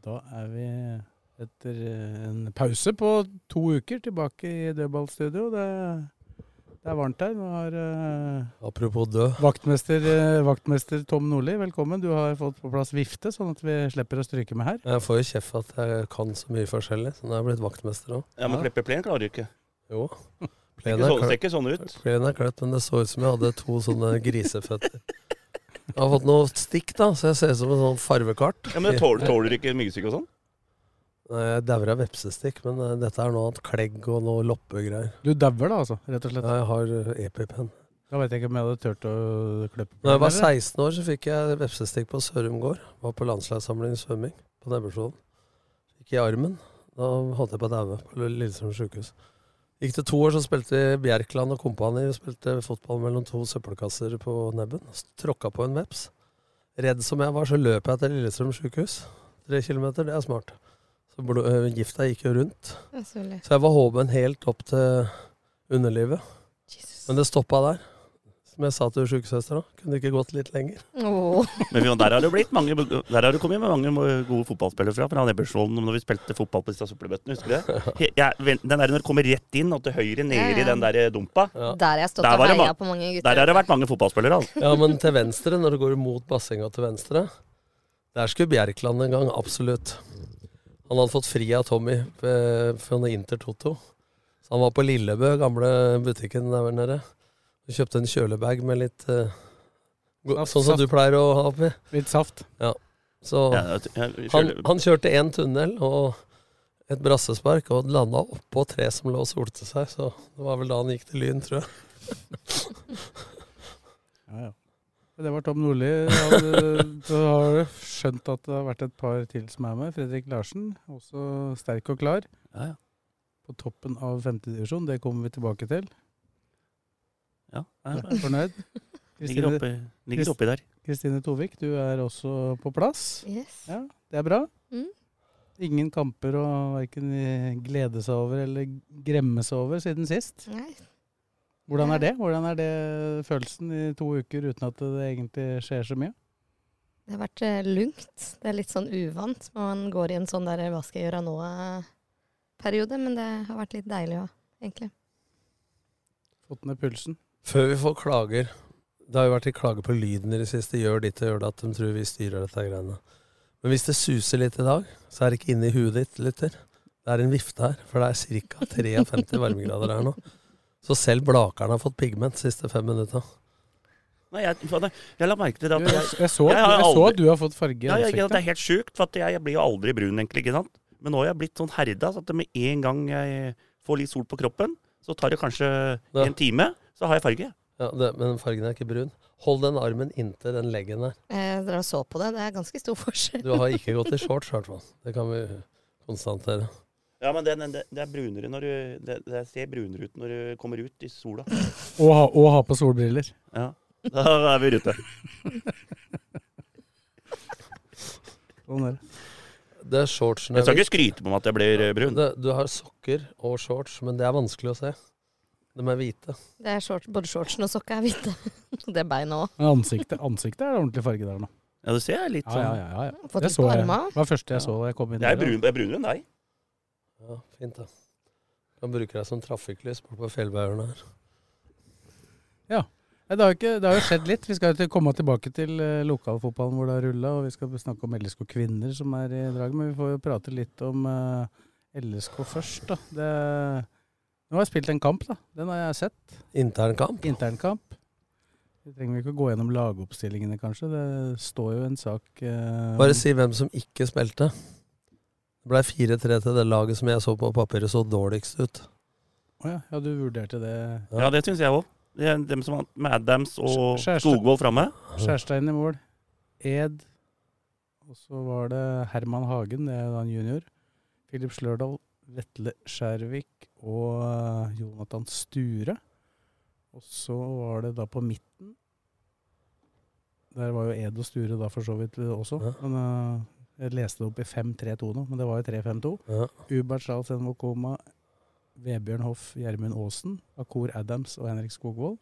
Da er vi etter eh, en pause på to uker tilbake i dødballstudio. Det, det er varmt her. Har uh, Apropos død. vaktmester, eh, vaktmester Tom Nordli, velkommen. Du har fått på plass vifte, sånn at vi slipper å stryke med her. Jeg får jo kjeft at jeg kan så mye forskjellig, så nå er jeg blitt vaktmester òg. Ja, men klippe plen klarer du ikke. Jo. Det Plenen er, ikke sånn ut. plenen er kløpt, men det så ut som jeg hadde to sånne griseføtter. Jeg har fått noe stikk, da, så jeg ser ut som en sånn farvekart. Ja, men Tåler, tåler du ikke myggstikk og sånn? Jeg dauer av vepsestikk, men eh, dette er noe annet klegg og noe loppegreier. Du dauer da, altså, rett og slett. Ja, Jeg har eh, EpiPen. Da vet jeg ikke om jeg hadde turt å klippe på Da jeg var 16 år, så fikk jeg vepsestikk på Sørum gård. Var på landslagssamling i svømming på Nebbersvolen. Fikk i armen. Da holdt jeg på å daue på Lillestrøm sjukehus. Gikk det to år, så spilte Bjerkland og kompani. Spilte fotball mellom to søppelkasser på nebben. Tråkka på en veps. Redd som jeg var, så løp jeg til Lillestrøm sjukehus. Tre kilometer, det er smart. Så øh, gifta gikk jo rundt. Så. Så jeg var hoven helt opp til underlivet. Jesus. Men det stoppa der. Som jeg sa til sjukesøstera. Kunne det ikke gått litt lenger. Oh. Men der har det blitt mange Der har det kommet med mange gode fotballspillere fra. Fra Nebbersvolden når vi spilte fotball på disse søppelbøttene. Husker du det? Jeg, den der når du kommer rett inn og til høyre nede Ja, ja. i den der dumpa. Ja. Der har jeg stått Der og heia på mange gutter. Der har det vært mange fotballspillere. Altså. Ja, men til venstre, når du går mot bassenga til venstre Der skulle Bjerkland en gang, absolutt. Han hadde fått fri av Tommy eh, fra Inter Toto. Så han var på Lillebø, gamle butikken der nede. Og kjøpte en kjølebag med litt uh, Saft, Sånn som du pleier å ha oppi. Litt saft. Så Ja, jeg- han, han kjørte én tunnel og et brassespark og landa oppå tre som lå og solte seg. Så det var vel da han gikk til Lyn, tror jeg. Ja, ja. Det var Tom Nordli. Ja, du- Så har du skjønt at det har vært et par til som er med. Fredrik Larsen, også sterk og klar. Ja, ja. På toppen av femtedivisjon. Det kommer vi tilbake til. Ja, jeg er Fornøyd? Ligger oppi, ligger oppi der. Kristine Tovik, du er også på plass. Yes. Ja, det er bra. Mm. Ingen kamper å verken glede seg over eller gremme seg over siden sist. Nei. Hvordan er det? Hvordan er det følelsen i to uker uten at det egentlig skjer så mye? Det har vært eh, lungt. Det er litt sånn uvant. Man går i en sånn der 'hva skal jeg gjøre nå'-periode. Men det har vært litt deilig òg, egentlig. Fått ned pulsen. Før vi får klager Det har jo vært i klager på lyden i det siste. Gjør ditt og gjør det at de tror vi styrer dette greiene. Men hvis det suser litt i dag, så er det ikke inni huet ditt, lytter. Det er en vifte her, for det er ca. 53 varmegrader her nå. Så selv Blakeren har fått pigment de siste fem minutta. Nei, jeg, jeg la merke til det at jeg, jeg, så, jeg aldri, jeg så at du har fått farge i ja, jeg, det er helt sjukt, for at jeg, jeg blir jo aldri brun, egentlig. ikke sant? Men nå har jeg blitt sånn herda, så at med en gang jeg får litt sol på kroppen, så tar det kanskje Ja. en time, så har jeg farge. Ja, det, men fargen er ikke brun. Hold den armen inntil den leggen der. Eh, dere så på det. Det er ganske stor forskjell. Du har ikke gått i shorts, i hvert fall. Det kan vi konstatere. Ja, men det, det, det er brunere når du det, det ser brunere ut når du kommer ut i sola. Og, ha, og ha på solbriller. Ja, Da er vi ute. Sånn er det. Det er shortsene Jeg skal ikke skryte på meg at jeg blir eh, brun. det, Du har sokker og shorts, men det er vanskelig å se. De er hvite. Det er short, både shortsen og sokka er hvite. det er beina òg. Men ansiktet, ansiktet er ordentlig farge der nå. Ja, det ser jeg litt sånn. ja, ja, ja. Fått Det så jeg. Det var det første jeg så da jeg kom inn Jeg er, brun, jeg er brunere enn deg. Ja, fint da. Kan bruke deg som trafikklys bort på fjellbauerne her. Ja. Det har, ikke, det har jo skjedd litt. Vi skal komme tilbake til eh, lokalfotballen hvor det har rulla, og vi skal snakke om LSK kvinner som er i drag. Men vi får jo prate litt om eh, LSK først, da. Det, nå har jeg spilt en kamp, da. Den har jeg sett. Internkamp. Internkamp. Vi trenger ikke å gå gjennom lagoppstillingene, kanskje. Det står jo en sak eh, Bare si hvem som ikke spilte. Det ble 4-3 til det laget som jeg så på papiret så dårligst ut. Å ja, ja, du vurderte det. Ja, det syns jeg òg. Det dem som hadde med Adams og. Skogvold framme. Skjærstein i mål. Ed Og så var det Herman Hagen, det er da en junior. Philip Slørdal, Vetle Skjærvik og eh, Jonathan Sture. Og så var det da på midten Der var jo Ed og Sture da for så vidt også. Ja. Men eh, jeg leste det opp i 5-3-2 nå, men det var jo 3-5-2. Ja. Ubert Charles Envokoma, Vebjørn Hoff, Gjermund Aasen, Akor Adams og Henrik Skogvold.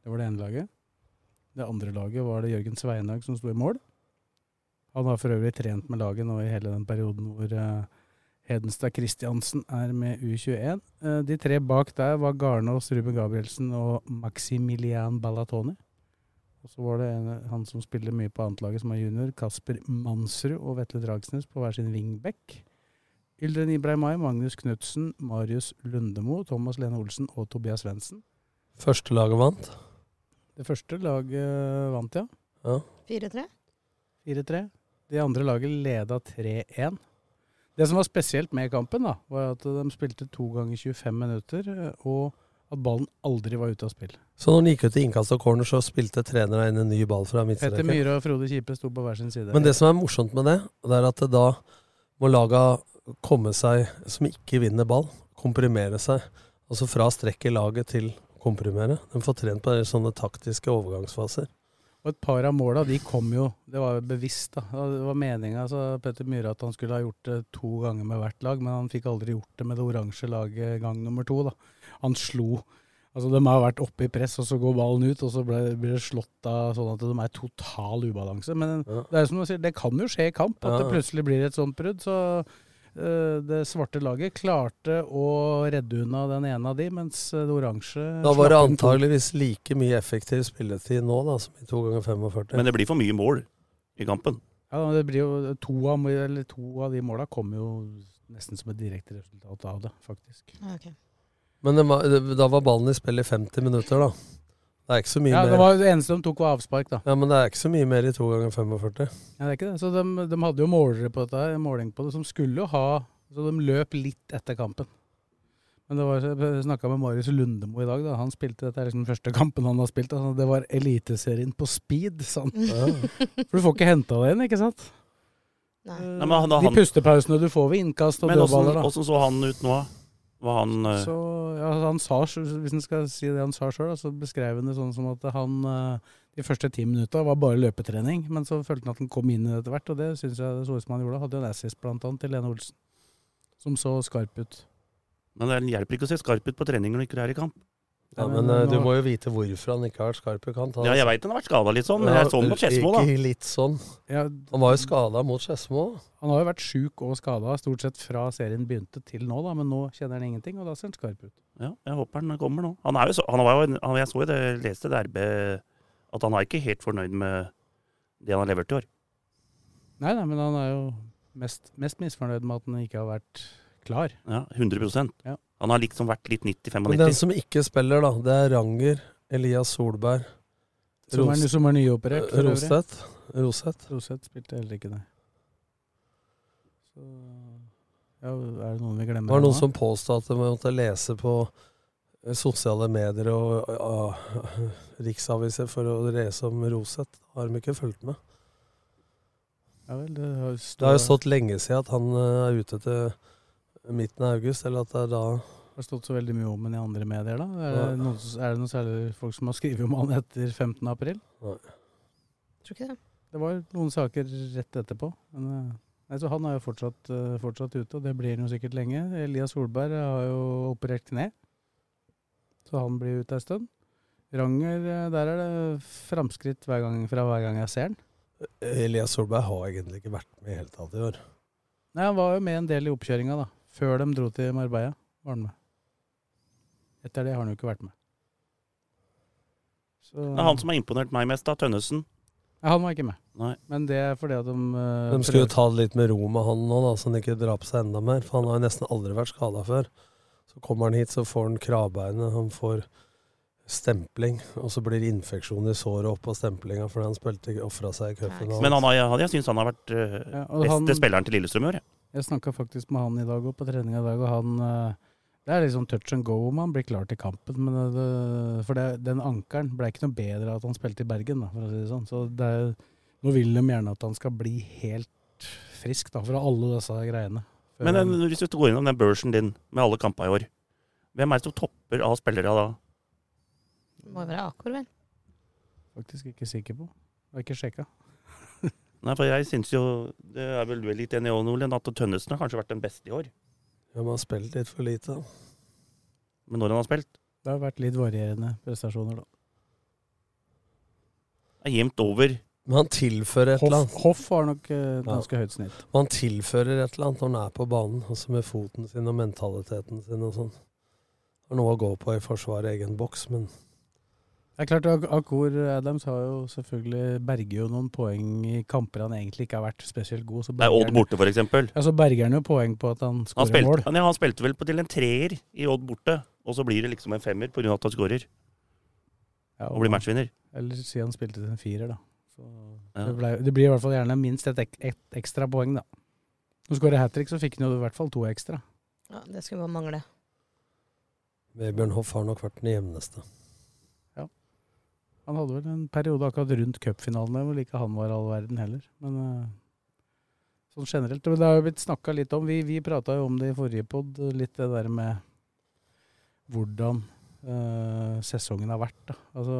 Det var det ene laget. Det andre laget var det Jørgen Sveinhaug som sto i mål. Han har for øvrig trent med laget nå i hele den perioden hvor eh, Hedenstad Christiansen er med U21. Eh, de tre bak der var Garnås, Ruben Gabrielsen og Maximilian Ballatoni. Og så var det en, han som spiller mye på annetlaget, som er junior, Kasper Mansrud og Vetle Dragsnes på hver sin wingback. Yldren Ibrahimai, Magnus Knutsen, Marius Lundemo, Thomas Lene Olsen og Tobias Svendsen. Første laget vant. Det første laget vant, ja. Ja. 4-3? 4-3. Det andre laget leda 3-1. Det som var spesielt med kampen, da, var at de spilte to ganger 25 minutter, eh, og at ballen aldri var ute av spill. Så når de gikk ut i innkast og corner, så spilte treneren inn en ny ball fra Petter midtstreken. Myhre og Frode Kipe sto på hver sin side. Men det som er morsomt med det, det er at det da må laga komme seg, som ikke vinner ball, komprimere seg. Altså fra strekk i laget til komprimere. De får trent på sånne taktiske overgangsfaser. Og et par av måla de kom jo Det var jo bevisst, da. Det var meninga, altså, Petter Myhre, at han skulle ha gjort det to ganger med hvert lag, men han fikk aldri gjort det med det oransje laget gang nummer to, da. Han slo Altså, De har vært oppe i press, og så går ballen ut, og så blir det slått av sånn at de er total ubalanse. Men Ja. det er som du sier, det kan jo skje i kamp, at det plutselig blir et sånt brudd. Så det svarte laget klarte å redde unna den ene av de, mens eh, det oransje Da var det antageligvis like mye effektiv spilletid nå da, som i 2 ganger 45. Men det blir for mye mål i kampen. Ja, det blir jo to av, eller to av de måla kommer jo nesten som et direkte resultat av det, faktisk. Okay. Men det, da var ballen i spill i 50 minutter, da. Det er ikke så mye Ja, det, var, det eneste de tok var avspark, da. Ja, Men det er ikke så mye mer i to ganger 45. Ja, det er ikke det. Så de, de hadde jo målere på dette, måling på det, som skulle jo ha Så de løp litt etter kampen. Men det var, jeg snakka med Marius Lundemo i dag. da, Han spilte dette er liksom den første kampen han har spilt. Altså, det var Eliteserien på speed, sa. Ja. For du får ikke henta det inn, ikke sant? Nei. Eh, Nei, men han- De han- pustepausene du får ved innkast og dødballer, da. åssen så han ut nå? Var han eh, Så ja, han sa, Hvis en skal si det han sa sjøl, så beskrev han det sånn som at han eh, de første ti minutta var bare løpetrening, men så følte han at han kom inn i det etter hvert, og det syns jeg det så ut som han gjorde. Hadde jo en assist blant annet til Lene Olsen, som så skarp ut. Men det hjelper ikke å se skarp ut på trening når du ikke er i kamp. Ja, men men eh, du må jo vite hvorfor han ikke har vært skarp i kant. Han- Ja, jeg veit han har vært skada litt sånn, men jeg så han mot Skedsmo, da. Ikke litt sånn. Ja, Han var jo skada mot Skedsmo. han har jo vært sjuk og skada stort sett fra serien begynte til nå, da, men nå kjenner han ingenting, og da ser han skarp ut. Ja, jeg håper han kommer nå. Han er jo så, han var jo, han, jeg så jo det, leste det RB, at han er ikke helt fornøyd med det han har levert i år. Nei, nei, men han er jo mest, mest misfornøyd med at han ikke har vært klar. Ja, 100% Ja. Han har liksom vært litt 90-95. Men den som ikke spiller, da, det er Ranger, Elias Solberg, Som er, som er nyoperert. Roseth. Roseth. Roseth spilte heller ikke, nei. Så ja, er det noen vi glemmer? Det var det noen nå? som påstod at de måtte lese på eh, sosiale medier og ja, riksaviser for å lese om Roseth. Har de ikke fulgt med? Ja vel, det har, Det har jo stått lenge siden at han eh, er ute til midten av august, eller at det er da det har stått så veldig mye om den i andre medier, da? Er det, noen, er det noen særlig folk som har skrevet om han etter 15. april? Tror ikke det. Det var noen saker rett etterpå. Men, eh, nei, så han er jo fortsatt, eh, fortsatt ute, og det blir han jo sikkert lenge. Elias Solberg har jo operert kne, så han blir ute ei stund. Ranger, eh, der er det framskritt hver gang, fra hver gang jeg ser han. Elias Solberg har egentlig ikke vært med i hele tatt i år. Nei, Han var jo med en del i oppkjøringa, da. Før de dro til Marbella, var han med. Etter det har han jo ikke vært med. Så, Det er han som har imponert meg mest, da. Tønnesen. Ja, han var ikke med. Nei. Men det er fordi at de uh, De skulle jo ta det litt med ro med han nå, da, så han ikke drar på seg enda mer. For han har jo nesten aldri vært skada før. Så kommer han hit, så får han kravbeinet, han får stempling, og så blir det infeksjon i såret oppå stemplinga fordi han spilte ofra seg i cupen. Men han har, jeg, jeg syns han har vært uh, Ja, beste han- spilleren til Lillestrøm i år. jeg. Jeg snakka faktisk med han i dag og på trening i dag, og han eh, Det er liksom touch and go om han blir klar til kampen. Men det, det, for det, den ankelen ble ikke noe bedre av at han spilte i Bergen, da, for å si det sånn. Så det er, nå vil de gjerne at han skal bli helt frisk da, fra alle disse greiene. Men han- den, hvis du går innom den børsen din med alle kampene i år, hvem er det som topper av spillere da? Det må jo være Akor, vel. faktisk ikke sikker på. Jeg har ikke sjekka. Nei, for jeg syns jo Det er vel du er litt enig i òg, Nordlien, at Tønnesen har kanskje vært den beste i år. Ja, man har spilt litt for lite. da. Men når han har spilt, Det har vært litt varierende prestasjoner, da. er jevnt over. Men han tilfører et eller annet. Hoff har nok uh, ganske høyt snitt. Han tilfører et eller annet når han er på banen, altså med foten sin og mentaliteten sin og sånn. Har noe å gå på i forsvaret, egen boks, men Det er klart, Akor Adams har jo selvfølgelig berger jo noen poeng i kamper han egentlig ikke har vært spesielt god. Så Det er Odd borte, for eksempel. Ja, så berger han jo poeng på at han Han skårer mål. han, ja, han spilte vel på til en treer i Odd borte, og så blir det liksom en femmer pga. at han skårer Ja, og blir matchvinner. Eller si han spilte til en firer, da. Så Ja. det, ble, det blir i hvert fall gjerne minst et, ek, et ekstra poeng, da. Når han skårer hat trick, så fikk han jo i hvert fall to ekstra. Ja, det skulle bare mangle. Vebjørn Hoff har nok vært den jevneste. Han hadde vel en periode akkurat rundt cupfinalen hvor ikke han var all verden heller. Men uh, sånn generelt. Det har jo blitt snakka litt om Vi, vi prata jo om det i forrige pod, litt det der med hvordan uh, sesongen har vært. da. Altså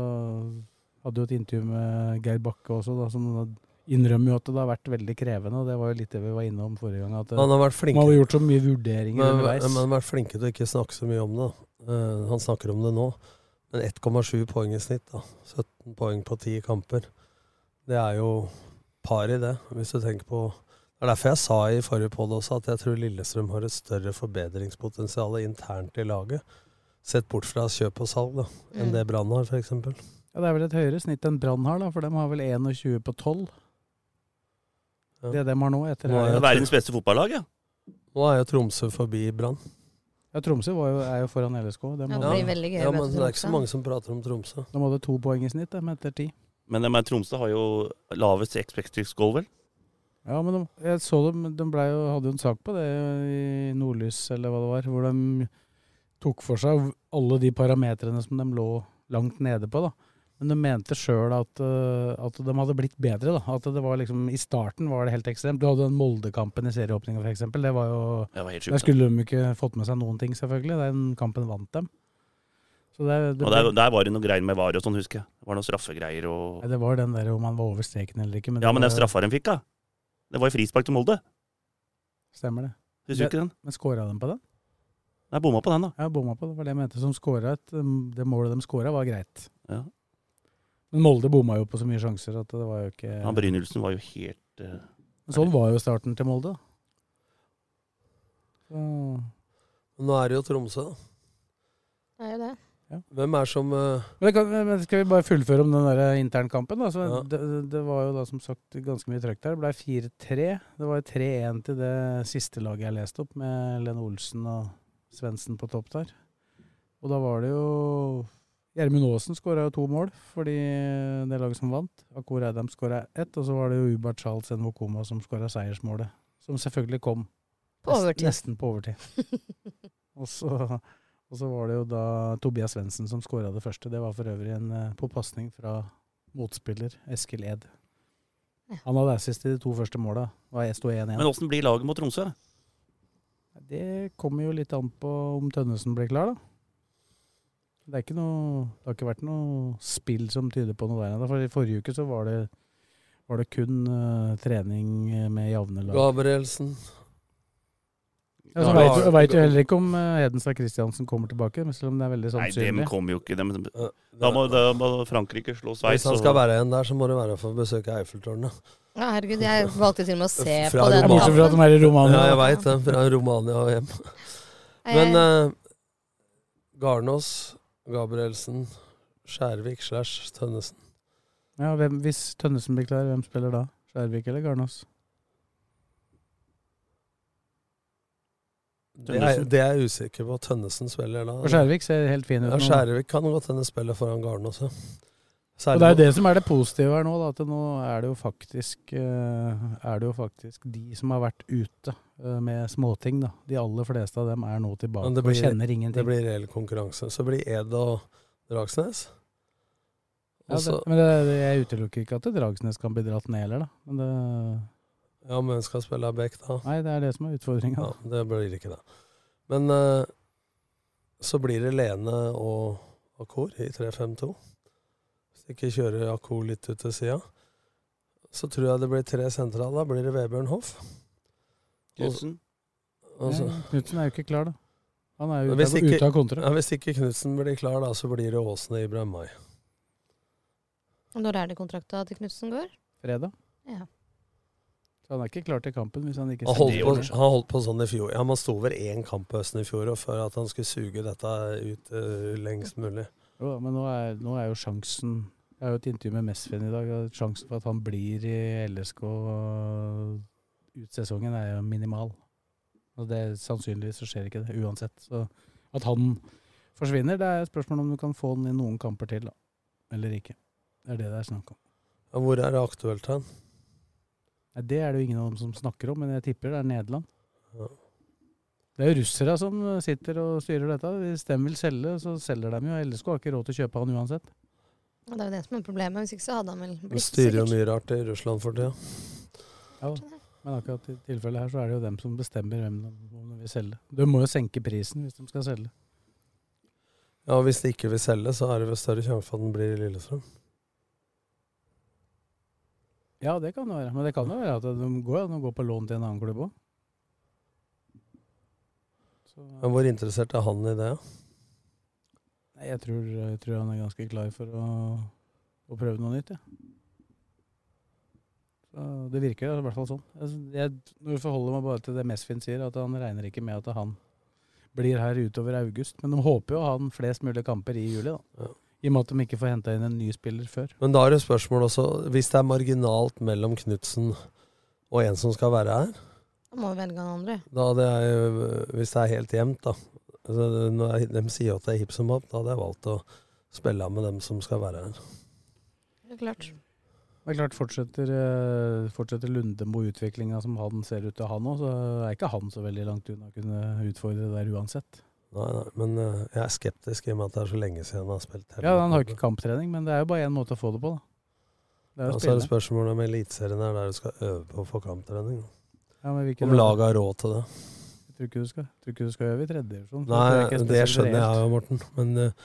Hadde jo et intervju med Geir Bakke også, da, som innrømmer jo at det har vært veldig krevende. og Det var jo litt det vi var innom forrige gang. At eh, Han har man har gjort så mye vurderinger underveis. men han har vært flinke til å ikke snakke så mye om det. Eh, han snakker om det nå. Men 1,7 poeng i snitt, da. 17 poeng på 10 kamper. Det er jo par i det, hvis du tenker på Det er derfor jeg sa i forrige podd også at jeg tror Lillestrøm har et større forbedringspotensial internt i laget. Sett bort fra kjøp og salg, da, enn Mm. det Brann har, f.eks. Ja, Det er vel et høyere snitt enn Brann har, da, for de har vel 21 på 12. Ja. Det de har nå, etter Nå er Verdens beste fotballag, ja. Nå er jo Tromsø forbi Brann. Ja, Tromsø var jo, er jo foran LSK. De Ja, det blir veldig gøy Ja, men det er ikke så mange som prater om Tromsø. de hadde to poeng i snitt de, etter ti. Men dem er Tromsø har jo lavest expected goal, vel? Ja, men de, jeg så dem, de jo, hadde jo en sak på det i Nordlys, eller hva det var, hvor de tok for seg alle de parametrene som de lå langt nede på. da. Men de mente sjøl at, eh, at de hadde blitt bedre. da. At det var liksom, I starten var det helt ekstremt. Du hadde den Molde-kampen i serieåpninga f.eks. Det var jo Det var helt sjukt. Der skulle de ikke fått med seg noen ting, selvfølgelig. Den kampen vant dem. Så det, det, Og der, der var det noe greier med VAR og sånn, husker jeg. Det var noen straffegreier og ja, det var den der om han var over streken eller ikke. Men Ja, men den straffa de fikk, da. Det var jo frispark til Molde. Stemmer det. Husker du ikke den? Men skåra de på den? Nei, bomma på den, da. Ja, bomma på det. var det jeg mente. Som skåra um, Det målet de skåra, var greit. Ja. Men Molde bomma jo på så mye sjanser at det var jo ikke Han Brynildsen var jo helt uh, Sånn var jo starten til Molde. Så, nå er det jo Tromsø, da. Det er jo det. Hvem er som uh... men, det kan, men skal vi bare fullføre om den der internkampen? da? Så Ja. det, det var jo da som sagt ganske mye trøkk der. Det ble 4-3. Det var jo 3-1 til det siste laget jeg leste opp, med Lene Olsen og Svendsen på topp der. Og da var det jo Gjermund Aasen skåra to mål fordi det laget som vant. Akor Adam skåra ett, og så var det jo Ubert Charles Nwokoma som skåra seiersmålet. Som selvfølgelig kom På overtid. nesten på overtid. og, så, og så var det jo da Tobias Svendsen som skåra det første. Det var for øvrig en eh, påpasning fra motspiller Eskil Ed. Han hadde assist i de to første måla. Det sto 1-1. Men åssen blir laget mot Tromsø? Det kommer jo litt an på om Tønnesen blir klar, da. Det, er ikke noe, det har ikke vært noe spill som tyder på noe der ennå. For i forrige uke så var det, var det kun uh, trening med jevne lag. Gabrielsen? Ja, så veit du vet heller ikke om eh, Hedenstad Christiansen kommer tilbake, selv om det er veldig sannsynlig. Nei, dem kommer jo ikke. Dem. Eh, Da må, da må Frankrike slå Hvis han skal være igjen der, så må det være for å besøke Eiffeltårnet. Ja, herregud, jeg valgte til og med å se Fra på den bortsett fra at de er i Romania. Ja, jeg veit det. Fra Romania og hjem. Men eh, Garnås, Gabrielsen, Skjærvik slash Tønnesen. Ja, hvem, hvis Tønnesen blir klar, hvem spiller da? Skjærvik eller Garnås? Det er, det er jeg usikker på. Tønnesen spiller da. Og Skjærvik ser helt fin ut Ja. Skjærvik kan godt hende spille foran Garnås, ja. Og det er det som er det positive her nå, da, at nå er det jo faktisk eh, Er det jo faktisk de som har vært ute eh, med småting, da. De aller fleste av dem er nå tilbake blir- og kjenner Det blir reell konkurranse. Så blir Ed og Dragsnes. ja, det, men det, det, jeg utelukker ikke at Dragsnes kan bli dratt ned heller, da. Men det, Ja, men skal spille back da? Nei, det er det som er utfordringa. Ja, det blir ikke det. Men eh, så blir det Lene og Akor i 3-5-2. Ikke kjører Ako litt ut til sida, så tror jeg det blir tre sentrale. Da blir det Vebjørn Hoff. Knutsen. Altså, Knutsen er jo ikke klar, da. Han er jo ute, ikke- ute av kontra. ja, hvis ikke Knutsen blir klar, da, så blir det Åsen og Ibrahim Mai. Når er det kontrakta til Knutsen går? Fredag. Ja. Så han er ikke klar til kampen hvis han ikke Han det holdt, på, han holdt på sånn i fjor. Ja, Man sto over én kamp på høsten i fjor og for at han skulle suge dette ut uh, lengst mulig. Jo, men nå er, nå er jo sjansen Jeg har jo et intervju med Mesfin i dag. og Sjansen for at han blir i LSK ut sesongen, er jo minimal. Og det Sannsynligvis så skjer ikke det, uansett. Så at han forsvinner, det er et spørsmål om du kan få han i noen kamper til, da. Eller ikke. Det er det det er snakk om. Ja, hvor er det aktuelt hen? Det er det jo ingen av dem som snakker om, men jeg tipper det er Nederland. Ja. Det er jo russere som sitter og styrer dette. Hvis de vil selge, så selger de jo. LSK har ikke råd til å kjøpe han uansett. Og det er jo det som er problemet. Hvis ikke så hadde han vel blitt blitt styrer jo mye rart i Russland for tida. Ja, men akkurat i tilfellet her så er det jo dem som bestemmer hvem de, om de vil selge. De må jo senke prisen hvis de skal selge. Ja, og Hvis de ikke vil selge, så er det vel større sjanse for at den blir i Lillestrøm. Ja, det kan det være. Men det kan jo være at de går de går på lån til en annen klubb òg. Men hvor interessert er han i det? Nei, jeg tror, jeg tror han er ganske klar for å, å prøve noe nytt, jeg. Så det virker i hvert fall sånn. Jeg, jeg, når jeg forholder meg bare til det Mesfin sier, at han regner ikke med at han blir her utover august. Men de håper jo å ha den flest mulig kamper i juli, da. Ja. I og med at de ikke får henta inn en ny spiller før. Men da er det spørsmål også, hvis det er marginalt mellom Knutsen og en som skal være her, Da må vi velge han andre. da det er, hvis det er helt jevnt, da altså, Når jeg, de sier at det er hipp som happ, da hadde jeg valgt å spille med dem som skal være her. Det er klart. Det er klart, fortsetter, eh, fortsetter Lundemo utviklinga som han ser ut til å ha nå, så er ikke han så veldig langt unna å kunne utfordre det der uansett. Nei, nei, men eh, jeg er skeptisk i og med at det er så lenge siden han har spilt. hele Ja, han har ikke kamptrening, men det er jo bare én måte å få det på, da. Det er Ja, så er det spørsmålet om Eliteserien er der du skal øve på å få kamptrening. Ja, men Om laget har råd til det. Tror ikke du skal, ikke du skal øve i tredje divisjon. så Nei, er det skjønner jeg jo, Morten. Men uh,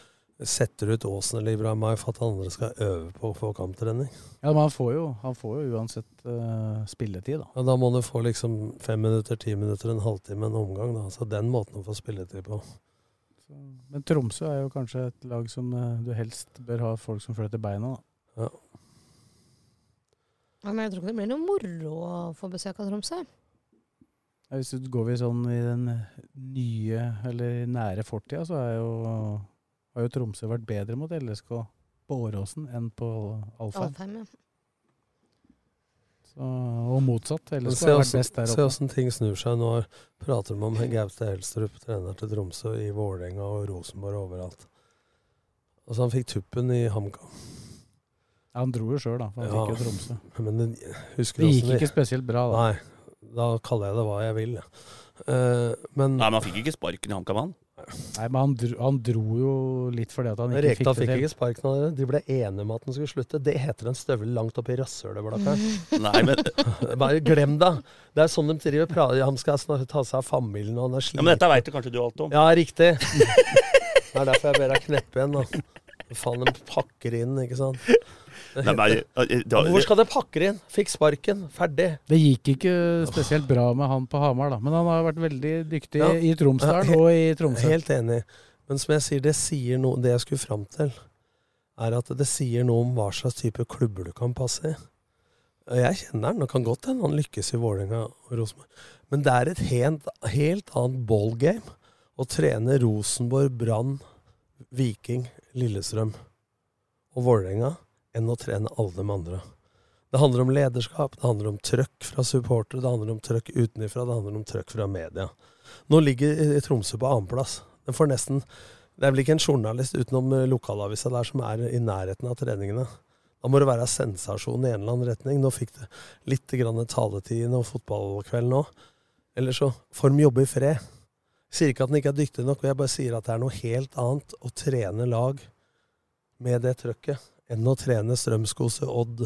setter du ut Åsen eller Ibrahim Mai for at andre skal øve på å få kamptrening? Ja, men han får jo, han får jo uansett uh, spilletid, da. Ja, da må du få liksom fem minutter, ti minutter, en halvtime, en omgang. da. Så den måten å få spilletid på. Så, men Tromsø er jo kanskje et lag som uh, du helst bør ha folk som flytter beina, da. Ja. Ja, men jeg tror ikke det blir noe moro å få besøk av Tromsø. Hvis du går vi sånn i den nye, eller nære fortida, så er jo, har jo Tromsø vært bedre mot LSK på Åråsen enn på Alfheim. Alfheim, ja. Så, og motsatt. LSK Se har vært best der oppe. se åssen ting snur seg. Nå prater de om Gaute Helstrup, trener til Tromsø, i Vålerenga og Rosenborg og overalt. Altså, han fikk tuppen i HamKam. Ja, han dro jo sjøl, da. For han Ja, fikk jo Tromsø. Men det, Det gikk ikke spesielt bra, da. Nei, da kaller jeg det hva jeg vil. Eh, men Nei, men han fikk ikke sparken i HamKam, han. Nei, men han dro, han dro jo litt fordi at han ikke Rekdal fikk fikk det til. ikke sparken av det. De ble enige om at han skulle slutte. Det heter en støvel langt oppi rasshølet, Blakkaren. Nei, men, Bare glem det. Det er sånn de driver prater. Han skal snart ta seg av familien, og han er ja, men dette veit kanskje du alt om. Ja, riktig. Det er derfor jeg ber deg kneppe igjen, da. Faen, de pakker inn, ikke sant. Nei, men, da, Hvor skal det pakke inn? Fikk sparken. Ferdig. Det gikk ikke spesielt bra med han på Hamar, da. Men han har vært veldig dyktig Ja. i Tromsdalen Ja, og i Tromsø. Helt enig. Men som jeg sier, det sier noe Det jeg skulle fram til, er at det sier noe om hva slags type klubber du kan passe i. Jeg kjenner han, det kan godt hende han lykkes i Vålerenga og Rosenborg. Men det er et helt, helt annet ballgame å trene Rosenborg, Brann, Viking, Lillestrøm og Vålerenga enn å trene alle de andre. Det handler om lederskap, det handler om trøkk fra supportere, det handler om trøkk utenfra, det handler om trøkk fra media. Nå ligger eh, Tromsø på annenplass. Den får nesten Det er vel ikke en journalist utenom eh, lokalavisa der som er i nærheten av treningene. Da må det være sensasjon i en eller annen retning. Nå fikk det litt taletid i noen fotballkveld nå. Eller så får de jobbe i fred. Sier ikke at den ikke er dyktig nok, og jeg bare sier at det er noe helt annet å trene lag med det trøkket enn å trene Strømskose, Odd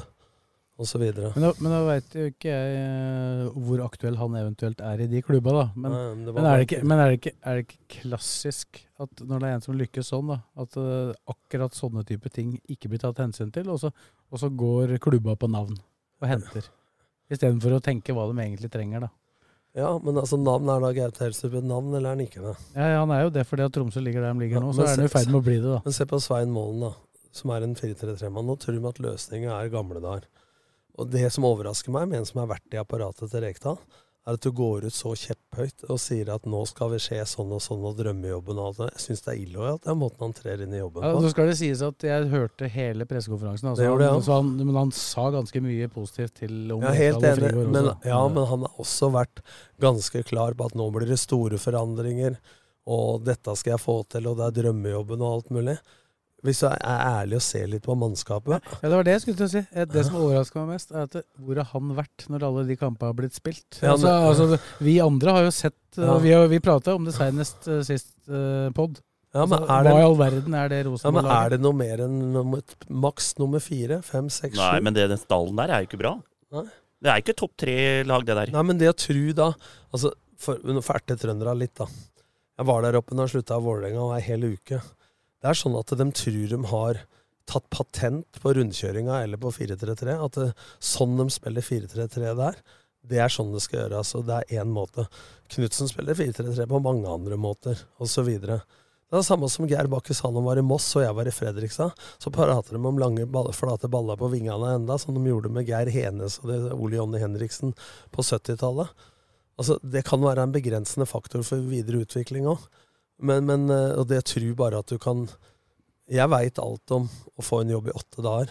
osv. Men da, men da veit jo ikke jeg eh, hvor aktuell han eventuelt er i de klubba, da. Men, Nei, men det men, er, det ikke, men er, det ikke, er det ikke klassisk at når det er en som lykkes sånn, da, at uh, akkurat sånne type ting ikke blir tatt hensyn til, og så, og så går klubba på navn og henter? Istedenfor å tenke hva de egentlig trenger, da. Ja, men altså navn er da Gaute Helstrup et navn, eller er han ikke det? Ja, ja, Han er jo det fordi at Tromsø ligger der de ligger Ja, nå. Så er han i ferd med å bli det, da. Men se på Svein Målen, da, som er en 4-3-3-mann. Nå tror de at løsninga er gamle dager. Og det som overrasker meg, med en som har vært i apparatet til Rekdal, er at du går ut så kjepphøyt og sier at nå skal vi skje sånn og sånn og drømmejobben og alt det. Jeg syns det er illojalt, den måten han trer inn i jobben Ja, på. så skal det sies at jeg hørte hele pressekonferansen. Altså, Det gjorde ja. han, men han sa ganske mye positivt til om er helt enig, men, ja, men han har også vært ganske klar på at nå blir det store forandringer, og dette skal jeg få til, og det er drømmejobben og alt mulig. Hvis du er ærlig og ser litt på mannskapet Ja, Det var det jeg skulle til å si. Eh, Det som overraska meg mest, er at hvor har han vært når alle de kampene har blitt spilt? Ja, altså, altså, vi andre har jo sett Ja. og Vi, har- vi prata om det senest uh, sist uh, pod. Ja, men altså, er det- hva i all verden er det Ja, Rosenborg-laget? Er det noe mer enn nummer, maks nummer fire? Fem, seks, sju? Nei, men det, den stallen der er jo ikke bra. Nei. Det er ikke topp tre-lag, det der. Nei, men det å tro da altså, for, Nå får erte trøndere litt, da. Jeg var der oppe når jeg slutta i Vålerenga og ei hel uke. Det er sånn at de tror de har tatt patent på rundkjøringa eller på 4-3-3. At det, sånn de spiller 4-3-3 der, det er sånn det skal gjøres. Og det er én måte. Knutsen spiller 4-3-3 på mange andre måter, osv. Det er det samme som Geir Bakke sa når han var i Moss og jeg var i Fredrikstad. Så prater de om lange, flate baller på vingene enda, som de gjorde med Geir Henes og Ole Jonny Henriksen på 70-tallet. Altså, det kan være en begrensende faktor for videre utvikling òg. Men, men, eh, og det tror bare at du kan Jeg veit alt om å få en jobb i åtte dager.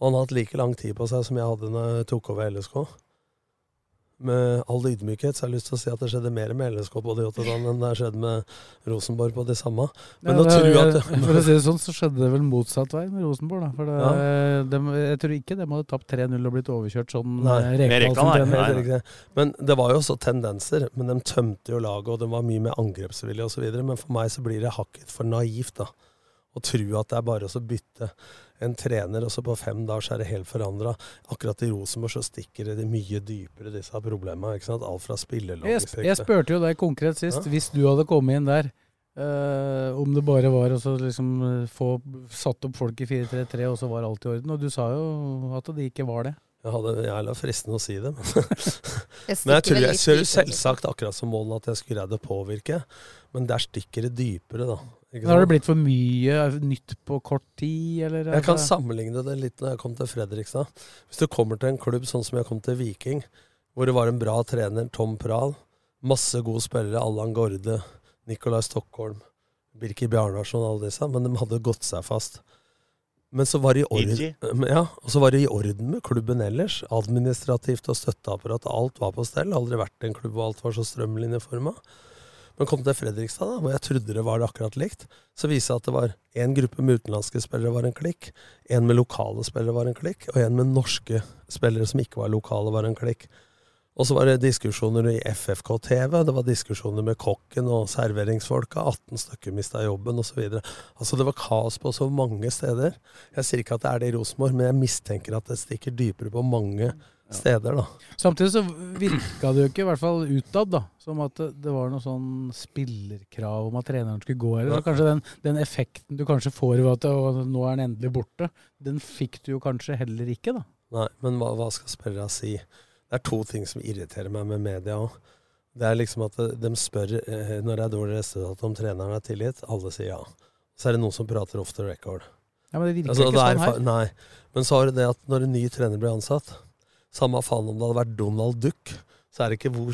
Og han har hatt like lang tid på seg som jeg hadde når jeg tok over LSK. Med all ydmykhet så har jeg lyst til å si at det skjedde mer med LSK på de åtte dagene enn det har skjedd med Rosenborg på de samme. Men Ja, det- at For å si det sånn, så skjedde det vel motsatt vei med Rosenborg. Da. For det, dem- jeg tror ikke de hadde tapt 3-0 og blitt overkjørt sånn Nei. med Rekdal nei. Men det var jo også tendenser. Men de tømte jo laget, og de var mye mer angrepsvillige osv. Men for meg så blir det hakket for naivt da. å tro at det er bare å så bytte en trener, og så på fem dager så er det helt forandra. Akkurat i Rosenborg så stikker det mye dypere, disse problemene. ikke sant? Alt fra Jeg, jeg spurte jo deg konkret sist, Ja. hvis du hadde kommet inn der, Uh, om det bare var å liksom eh, få satt opp folk i 4-3-3, og så var alt i orden. Og du sa jo at det ikke var det. Jeg hadde jævla fristende å si det, men, jeg, men jeg tror jeg ser jo selvsagt akkurat som målen at jeg skulle greid å påvirke, men der stikker det dypere, da. Ikke Men har det blitt for mye nytt på kort tid, eller? Jeg kan altså- sammenligne det litt når jeg kom til Fredrikstad. Hvis du kommer til en klubb sånn som jeg kom til Viking, hvor det var en bra trener, Tom Prahl, masse gode spillere, Allan Gorde, Nicolai Stockholm, Birki Bjarnarsson alle disse, men de hadde gått seg fast. Men så var det i orden, ja, og så var det i orden med klubben ellers. Administrativt og støtteapparat. Alt var på stell. Aldri vært en klubb hvor alt var så strømlinjeforma. Men kom til Fredrikstad, da, hvor jeg trodde det var akkurat likt, så viste det at det var én gruppe med utenlandske spillere var en klikk, én med lokale spillere var en klikk, og én med norske spillere som ikke var lokale, var en klikk. Og så var det diskusjoner i FFK-TV, det var diskusjoner med kokken og serveringsfolka, 18 stykker mista jobben osv. Altså det var kaos på så mange steder. Jeg sier ikke at det er det i Rosenborg, men jeg mistenker at det stikker dypere på mange steder, da. Samtidig så virka det jo ikke, i hvert fall utad, da, som at det, var noe sånn spillerkrav om at treneren skulle gå Eller Så kanskje den, den effekten du kanskje får ved at å, nå er den endelig borte, den fikk du jo kanskje heller ikke, da. Nei, men hva, hva skal spillerne si? Det er to ting som irriterer meg med media òg. Det er liksom at de spør eh, når det er dårlig resultat om treneren er tilgitt. Alle sier ja. Så er det noen som prater off the record. Ja, men det virker Altså, ikke det er sånn her. Nei. Men så har du det at når en ny trener blir ansatt, samme faen om det hadde vært Donald Duck, så er det ikke hvor,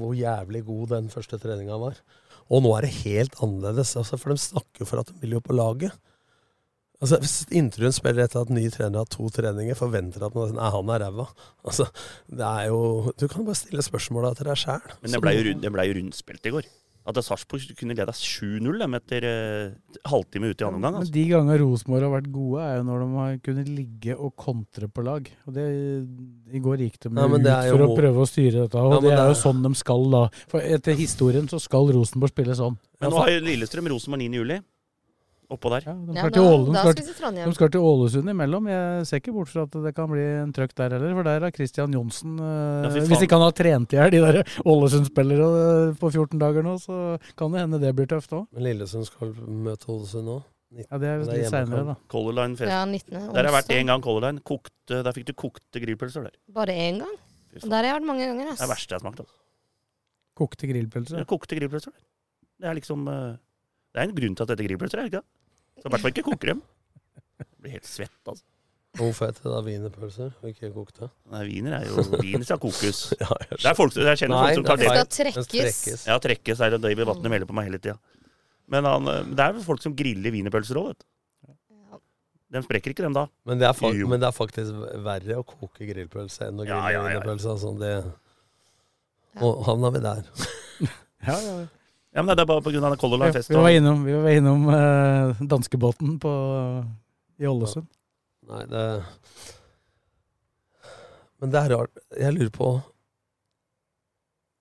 hvor jævlig god den første treninga var. Og nå er det helt annerledes, altså, for de snakker jo for at de vil jo på laget. Altså, Hvis intervjuen spiller etter at ny trener har to treninger, forventer at man, nei, han er ræva. Altså, det er jo, du kan bare stille spørsmåla til deg sjæl. Men det blei jo, ble jo rundspilt i går. At Sarpsborg kunne leda 7-0 etter uh, halvtime ute i andre omgang. Men Altså. de ganger Rosenborg har vært gode, er jo når de har kunnet ligge og kontre på lag. Og det, I går gikk de Ja, ut jo for å prøve å styre dette, og Ja, men det er det jo er- sånn de skal da. For etter historien så skal Rosenborg spille sånn. Men nå har jo Lillestrøm Rosenborg 9. juli. Oppå der. Ja, de Ja, skal da, til Ålesund. da skal skal vi til De skal til Ålesund imellom. Jeg ser ikke bort fra at det kan bli en trøkk der heller, for der har Christian Johnsen eh, Ja. Hvis ikke han har trent i hjel de der Ålesund-spillere eh, på 14 dager nå, så kan det hende det blir tøft òg. Men Lillesund skal møte Ålesund nå. Ja, det er litt seinere, da. Color Line fest. Ja, 19. Der har jeg vært én en gang, Color Line. Kokte, der fikk du kokte grillpølser der. Bare én gang? Og. Der har jeg vært mange ganger. Ass. Det er det verste jeg har smakt. Altså. Kokte grillpølser. Ja, Kokte grillpølser. Det er liksom eh, Det er en grunn til at dette grillpølser, er ikke det? Så i hvert fall ikke koker dem. Jeg blir helt svett, altså. Hvorfor heter det wienerpølser og ikke kokte? Nei, Wiener er jo Wiener skal kokes. Ja, jeg Det er folk, jeg kjenner Nei, folk som tar det det. Det skal trekkes. Ja, trekkes er det David Vatne melder på meg hele tida. Men han, eh, det er jo folk som griller wienerpølser òg, vet du. De sprekker ikke, dem da. Men det, er fa Jo. men det er faktisk verre å koke grillpølse enn å grille ja, ja, ja. wienerpølse. Altså, det Ja. Og havna vi der. Ja, ja, ja. Ja, men Det er bare pga. Color Line Ja, fest. vi var innom, vi var innom eh, danskebåten på, i Ålesund. Nei, det Men det er rart. Jeg lurer på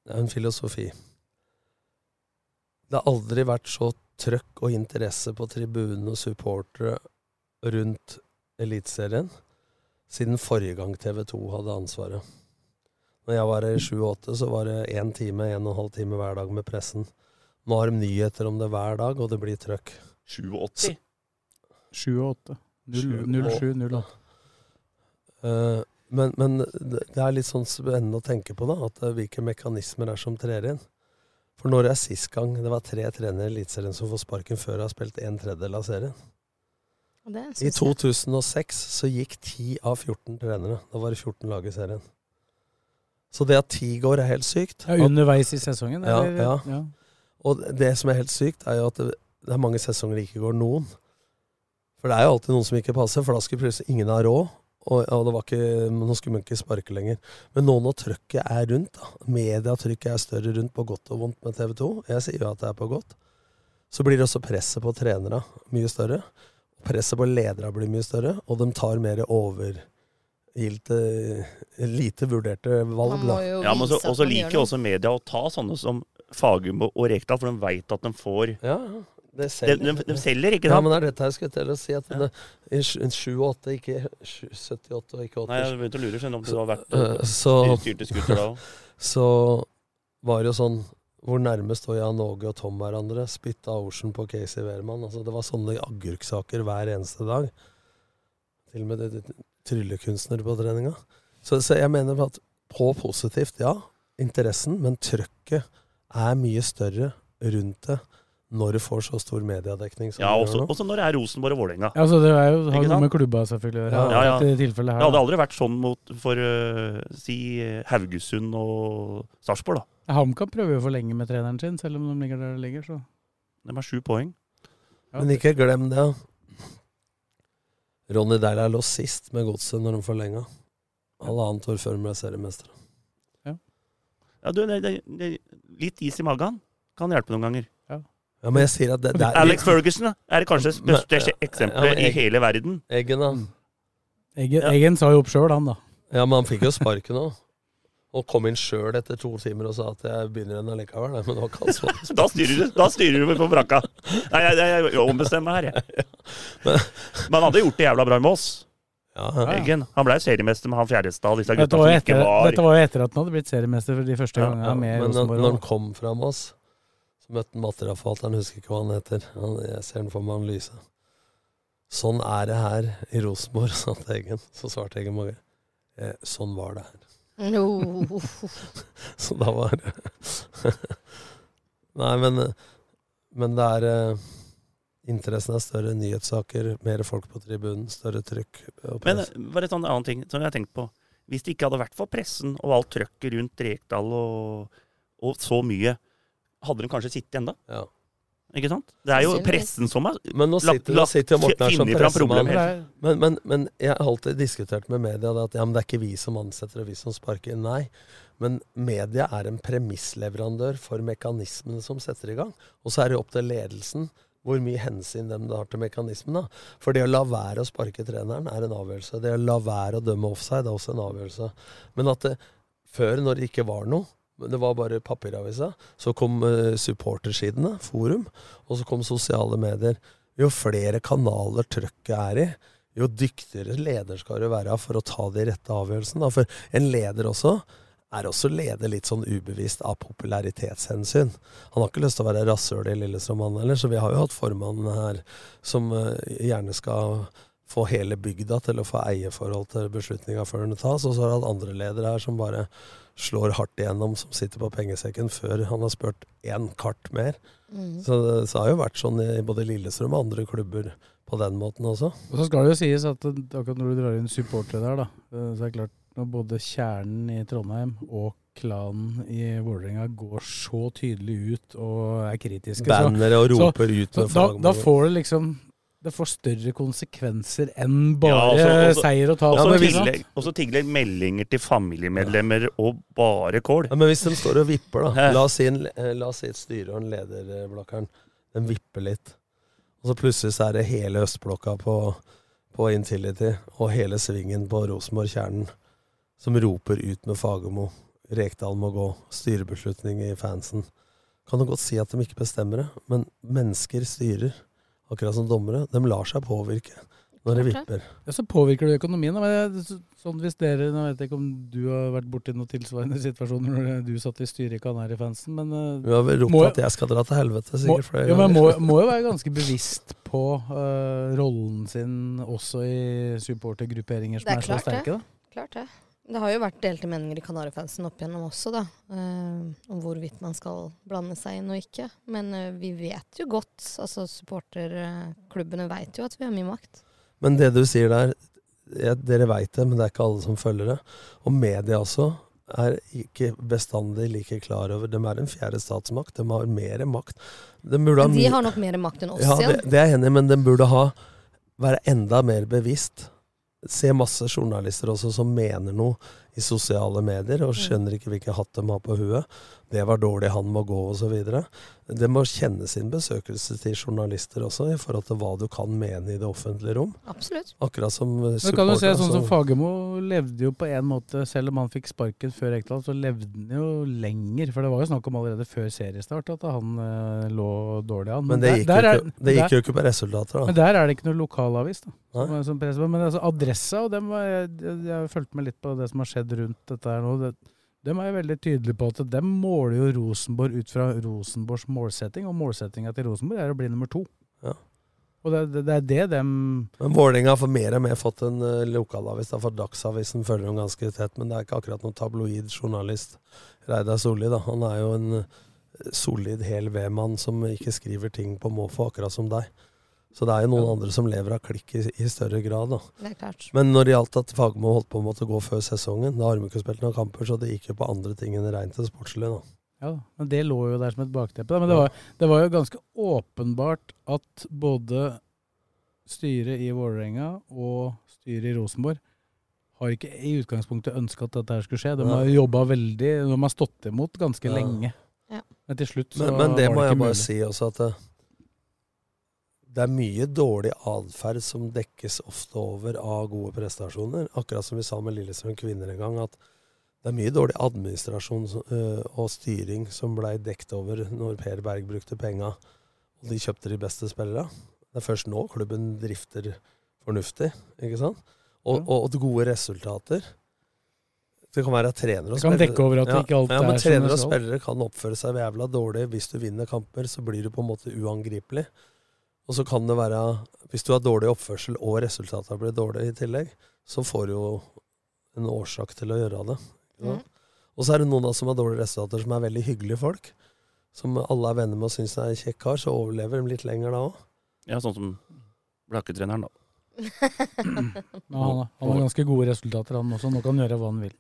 Det er en filosofi. Det har aldri vært så trøkk og interesse på tribunen og supportere rundt Eliteserien siden forrige gang TV 2 hadde ansvaret. Når jeg var her i 7-8, så var det én time, en og en halv time hver dag med pressen. Nå har de nyheter om det hver dag, og det blir trøkk. 87. 7 og 8. Sju og 07, 08. Eh, men, men det er litt sånn spennende å tenke på, da, at eh, hvilke mekanismer er som trer inn. For når er sist gang det var tre trenere i Eliteserien som får sparken før de har spilt en tredjedel av serien? I 2006 så gikk 10 av 14 trenere. Da var det 14 lag i serien. Så det at 10 går, er helt sykt. Ja, underveis i sesongen? Ja, ja. ja. Og det som er helt sykt, er jo at det, det er mange sesonger det ikke går noen. For det er jo alltid noen som ikke passer, for da skulle plutselig ingen ha råd. Og, og det var ikke, nå skulle man ikke sparke lenger. Men nå når trøkket er rundt, da, mediatrykket er større rundt på godt og vondt med TV 2, jeg sier jo at det er på godt, så blir også presset på trenere mye større. Presset på ledere blir mye større, og de tar mer overgilte, lite vurderte valg. Da. Ja, men så, også Og så liker også media å ta sånne som Fagum og Rekdal, for de veit at de får Ja, ja, det De, selger. de, de selger, ikke Ja, men det er dette jeg skulle til å si. At det, i sju- en 7 og 8, ikke 78 og ikke 80. Nei, jeg begynte å lure skjønner, om du har vært så, styrte skuter da òg. så var det jo sånn Hvor nærme står Jan Åge og Tom hverandre? Spytta Ocean på Casey Wehrmann. Altså, det var sånne agurksaker hver eneste dag. Til og med det, det, tryllekunstner på treninga. Så, så jeg mener at på positivt, ja, interessen, men trøkket er mye større rundt det når du får så stor mediedekning som Ja, også, også når det er Rosenborg og Vålerenga. Ja, så det er jo, har noe med klubba selvfølgelig å gjøre. Ja, ja, ja. Det hadde aldri vært sånn mot for uh, si Haugesund og Sarpsborg, da. HamKam prøver jo å forlenge med treneren sin, selv om de ligger der de ligger. Så. De har sju poeng. Ja, Men ikke glem det. Ronny Deila lå sist med godset når de forlenga. Halvannet år før de ble seriemestere. Ja, du, det, det, det, litt is i magen kan hjelpe noen ganger. Ja, men jeg sier at det, det er Alex Ferguson er det kanskje det største ja, eksempelet i hele verden. Eggen, da. Eggen, Ja. Eggen sa jo opp sjøl, han da. Ja, men han fikk jo sparken òg. Og kom inn sjøl etter to timer og sa at jeg begynner igjen allikevel. nei, Men det var ikke hans. Da styrer du da styrer du på brakka. Nei, jeg, jeg, jeg ombestemmer her, jeg. Men han hadde gjort det jævla bra med oss. Ja, ja. Eggen. Han ble seriemester med han Fjerdestad, disse Dette var, som jo ikke etter, var dette var jo etter at han hadde blitt seriemester for de første Ja, gangene ja. med Men når, Rosenborg. når han kom fra Moss, så møtte han Matterafalteren, husker ikke hva han heter. Han, jeg ser den for meg, han Lyse. Sånn er det her i Rosenborg, sa Eggen. Så svarte Eggen Mage. Eh, sånn var det her. No. Så da var det Nei, men, men det er eh, Interessen er større, nyhetssaker, mer folk på tribunen, større trykk. Og Men var det bare et annet annen ting som jeg har tenkt på. Hvis det ikke hadde vært for pressen og alt trøkket rundt Rekdal og, og så mye, hadde de kanskje sittet ennå? Ja. Ikke sant? Det er jo pressen som har Men nå lagt- sitter, nå lagt- sitter jo Morten her som pressemann. Men, men, men jeg har alltid diskutert med media det at ja, men det er ikke vi som ansetter og vi som sparker. Nei. Men media er en premissleverandør for mekanismene som setter i gang. Og så er det opp til ledelsen hvor mye hensyn de har til mekanismen. da. For det å la være å sparke treneren er en avgjørelse. Det å la være å dømme offside er også en avgjørelse. Men at det, før, når det ikke var noe, det var bare papiravisa, så kom uh, supportersidene, forum, og så kom sosiale medier. jo flere kanaler trøkket er i, jo dyktigere leder skal du være for å ta de rette avgjørelsene. For en leder også er også leder litt sånn ubevisst av popularitetshensyn. Han har ikke lyst til å være rasshøl i Lillestrøm, han heller, så vi har jo hatt formannen her som uh, gjerne skal få hele bygda til å få eierforhold til beslutninga før den tas, og så har du hatt andre ledere her som bare slår hardt igjennom, som sitter på pengesekken før han har spurt én kart mer. Mm. Så, det, så det har jo vært sånn i både Lillestrøm og andre klubber på den måten også. Og så skal det jo sies at akkurat når du drar inn supportere der, da, eh, så er det klart når både kjernen i Trondheim og klanen i Vålerenga går så tydelig ut og er kritiske Bannere og roper så, ut. Så, da, da, får det liksom det får større konsekvenser enn bare ja, også, også, seier og tap. Og så tillegg meldinger til familiemedlemmer ja. og bare kål. Ja, men hvis de står og vipper, da. La oss si, en, eh, la oss si et styre og en leder, Blakkaren. De vipper litt. Og så plutselig så er det hele østblokka på, på Intility og hele svingen på Rosenborg-kjernen som roper ut med Fagermo. Rekdal må gå. Styrebeslutning i fansen. Kan du godt si at de ikke bestemmer det, men mennesker styrer. Akkurat som dommere. De lar seg påvirke når det vipper. Ja, Så påvirker det økonomien. Men sånn hvis dere, Nå vet jeg ikke om du har vært borti noen tilsvarende situasjoner når du satt i styret i Kanarifansen, men uh, Du har vel ropt at jeg skal dra til helvete sikkert flere ja, men må, må, jo være ganske bevisst på uh, rollen sin også i supportergrupperinger som er, er så sterke. Det. da. Klart det. Det har jo vært delte meninger i Kanarifansen opp igjennom også, da. Eh, om hvorvidt man skal blande seg inn og ikke. Men eh, vi vet jo godt, altså supporterklubbene veit jo at vi har mye makt. Men det du sier der, ja, dere veit det, men det er ikke alle som følger det. Og media også er ikke bestandig like klar over De er en fjerde statsmakt. De har mer makt. De, ha de har nok mer makt enn oss, ja. Det, det er jeg enig i, men de burde ha, være enda mer bevisst ser masse journalister også som mener noe i sosiale medier, og skjønner ikke hvilke hatt de har på huet. Det var dårlig, han må gå, osv. Det må kjenne sin besøkelse til journalister også, i forhold til hva du kan mene i det offentlige rom. Absolutt. Akkurat som supporter. Men kan du se sånn som Fagermo levde jo på en måte, selv om han fikk sparken før Ekdal, så levde han jo lenger. For det var jo snakk om allerede før seriestart at han uh, lå dårlig an. Men, men det gikk, der, jo, ikke, det gikk der, jo ikke på resultater, da. Men der er det ikke noe lokalavis, da. Som, som men altså, adressa, og dem, jeg, jeg har fulgt med litt på det som har skjedd rundt dette her nå. det de er veldig tydelige på at de måler jo Rosenborg ut fra Rosenborgs målsetting, og målsettinga til Rosenborg er å bli nummer to. Ja. Og det, det, det, er det de Men Vålerenga har for mer og mer fått en uh, lokalavis. Da, for Dagsavisen følger dem ganske tett, men det er ikke akkurat noen tabloid journalist. Reidar Solli, da. Han er jo en uh, solid, hel V-mann som ikke skriver ting på måfå, akkurat som deg. Så det er jo noen ja. andre som lever av klikk i, i større grad. Da. Det er klart. Men når det gjaldt at Fagermo holdt på å måtte gå før sesongen, da har de ikke spilt noen kamper, så det gikk jo på andre ting enn rent det sportslige. da. Ja, men det lå jo der som et bakteppe. Men det var, det var jo ganske åpenbart at både styret i Vålerenga og styret i Rosenborg har ikke i utgangspunktet ønska at dette skulle skje. De har jobba veldig, de har stått imot ganske ja. lenge. Ja. Men til slutt så men, men det må jeg bare si også, at eh, det er mye dårlig atferd som dekkes ofte over av gode prestasjoner. Akkurat som vi sa med Lillestrøm kvinner en gang, at det er mye dårlig administrasjon uh, og styring som blei dekt over når Per Berg brukte penga og de kjøpte de beste spillerne. Det er først nå klubben drifter fornuftig, ikke sant? Og, og, og gode resultater. Det kan være trenere og spillere. Det kan dekke over at ja, ikke alt ja, men er Trenere og spillere kan oppføre seg jævla dårlig. Hvis du vinner kamper, så blir du på en måte uangripelig. Og så kan det være Hvis du har dårlig oppførsel og resultatene blir dårlige i tillegg, så får du jo en årsak til å gjøre det. Ja. Mm. Og så er det noen av oss som har dårlige resultater, som er veldig hyggelige folk. Som alle er venner med og syns er en kjekk kar, så overlever de litt lenger da òg. Ja, sånn som Blakke-treneren, da. ja, han, han, har ganske gode resultater, han også. Nå kan han gjøre hva han vil.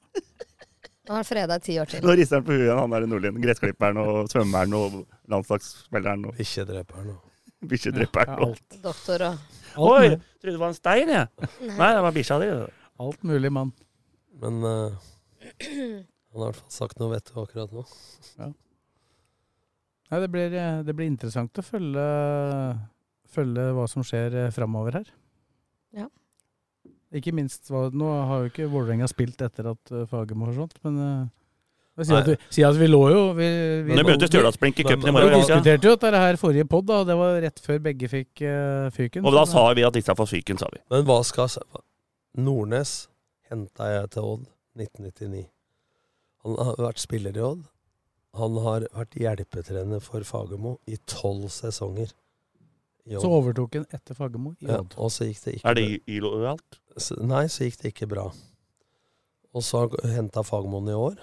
Nå har fredag ti år til. Nå rister han på huet, han der Nordlien. Gressklipperen og svømmeren og landslagsspilleren. Og... Ikke dreperen og Bikkjedrepperen. Ja, Doktor og Oi, trodde det var en stein, jeg. Ja. Nei, det var bikkja di. Alt mulig, mann. Men uh, han har i hvert fall sagt noe vettig akkurat nå. Ja. Nei, det blir, eh, det blir, interessant å følge, følge hva som skjer eh, framover her. Ja. Ikke minst Nå har jo ikke Vålerenga spilt etter at Fagermo forsvant, men Si at, vi, si at vi lå jo Vi, vi, Men det begynte Stjørdalsblink i cupen i morgen. vi diskuterte jo dette her forrige pod, da. Det var rett før begge fikk uh, fyken. Og da sa vi at disse får fyken, sa vi. Men hva skal Nordnes henta jeg til Odd 1999. Han har vært spiller i Odd. Han har vært hjelpetrener for Fagermo i tolv sesonger. I Så overtok han etter Fagermo i Odd. Ja, og så gikk det ikke Er det illojalt? S- Nei, så gikk det ikke bra. Og så henta Fagermoen i år.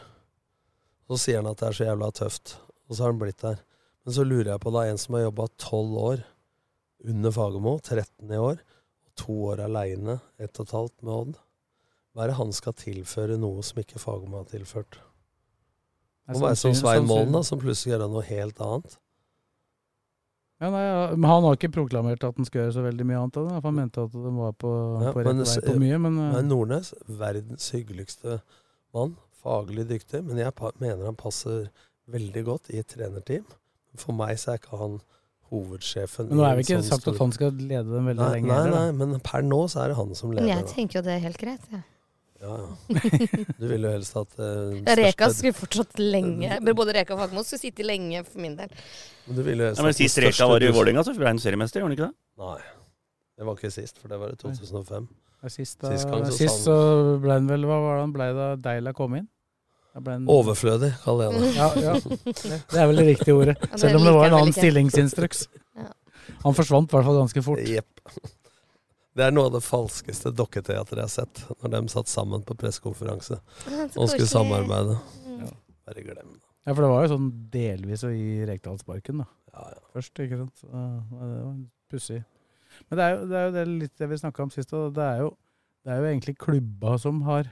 Så sier han at det er så jævla tøft. Og så har han blitt der. Men så lurer jeg på da en som har jobba tolv år under Fagermo, 13 i år, og to år aleine, ett og et halvt med Odd. Hva er det han skal tilføre noe som ikke Fagermo har tilført? Må være som Svein Målen, da, som plutselig gjør noe helt annet. Ja, nei, men Han har ikke proklamert at han skal gjøre så veldig mye annet det. Han mente at de var på, Ja, på rett men vei på mye, men, eh, Men Nordnes, verdens hyggeligste mann. Faglig dyktig. Men jeg mener han passer veldig godt i et trenerteam. For meg så er ikke han hovedsjefen. men nå er vi ikke sånn sagt stor- at han skal lede dem veldig Nei, lenge. nei, nei, men per nå så er det han som leder. Men jeg tenker jo det er helt greit. Ja. Ja, ja. Du ville jo helst at eh, Reka skulle fortsatt lenge men Både Reka og Fagermo skulle sitte lenge for min del. Men du ville helst Ja, men Sist Reka største var i Vålerenga, så ble han seriemester, gjorde han ikke det? Nei. Det var ikke sist, for det var i 2005. Ja, Sist, da, Sist gang så sist så ble han vel Hva var det han ble da Deila kom inn? En... Overflødig, kaller jeg det. Ja, ja. Det er vel det riktige ordet. Selv om det var en annen stillingsinstruks. Han forsvant i hvert fall ganske fort. Jepp. Det er noe av det falskeste dokketeatret jeg har sett, når de satt sammen på pressekonferanse Så og skulle samarbeide. Mm. Bare glem det. Ja, for det var jo sånn delvis å gi Rekdalsparken, da. Ja, ja. Først, ikke sant. Så, det var pussig. Men det er jo, det er jo det litt det vi snakka om sist, og det er jo, det er jo egentlig klubba som har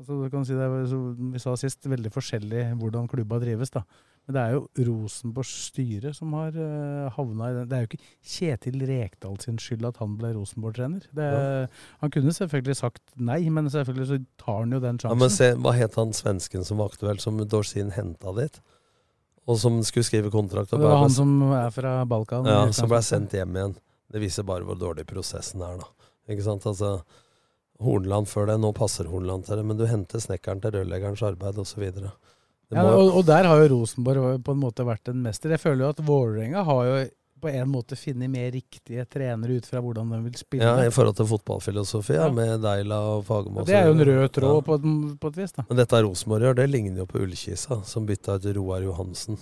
altså du kan si det som vi sa sist, veldig forskjellig hvordan klubba drives. da. Men det er jo Rosenborgs styre som har uh, havna i den. Det er jo ikke Kjetil Rekdal sin skyld at han ble Rosenborg-trener. Ja. Han kunne selvfølgelig sagt nei, men selvfølgelig så tar han jo den Ja, sjansen. men se, Hva het han svensken som var aktuell, som Dorsin henta dit? Og som skulle skrive kontrakt? Og det var han som er fra Balkan. ja, som ble sendt hjem igjen. Det viser bare hvor dårlig prosessen er, da. Ikke sant? Altså, Hornland før det, nå passer Hornland til det, men du henter snekkeren til rørleggerens arbeid osv. Ja, og, og der har jo Rosenborg på en måte vært en mester. Jeg føler jo at Vålerenga har jo på en måte funnet mer riktige trenere ut fra hvordan de vil spille. Ja, I forhold til fotballfilosofi, ja, med Deila og Fagermo. Ja, det er jo en rød tråd Ja. på, på et vis, da. Men dette Rosenborg gjør, det ligner jo på Ullkisa, som bytta ut Roar Johansen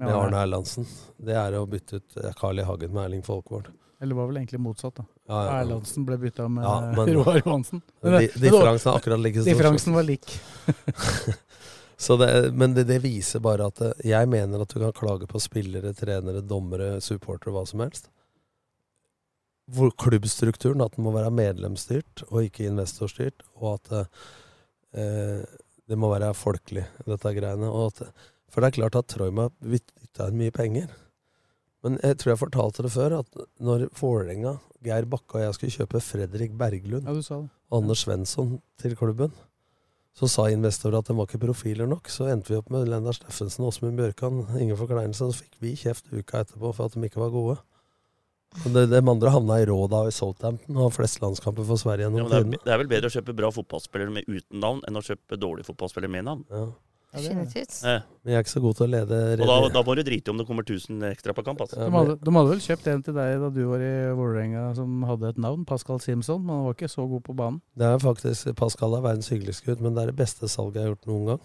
med Arne Erlandsen. Det er å bytte ut eh, Carl I. Hagen med Erling Folkvord. Eller var vel egentlig motsatt, da. Ja, ja. Erlandsen ble bytta med Ja, men- Roar Johansen. Men Men di- differansen er akkurat like stor. Differansen var lik. Så det, men det, det viser bare at eh, jeg mener at du kan klage på spillere, trenere, dommere, supportere, hva som helst. Hvor klubbstrukturen, at den må være medlemsstyrt og ikke investorstyrt, og at eh, det må være folkelig, dette greiene. At, for det er klart at Troima bytta inn mye penger. Men jeg tror jeg fortalte det før, at når Vålerenga, Geir Bakke og jeg skulle kjøpe Fredrik Berglund Ja, du sa det. og Anders Svensson til klubben, så sa investorer at de var ikke profiler nok. Så endte vi opp med Lennar Steffensen og Åsmund Bjørkan. Ingen forkleinelse. Så fikk vi kjeft uka etterpå for at de ikke var gode. Og det, de andre havna i råda i Southampton og har flest landskamper for Sverige Ja, det, er, det er vel bedre å kjøpe bra fotballspillere med uten navn enn å kjøpe dårlige fotballspillere med navn. Ja. Ja, det. Definitivt. Eh, Men jeg er ikke så god til å lede og da, da må du drite i om det kommer 1000 ekstra på kamp. Altså. De hadde, de hadde vel kjøpt en til deg da du var i Vålerenga som hadde et navn, Pascal Simpson. Men han var ikke så god på banen. Det er faktisk Pascal er verdens hyggeligste gutt, men det er det beste salget jeg har gjort noen gang.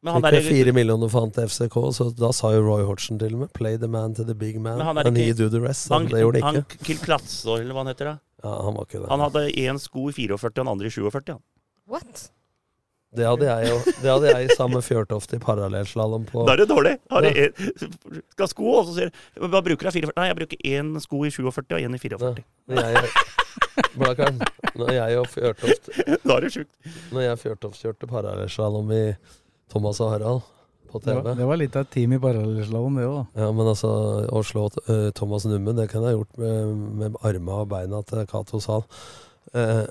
Men han Fikk er, fire millioner for han til FCK, så da sa jo Roy Hodgson til og med 'play the man to the big man', han and ikke- he do the rest. han, det gjorde han han ikke. Kill Platzo, eller hva han heter. Da. Ja, han var ikke det. Han hadde én sko i 44 og den andre i 47. Han. What? Det hadde jeg jo. Det hadde jeg sammen med Fjørtoft i parallellslalåm på. Da er det dårlig. Har ja. en, skal ha sko, og så sier du Hva bruker du? 44? Nei, jeg bruker én sko i 47 og én i 44. Ja. jeg, Blakkaren, når jeg og Fjørtoft Da er det sjukt. Når jeg og Fjørtoft kjørte parallellslalåm i Thomas og Harald på Det TV var, det var litt av et team i parallellslalåm, det òg. Ja, men altså, å slå uh, Thomas Nummen, det kunne jeg gjort med, med armene og beina til Cato Zahl. Eh,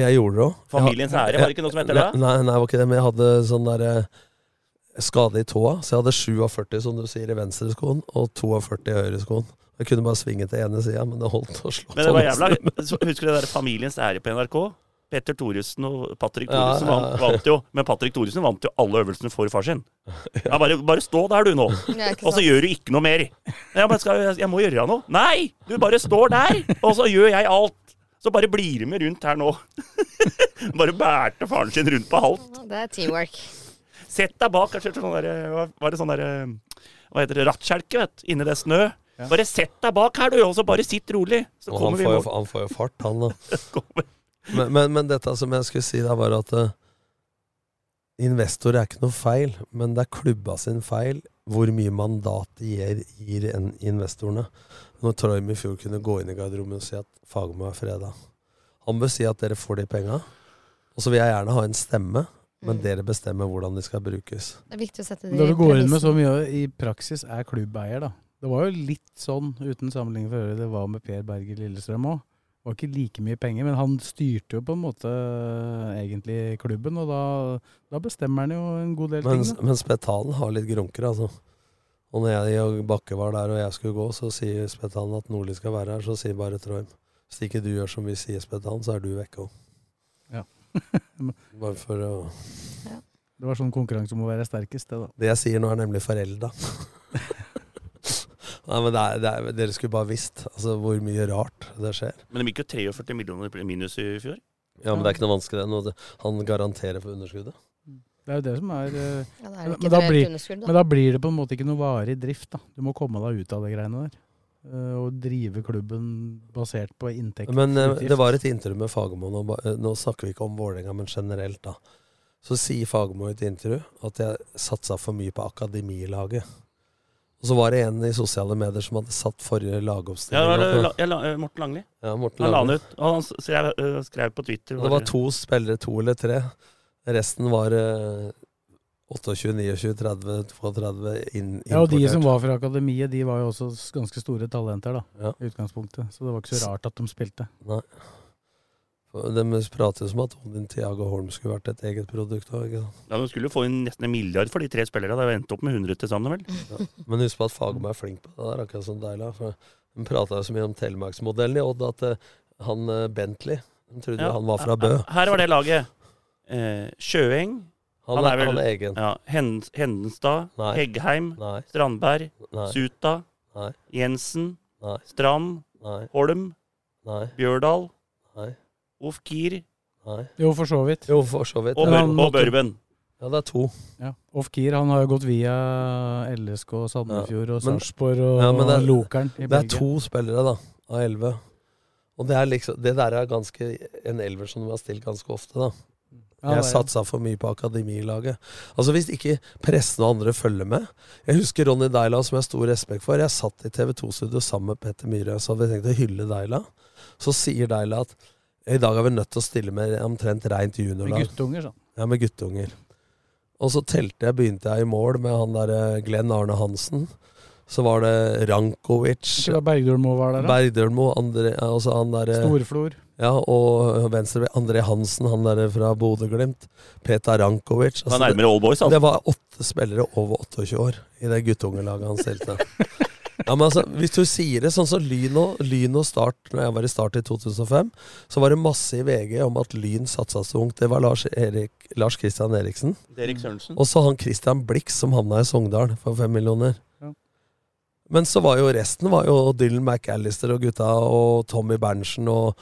jeg gjorde det òg. Familiens ære, var det ikke noe som heter det? Nei, nei, det var ikke det, men jeg hadde sånn derre skade i tåa, så jeg hadde 47, som du sier, i venstreskoen, og 42 i høyreskoen. Jeg kunne bare svinge til ene sida, men det holdt å slå Men det var jævla Husker du det der Familiens ære på NRK? Petter Thoresen og Patrick Ja, ja, ja. vant, vant jo. Men Patrick Thoresen vant jo alle øvelsene for far sin. Ja, bare, bare stå der, du, nå. Og så gjør du ikke noe mer. Jeg, skal, jeg, jeg må gjøre noe. Nei! Du bare står der, og så gjør jeg alt. Så bare blir de med rundt her nå. bare bærte faren sin rundt på halvt. Det er teamwork. Sett deg bak kanskje sånn der, hva var det sånn der, Hva heter det? Rattkjelke, vet du. Inni det snø. Bare sett deg bak her, du, og så bare sitt rolig. Så kommer vi får, i mål. han får jo fart, han da. Men, men, men dette som jeg skulle si, da, var at uh, investor er ikke noe feil, men det er klubba sin feil hvor mye mandat de gir, gir en investorene. Når Troim i fjor kunne gå inn i garderoben og si at Fagermo er freda. Han bør si at dere får de penga, og så vil jeg gjerne ha en stemme, men Mm. dere bestemmer hvordan de skal brukes. Det er viktig å sette Men de Da du går inn med så mye i praksis, er klubbeier, da. Det var jo litt sånn, uten sammenligning for øvrig, det var med Per Berger Lillestrøm òg. Det var ikke like mye penger, men han styrte jo på en måte eh, egentlig klubben, og da, da bestemmer han jo en god del Men, ting. Da. men Spetalen har litt grunker, altså. Og når jeg og Bakke var der og jeg skulle gå, så sier Spetalen at Nordli skal være her. Så sier bare Troim hvis ikke du gjør som vi sier, Spetalen, så er du vekke òg. Ja. bare for å Det var sånn konkurranse om å være sterkest, det, da. Det jeg sier nå, er nemlig forelda. Nei, men det er, det er, Dere skulle bare visst altså, hvor mye rart det skjer. Men det gikk jo 43 millioner minus i fjor. Ja, Men det er ikke noe vanskelig. det Han garanterer for underskuddet. Det er jo det som er eh, Ja, det er men, da blir, da. men da blir det på en måte ikke noe varig drift, da. Du må komme deg ut av de greiene der. Eh, og drive klubben basert på inntekt. Men eh, det var et intervju med Fagermo. Nå, nå snakker vi ikke om Vålerenga, men generelt, da. Så sier Fagermo i et intervju at jeg satsa for mye på akademilaget. Og så var det en i sosiale medier som hadde satt forrige Ja, det lagoppstilling. var La- ja, Morten Langli. ja, Morten Han la han den ut. Og han så jeg uh, skrev på Twitter Det var to spillere, to eller tre. Resten var eh, 28, 29, 30, 32 inn, Ja, og de som var fra akademiet, de var jo også ganske store talenter, da. Ja. I utgangspunktet. Så det var ikke så rart at de spilte. Nei. De prater jo som at Odin Tiago Holm skulle vært et eget produkt. sant? Ja, De skulle jo få inn nesten en milliard for de tre spillerne. Det endte opp med 100 til sammen, vel? Ja. Men husk på at Fagermo er flink på det der, akkurat som Deila. For de prata jo så mye om Telemarksmodellen i Odd at eh, han eh, Bentley De trodde Ja. jo han var fra Bø. Her var det laget. Eh, Sjøeng. Han, han er, vel- han er egen. Ja, Hendenstad. Nei. Heggheim. Nei. Strandberg. Nei. Suta. Nei. Jensen. Nei. Strand. Nei. Holm. Nei. Bjørdal. Ofkir. Jo, for så vidt. Jo, for så vidt. Og, Bør og måtte- Børven. Ja, det er to. Ja. Off-Keer han har jo gått via LSK, Sandefjord og Sarpsborg og Ja, men det er- Lokeren i Det er to spillere, da, av elleve. Og det er liksom Det der er ganske en elver som du har stilt ganske ofte, da. Ja, Jeg er- satsa for mye på akademilaget. Altså Hvis ikke pressen og andre følger med Jeg husker Ronny Deila, som jeg har stor respekt for. Jeg satt i TV 2-studio sammen med Petter Myhre, så hadde vi tenkt å hylle Deila. Så sier Deila at i dag er vi nødt til å stille med omtrent rent Med guttunger, sånn. Ja, med guttunger. Og så telte jeg, begynte jeg i mål med han derre Glenn Arne Hansen. Så var det Rankovic. Ikke da Bergdølmo var der, da? Bergdølmo, andre, altså han derre Storflor. Ja, og venstre André Hansen, han der fra Bodø-Glimt. Petar Rankovic. Han er nærmere Old Boys, altså. det var åtte spillere over 28 år i det guttungelaget han stilte. Ja, men altså, Hvis du sier det sånn som Lyn og, Lyn og Start Når jeg var i Start i 2005, så var det masse i VG om at Lyn satsa så ungt. Det var Lars, Erik, Lars Christian Eriksen. Erik Sørensen. Og så han Christian Blix som havna i Sogndal for fem millioner. Ja. Men så var jo resten var jo Dylan McAllister og gutta og Tommy Berntsen og,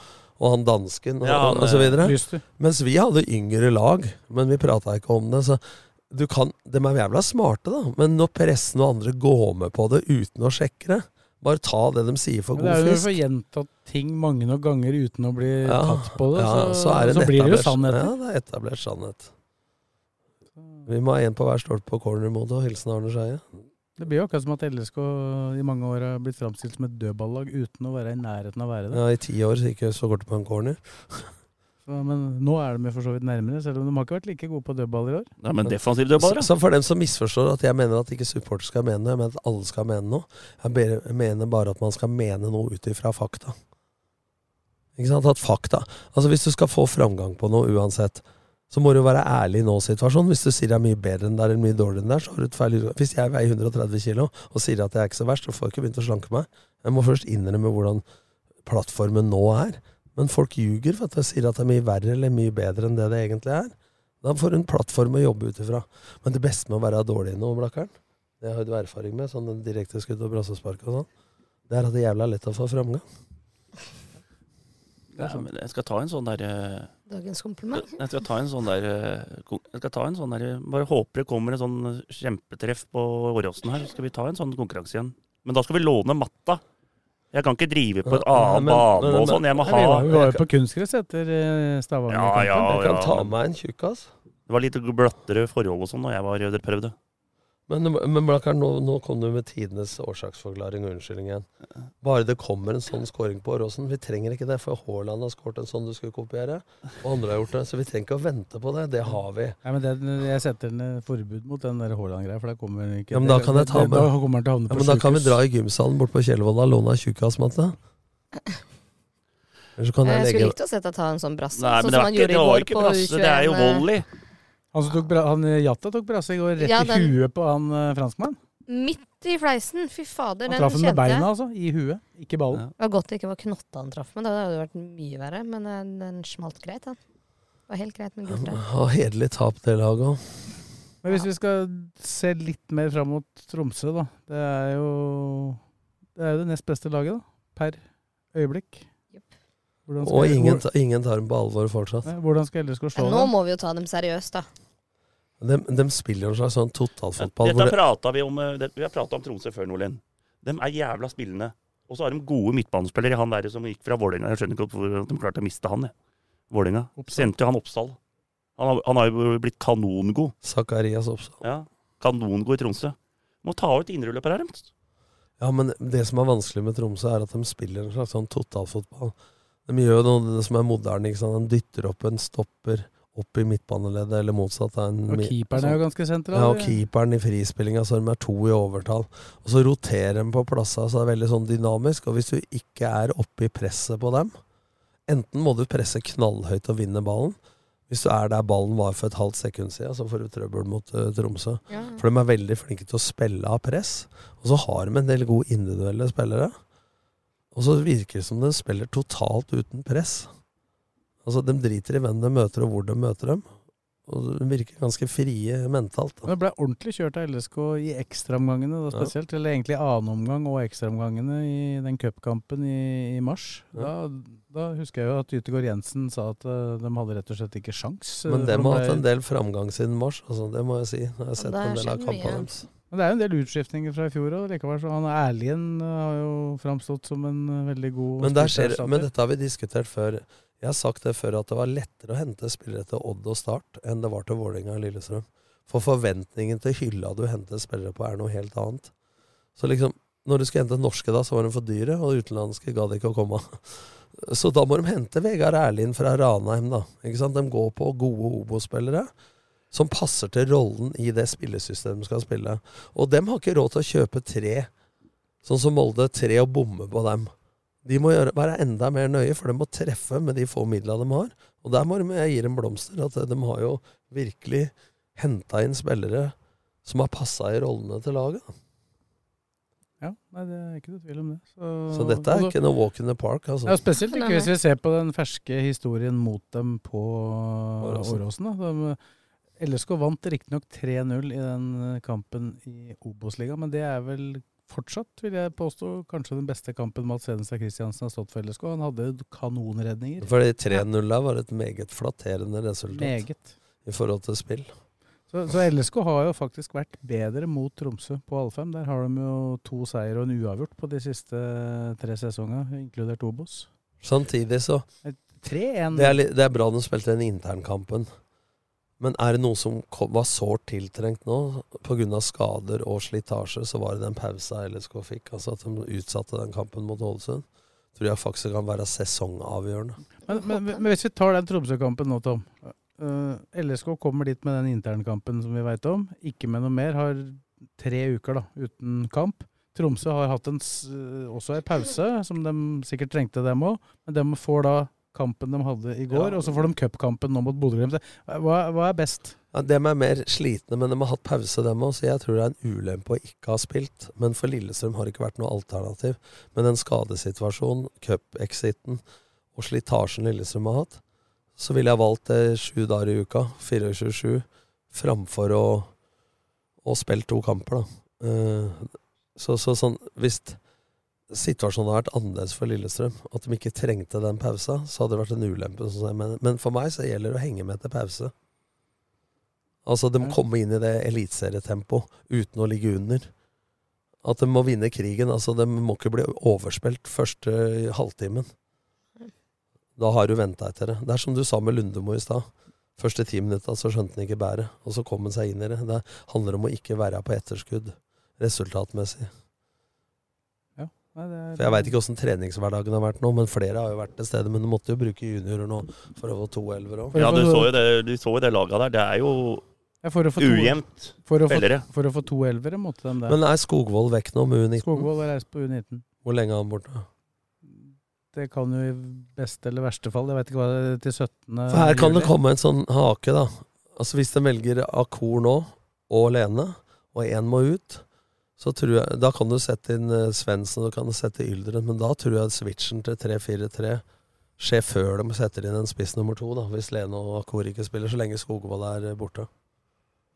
og han dansken og, Ja, han, og så videre. Lyster. Mens vi hadde yngre lag, men vi prata ikke om det. Så du kan, de er jævla smarte, da. Men når pressen og andre går med på det uten å sjekke det, bare ta det de sier for god fisk. det er jo for gjentatt ting mange nok ganger uten å bli Ja, tatt på det, ja, så, så, det så blir det jo sannhet. Ja, det er etablert sannhet. Vi må ha én på hver stolpe på cornermode og hilsen Arne Skeie. Det blir jo akkurat som at LSK i mange år har blitt framstilt som et dødballag uten å være i nærheten av å være det. Ja, I ti år så gikk jeg så kort på en corner. Så, men nå er de for så vidt nærmere, selv om de har ikke vært like gode på dødball i år. Nei, men defensiv dødballer, Så, så for dem som misforstår at jeg mener at ikke supporter skal mene noe, jeg mener at alle skal mene noe. Jeg jeg mener bare at man skal mene noe ut ifra fakta. Ikke sant? At fakta Altså Hvis du skal få framgang på noe uansett, så må du være ærlig i nå-situasjonen. Hvis du sier det er mye bedre enn der eller mye dårligere enn der, så har du et feil utgangspunkt. Hvis jeg veier 130 kilo og sier at jeg er ikke så verst, så får jeg ikke begynt å slanke meg. Jeg må først innrømme hvordan plattformen nå er. Men folk ljuger for at jeg sier at det er mye verre eller mye bedre enn det det egentlig er. Da får du en plattform å jobbe ut ifra. Men det beste med å være dårlig nå, Blakkern, det har du erfaring med, sånn direkteskudd og brassespark og sånn, det er at det er jævla lett å få framgang. Ja, men jeg skal ta en sånn der eh, Dagens kompliment. Jeg skal ta en sånn der eh, Jeg skal ta en sånn der Bare håper det kommer en sånn kjempetreff på Åråsen her. Så skal vi ta en sånn konkurranse igjen. Men da skal vi låne matta. Jeg kan ikke drive på et annet bane og sånn. Jeg må ha vi var jo på kunstgress etter eh, Stavanger. Ja, Ja, ja, Jeg kan ta meg en tjukkas. Det var litt bløttere forhold og sånn da jeg var prøvde. Men, men Blakkar, nå, nå kom du med tidenes årsaksforklaring og unnskyldning igjen. Bare det kommer en sånn scoring på Åråsen. Vi trenger ikke det, for Haaland har skåret en sånn du skulle kopiere. Og andre har gjort det. Så vi trenger ikke å vente på det. Det har vi. Nei, men det, Jeg setter en forbud mot den der Haaland-greia, for da kommer ikke Ja, men da kan jeg ta med- Da kommer han til å havne Ja, men da kan vi dra i gymsalen bort på Kjellvolla og låne ei tjukkasmatte. Jeg Jeg skulle likt å sette ta en sånn brasse, Nei, sånn det som var han ikke, gjorde det i var går ikke på brasse, det er jo U21. volley. Han som tok bra, han, Jatta tok brasse i går rett Ja, i huet på han franskmannen? franskmann. Midt i fleisen. Fy fader, Han den traff den med kjente jeg. beina, altså. I huet, ikke ballen. Det var godt det ikke var knotta han traff med. Det hadde vært mye verre. Men den, den smalt greit, den. Det var helt greit med gult. Ha hederlig tap, det laget òg. Men hvis vi skal se litt mer fram mot Tromsø, da. Det er jo det, er jo det nest beste laget, da. Per øyeblikk. Og ingen, ta- ingen tar dem på alvor fortsatt. Nei, Hvordan skal LSK slå dem? nå må vi jo ta dem seriøst, da. De, de spiller jo en slags sånn totalfotball. Dette det- prata vi om eh, det, Vi har prata om Tromsø før, Nordlien. De er jævla spillende. Og så har de gode midtbanespillere. Han der som gikk fra Vålerenga. Jeg skjønner ikke hvorfor de klarte å miste han. jeg. Vålerenga. Sendte jo han Oppsal. Han har, han har jo blitt kanongod. Zakarias Oppsal. Ja, kanongod i Tromsø. Må ta ut indreløper her. Ja, men det som er vanskelig med Tromsø, er at de spiller en slags sånn totalfotball. De gjør jo noe det som er moderne. ikke sant? De dytter opp en stopper opp i midtbaneleddet, eller motsatt. En, Og keeperen er jo ganske sentral. Ja, og keeperen i frispillinga, så de er to i overtall. Og så roterer de på plassene, så det er veldig sånn dynamisk. Og hvis du ikke er oppe i presset på dem, enten må du presse knallhøyt og vinne ballen. Hvis du er der ballen var for et halvt sekund siden, så får du trøbbel mot uh, Tromsø. Ja. For de er veldig flinke til å spille av press. Og så har de en del gode individuelle spillere. Og så virker det som de spiller totalt uten press. Altså, De driter i hvem de møter, og hvor de møter dem. Og de virker ganske frie mentalt. Da. Men det ble ordentlig kjørt av LSK i ekstraomgangene, da Ja. spesielt. Eller egentlig annen omgang og ekstraomgangene i den cupkampen i, i mars. Da, da husker jeg jo at Ytegård Jensen sa at eh, de hadde rett og slett ikke sjans. eh, Men dem de har hatt en del framgang siden mars, altså, det må jeg si. Jeg har sett en del av kampene deres. Men det er jo en del utskiftninger fra i fjor òg. Han Erlien eh, har jo framstått som en eh, veldig god Men, skjer, men dette har vi diskutert før. Jeg har sagt det før at det var lettere å hente spillere til Odd og Start enn det var til Vålerenga og Lillestrøm. For forventningen til hylla du henter spillere på, er noe helt annet. Så liksom, når du skulle hente norske da, så var de for dyre, og utenlandske gadd ikke å komme. Så da må de hente Vegard Erlien fra Ranheim, da. Ikke sant? De går på gode Obo-spillere som passer til rollen i det spillesystemet de skal spille. Og dem har ikke råd til å kjøpe tre, sånn som Molde, tre og bomme på dem. De må gjøre, være enda mer nøye, for de må treffe med de få midlene de har. Og der må de, jeg gi dem blomster. At de har jo virkelig henta inn spillere som har passa i rollene til laget. Ja, nei, det er ikke noe tvil om det. Så, Så dette er ikke noe walk in the park. Altså. Ja, Spesielt ikke hvis vi ser på den ferske historien mot dem på Åråsen. De, LSK vant riktignok 3-0 i den eh, kampen i Obos-ligaen, men det er vel fortsatt, vil jeg påstå, kanskje den beste kampen Mats Hedenstad Christiansen har stått for LSK. Han hadde kanonredninger. Fordi 3-0 der var et meget flatterende resultat Meget. i forhold til spill. Så, så LSK har jo faktisk vært bedre mot Tromsø på Alfheim. Der har de jo to seier og en uavgjort på de siste tre sesongene, inkludert Obos. Samtidig så 3-1. det er, det er bra de spilte den internkampen. Men er det noe som kom, var sårt tiltrengt nå, pga. skader og slitasje, så var det den pausa LSK fikk. Altså at de utsatte den kampen mot Ålesund. Tror jeg faktisk kan være sesongavgjørende. Men, men, men hvis vi tar den Tromsø-kampen nå, Tom. Uh, LSK kommer dit med den internkampen som vi veit om. Ikke med noe mer. Har tre uker da, uten kamp. Tromsø har hatt en, også en pause, som de sikkert trengte, dem òg. Men de får da kampen de hadde i går, Ja. og så får de cupkampen nå mot Bodø-Glimt. Hva, hva er best? Ja, de er mer slitne, men de har hatt pause, dem òg, så jeg tror det er en ulempe å ikke ha spilt. Men for Lillestrøm har det ikke vært noe alternativ. Men den skadesituasjonen, cup-exiten og slitasjen Lillestrøm har hatt, så ville jeg valgt det sju dager i uka, 24-7, framfor å, å spille to kamper, da. Uh, så, så sånn, hvis situasjonen hadde vært annerledes for Lillestrøm, at de ikke trengte den pausa, så hadde det vært en ulempe. Sånn, men, men, for meg så gjelder det å henge med til pause. Altså, de kommer inn i det eliteserietempoet uten å ligge under. At de må vinne krigen. altså De må ikke bli overspilt første halvtimen. Da har du venta etter det. Det er som du sa med Lundemo i stad. Første ti minutta så skjønte han ikke bæret, og så kom han seg inn i det. Det handler om å ikke være på etterskudd resultatmessig. Ja, nei, det er, For Jeg veit ikke åssen treningshverdagen har vært nå, men flere har jo vært til stede. Men du måtte jo bruke juniorer nå for å få to elver òg. Ja, du så jo det, du så jo det laget der. Det er jo Ja, for to- ujevnt For spillere. for å få to elvere måtte de det. Men er Skogvold vekk nå med U19? Skogvold har reist på U19. Hvor lenge er han borte? Det kan jo i beste eller verste fall Jeg vet ikke hva det er til 17. For her kan det komme en sånn hake, da. Altså Hvis de velger Akor nå, og Lene, og én må ut, jeg Da kan du sette inn eh, Svendsen og du kan sette Yldren, men da tror jeg switchen til 3-4-3 skjer før de setter inn en spiss nummer to, da, hvis Lene og Akor ikke spiller, så lenge Skogvold er eh, borte.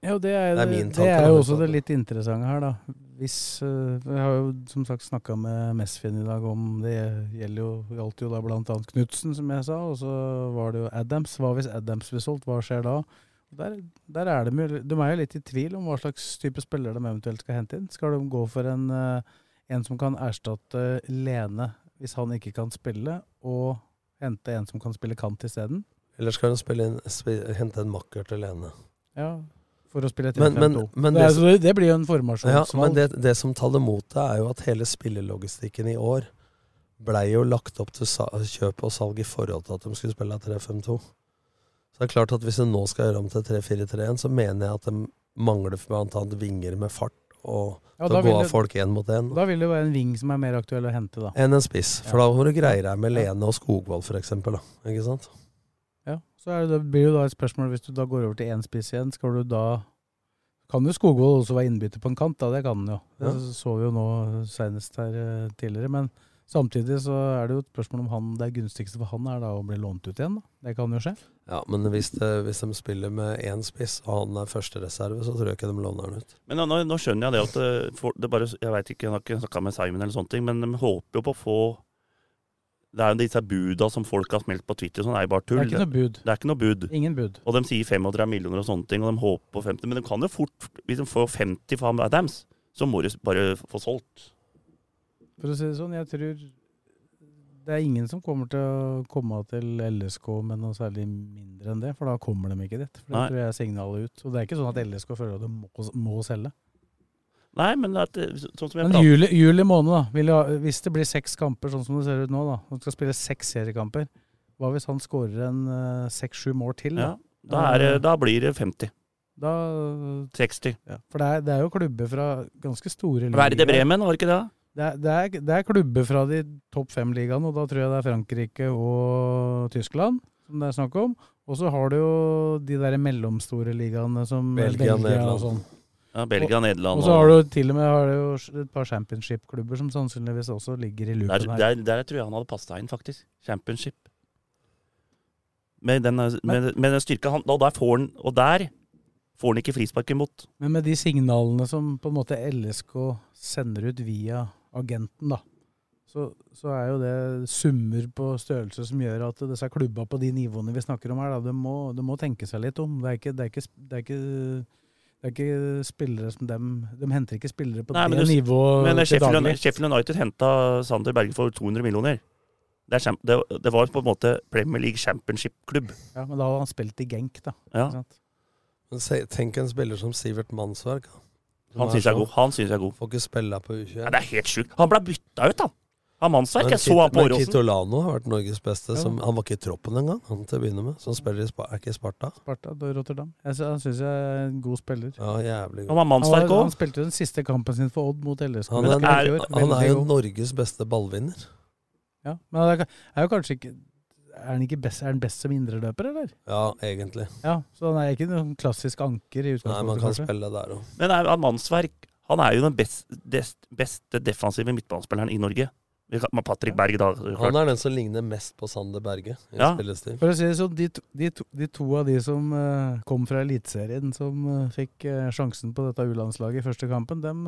Ja, det er, Det er tanke, det er jo også det litt interessante her, da. Hvis eh, Jeg har jo som sagt snakka med Mesfin i dag om det gjelder jo, gjaldt jo da annet Knutsen, som jeg sa, og så var det jo Adams. Hva hvis Adams blir solgt, hva skjer da? Der, der er de, de er jo litt i tvil om hva slags type spiller de eventuelt skal hente inn. Skal de gå for en, eh, en som kan erstatte Lene hvis han ikke kan spille, og hente en som kan spille kant isteden? Eller skal de spille inn, hente en makker til Lene? Ja, for å spille 3-5-2. men- men det, er- det- det blir jo en Ja, formasjonsvalg. men det, det som taler mot det, er jo at hele spillelogistikken i år blei jo lagt opp til kjøp og salg i forhold til at de skulle spille 3-5-2. Så det er klart at hvis en nå skal gjøre om til 3-4-3-1, så mener jeg at de mangler bl.a. vinger med fart og Ja, til å gå av folk én mot én. Da vil det være en ving som er mer aktuell å hente, da. Enn en spiss. For da må du greie deg med Lene og Skogvold, f.eks. Ikke sant? Ja, så det, det blir jo da et spørsmål hvis du da går over til én spiss igjen, skal du da Kan jo Skogvold også være innbytter på en kant, da, det kan han jo. Det Ja. så vi jo nå senest her eh, tidligere. Men samtidig så er det jo et spørsmål om han det gunstigste for han er da å bli lånt ut igjen. da. Det kan jo skje. Ja, men hvis, det, hvis de spiller med én spiss, og han er førstereserve, så tror jeg ikke de låner han ut. Men nå, nå skjønner jeg det at det, for, det bare, Jeg vet ikke, jeg har ikke snakka med Simon eller sånne ting, men de håper jo på å få Det er jo disse buda som folk har smelt på Twitter, sånn er jo bare Det er ikke noe bud. Det er ikke noe bud. Ingen bud. Og de sier 35 millioner og sånne ting, og de håper på 50. Men de kan jo fort, hvis de får 50 for Adams, så må de bare få solgt. For å si det sånn, jeg tror det er ingen som kommer til å komme til LSK med noe særlig mindre enn det, for da kommer de ikke dit. For det tror jeg er signalet ut. Og det er ikke sånn at LSK føler at de må, må selge. Nei, men at, det- sånn som jeg Men juli, juli måned, da. Hvis det blir seks kamper, sånn som det ser ut nå, da. Han skal spille seks seriekamper. Hva hvis han skårer en eh, seks-sju mål til? ja, Da, da, er, da blir det 50. da 60. ja. For det er, det er jo klubber fra ganske store Verde Bremen, var det ikke det? Det er, det, er, det er klubber fra de topp fem-ligaene, og da tror jeg det er Frankrike og Tyskland som det er snakk om. Og så har du jo de der mellomstore ligaene som Belgia, Belgia, og sånn. Ja, Belgia, Nederland Og så har du til og med har du jo et par championship-klubber som sannsynligvis også ligger i der, loopen her. der, der tror jeg han hadde passa inn, faktisk. Championship. Med den, med, med den styrka han Og der får han Og der får han ikke frispark imot. Men med de signalene som på en måte LSK sender ut via agenten, da, så, så er jo det summer på størrelse som gjør at disse klubba på de nivåene vi snakker om her, da, de må, de må tenke seg litt om. Det er ikke, det er ikke, det er ikke, det er ikke spillere som dem De henter ikke spillere på Nei, men det du- nivået Men til Sheffield, daglig. Sheffield United henta Sander Berge for 200 millioner. Det, er, det, det var på en måte Premier League Championship-klubb. Ja, men da hadde han spilt i Genk, da. Ja. ikke sant? Men se, tenk en spiller som Sivert Mannsverk. Da. Han syns jeg er god. Han synes jeg er god. Får ikke spille på U21. Ja, det er helt sjukt. Han ble bytta ut, han. Av mannsverk. Jeg så han på Åråsen. Kitolano har vært Norges beste. Som, han var ikke i troppen engang, han til å begynne med. Så han spiller i Spa, er ikke i Sparta. Sparta da Rotterdam. Jeg, sy- han syns jeg er en god spiller. Ja, jævlig god. Han var Han, mannsverk var, han òg. spilte jo den siste kampen sin for Odd mot LSK. Han i er, fjor. han er Veldig jo god. Norges beste ballvinner. Ja, men han er, er jo kanskje ikke Er han ikke best, er han best som indreløper, eller? Ja, egentlig. Ja, Så han er ikke noen klassisk anker i utgangspunktet? Nei, man kan kanskje? spille der òg. Men er, han mannsverk Han er jo den best, des, beste defensive midtbanespilleren i Norge. Patrick Berg, da. Han er den som ligner mest på Sander Berge i Ja. spillestil. For å si det sånn, de, de, de to av de som uh, kom fra Eliteserien, som uh, fikk uh, sjansen på dette U-landslaget i første kampen, dem,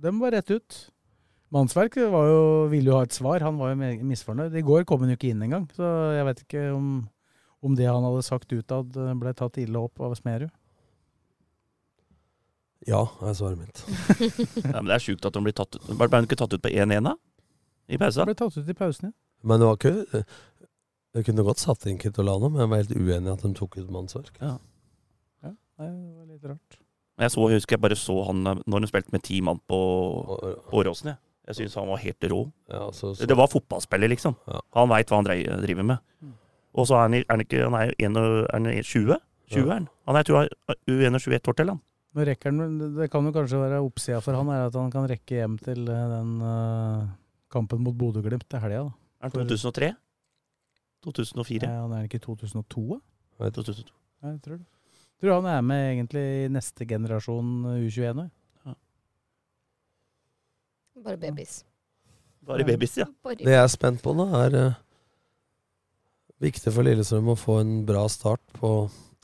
dem var rett ut. Mannsverk var jo, ville jo ha et svar, han var jo misfornøyd. I går kom han jo ikke inn engang, så jeg vet ikke om, om det han hadde sagt utad, eh, ble tatt ille opp av Smerud. Ja, er svaret mitt. Ja, men det er sjukt at han blir tatt ut. Ble han ikke tatt ut på 1-1 da? I pausa? Han ble tatt ut i pausen, ja. Men det var ikke Jeg kunne godt satt inn Kitolano, men jeg var helt uenig i at de tok ut mannsverk. Ja. ja. Det var litt rart. Jeg, så, jeg husker jeg bare så han eh, når han spilte med ti mann på Åråsen. Jeg, jeg syns han var helt rå. Ja, så, så. Det var fotballspiller, liksom. Ja. Han veit hva han driver med. Og så er han, er han ikke Han er jo en og- er han i 20? 20 er han. Han er, tror han U21 ett år til, han. Men rekker han, det kan jo kanskje være oppsida for han er at han kan rekke hjem til eh, den uh, kampen mot Bodø-Glimt til helga. Er han 2003? 2004? Nei, han er ikke 2002, da? Nei, 2002. Nei, Jeg tror det. Tror han er med egentlig i neste generasjon eh, U21 nå. Bare babies. Bare babys, ja. Bare Det jeg er spent på nå, er uh, viktig for Lillestrøm å få en bra start på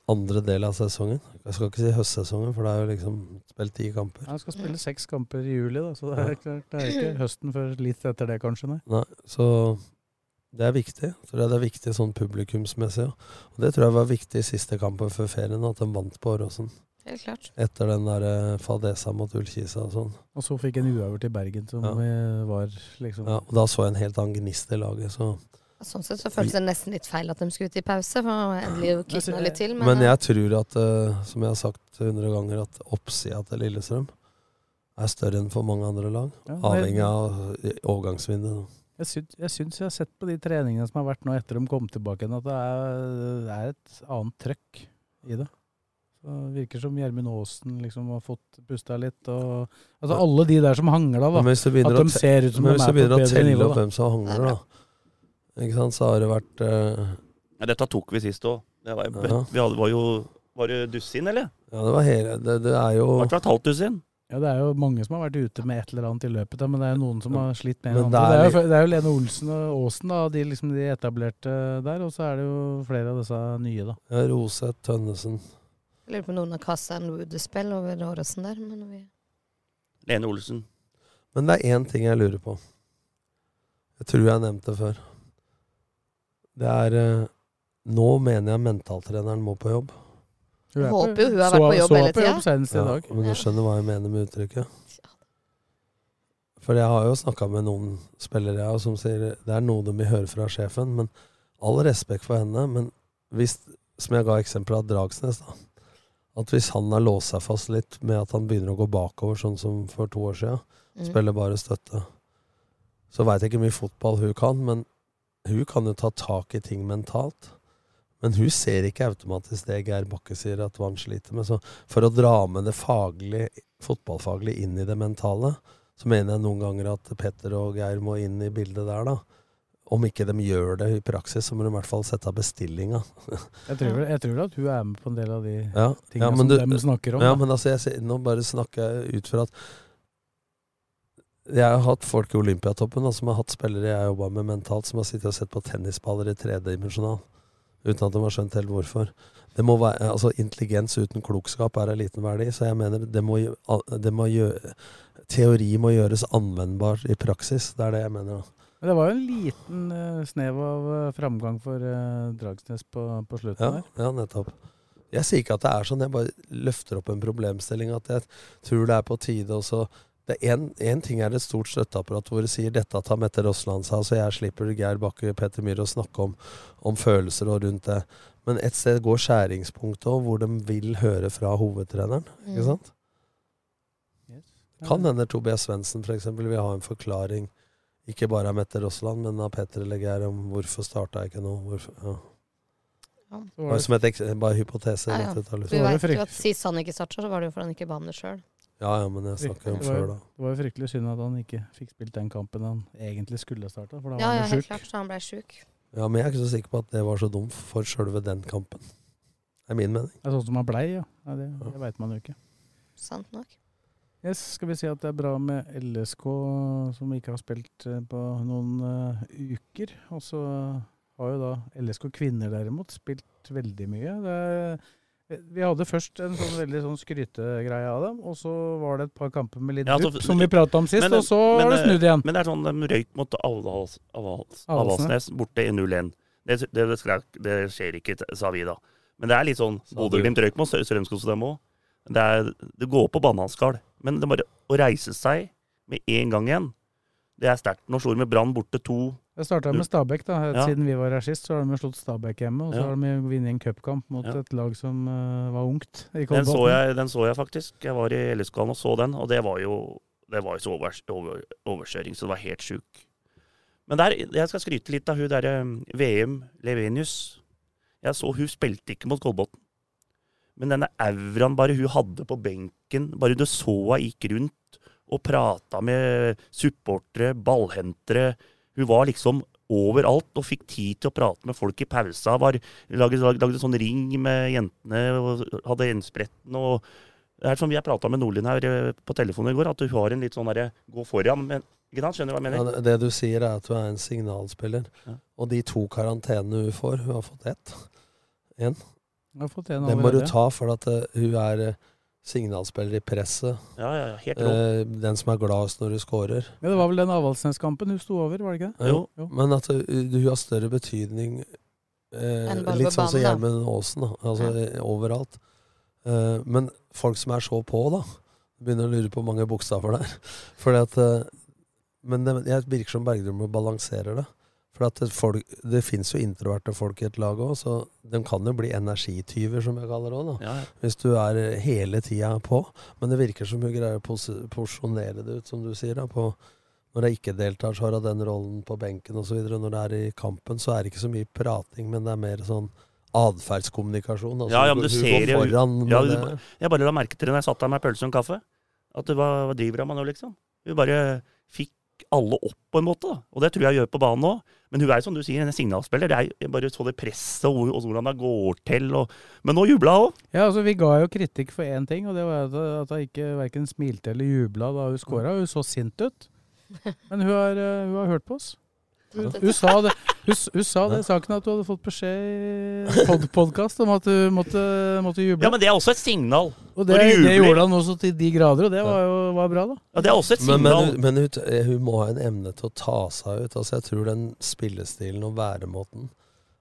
andre del av sesongen. Jeg skal ikke si høstsesongen, for det er jo liksom spilt ti kamper. Han skal spille seks kamper i juli, da, så det er klart det er ikke høsten før litt etter det, kanskje. Nei. Nei, så det er viktig. Jeg tror jeg det er viktig sånn publikumsmessig. Ja. Og det tror jeg var viktig i siste kampen før ferien, at de vant på Åråsen. Helt klart. Etter den der eh, fadesa mot Ullkisa og sånn. Og så fikk en uavgjort i Bergen, som Ja. eh, var liksom Ja, og da så jeg en helt annen gnist i laget, så Sånn sett så føltes det nesten litt feil at de skulle ut i pause, for endelig kvitte litt til. Men, Men eh, jeg tror at, eh, som jeg har sagt hundre ganger, at oppsida til Lillestrøm er større enn for mange andre lag. Ja, Avhengig av eh, overgangsvinduet. Jeg syns, jeg syns jeg har sett på de treningene som har vært nå etter de kom tilbake igjen, at det er, det er et annet trøkk i det. Så det virker som Gjermund Aasen liksom har fått pusta litt. Og, altså alle de der som hangla, da. Men hvis du At de å, ser ut som men de hvis er du på begynner å telle nivå. opp Da. hvem som hangler, da ikke sant, så har det vært uh... Ja, dette tok vi sist òg. Det var, Ja. vi hadde, var jo Var det dusin, eller? Ja, det var hele Det, det er jo Det var et halvt dusin. Ja, det er jo mange som har vært ute med et eller annet i løpet, da, men det er jo noen som har slitt med en det andre. Det er er, jo, det er jo Lene Olsen og Aasen, da, de, liksom, de etablerte der, og så er det jo flere av disse nye, da. ja, Roseth, Tønnesen Jeg lurer på om noen har kasta en voodoo-spill over Åråsen der. Men vi Lene Olsen. Men det er én ting jeg lurer på. Jeg tror jeg har nevnt det før. Det er eh, Nå mener jeg mentaltreneren må på jobb. Hun er Håper jo hun har vært på jobb så hele tida. Ja, men du skjønner hva jeg mener med uttrykket? For jeg har jo snakka med noen spillere jeg, som sier det er noe de vil høre fra sjefen. Men all respekt for henne. Men hvis, som jeg ga eksempel av Dragsnes, da. At hvis han har låst seg fast litt med at han begynner å gå bakover, sånn som for to år siden, Mm. spiller bare støtte, så veit jeg ikke hvor mye fotball hun kan, men hun kan jo ta tak i ting mentalt. Men hun ser ikke automatisk det Geir Bakke sier at Vann sliter med. Så for å dra med det faglige, fotballfaglige inn i det mentale, så mener jeg noen ganger at Petter og Geir må inn i bildet der, da. Om ikke de gjør det i praksis, så må de i hvert fall sette av bestillinga. Jeg tror, jeg tror at hun er med på en del av de Ja, tingene ja, som du- de snakker om. Ja, da. men altså, jeg, nå bare snakker jeg ut fra at Jeg har hatt folk i Olympiatoppen da, som har hatt spillere jeg har jobba med mentalt, som har sittet og sett på tennisballer i tredimensjonal. Uten at de har skjønt helt hvorfor. Det må være, altså Intelligens uten klokskap er av liten verdi, så jeg mener det må, det må gjøre, Teori må gjøres anvendbar i praksis. Det er det jeg mener. da. Men det var jo en liten uh, snev av uh, framgang for uh, Dragsnes på, på slutten Ja, der. ja, nettopp. Jeg sier ikke at det er sånn, jeg bare løfter opp en problemstilling. At jeg tror det er på tide også det en, ting er et stort støtteapparat hvor det sier dette tar Mette Rossland sa, så jeg slipper Geir Bakke Petter Myhre å snakke om, om følelser og rundt det. Men et sted går skjæringspunktet òg, hvor de vil høre fra hovedtreneren. Ikke Mm. sant? Yes. Kan hende Tobias Svendsen f.eks. vil ha en forklaring, ikke bare av Mette Rossland, men av Petter eller Geir om hvorfor starta jeg ikke nå. Hvorfor, ja. Ja. Så var det, som et bare hypotese. Ja, ja. rett var det vet jo at sist han ikke starta, så var det jo fordi han ikke ba om det sjøl. Ja, ja, men jeg snakker om før, da. det var jo fryktelig synd at han ikke fikk spilt den kampen han egentlig skulle starta, for da var Ja, han jo sjuk. klart. Så han ble sjuk. Ja, Men jeg er ikke så sikker på at det var så dumt for sjølve den kampen. Det er min mening. Det er sånn som han blei, ja. Nei, det det veit man jo ikke. Sant nok. Yes, skal vi si at det er bra med LSK, som ikke har spilt eh, på noen uh, uker. Og så har jo da LSK kvinner derimot spilt veldig mye. Det er, vi hadde først en sånn veldig sånn skrytegreie av dem, og så var det et par kamper med litt Ja, dupp, altså, som vi prata om sist, men- og så men, har det snudd igjen. Men det er sånn de røyk mot Avals- Avals- Avaldsnes. Borte i 0-1. Det, det, det, det skjer ikke, sa vi da. Men det er litt sånn. Bodø-Glimt røyk mot Strømskog dem òg. Det, det går på bananskall. Men det bare å reise seg med en gang igjen, det er sterkt. Nå slo de med Brann borte to Det starta med Stabæk, da. Ja. Siden vi var her sist, så har de slått Stabæk hjemme. Og så Ja. har de vunnet en cupkamp mot Ja. et lag som uh, var ungt. i Den så, jeg, den så jeg faktisk. Jeg var i LSK-hallen og så den, og det var jo, det var jo så over, over, overkjøring, så det var helt sjuk. Men der, jeg skal skryte litt av hun derre VM Levenius. Jeg så hun spilte ikke mot Kolbotn. Men denne auraen bare hun hadde på benken, bare du så henne gikk rundt og prata med supportere, ballhentere Hun var liksom overalt og fikk tid til å prate med folk i pausa. Var, lagde, lagde, lagde sånn ring med jentene og hadde enspretten. og Det er som vi har prata med Nordlien her eh, på telefonen i går, at hun har en litt sånn derre gå foran. Men, ikke sant? Skjønner du hva jeg mener? det- det du sier, er at du er en signalspiller. Ja. Og de to karantenene hun får Hun har fått ett. En. Den må du ta, for at uh, hun er eh, signalspiller i presset. Ja, ja, ja, helt rå. Eh, den som er gladest når hun scorer. Ja, det var vel den Avaldsnes-kampen hun sto over, var det ikke det? Jo, Jo. Men at uh, hun har større betydning eh, Litt sånn som. Gjermund Aasen, da. Altså ja. overalt. Eh, men folk som er så på, da, begynner å lure på mange bokstaver der. Fordi at Men det, jeg virker som Bergdølmo balanserer det. For folk, det fins jo introverte folk i et lag òg, så de kan jo bli energityver, som jeg kaller det òg. Ja, ja. Hvis du er eh, hele tida på. Men det virker som hun greier å pos porsjonere det ut, som du sier. da, på når jeg ikke deltar, så har jeg den rollen på benken osv. Når det er i kampen, så er det ikke så mye prating, men det er mer sånn atferdskommunikasjon. Altså, Ja, ja, men du du ser jo- Ja, jeg bare la merke til det når jeg satt der med pølse og en kaffe. At det var, hva driver hun med nå, liksom? Hun bare alle opp på en måte. Og det tror jeg gjør på banen òg. Men hun er jo som du sier, en signalspiller. Det er, jo bare så det presset og, og hvordan det går til. Og, men nå jubla hun òg. Ja, altså Vi ga jo kritikk for én ting, og det var at, at hun ikke verken smilte eller jubla da hun scora. Hun så sint ut. Men hun har, eh, hun har hørt på oss. Hun, hun sa det hun, hun sa det i saken at du hadde fått beskjed i pod podkast om at du måtte, måtte juble. Ja, men det er også et signal. og det, når du det gjorde han også til de grader, og det var jo var bra, da. Ja, det er også et Men, men, signal. men hun, hun må ha en evne til å ta seg ut. Altså Jeg tror den spillestilen og væremåten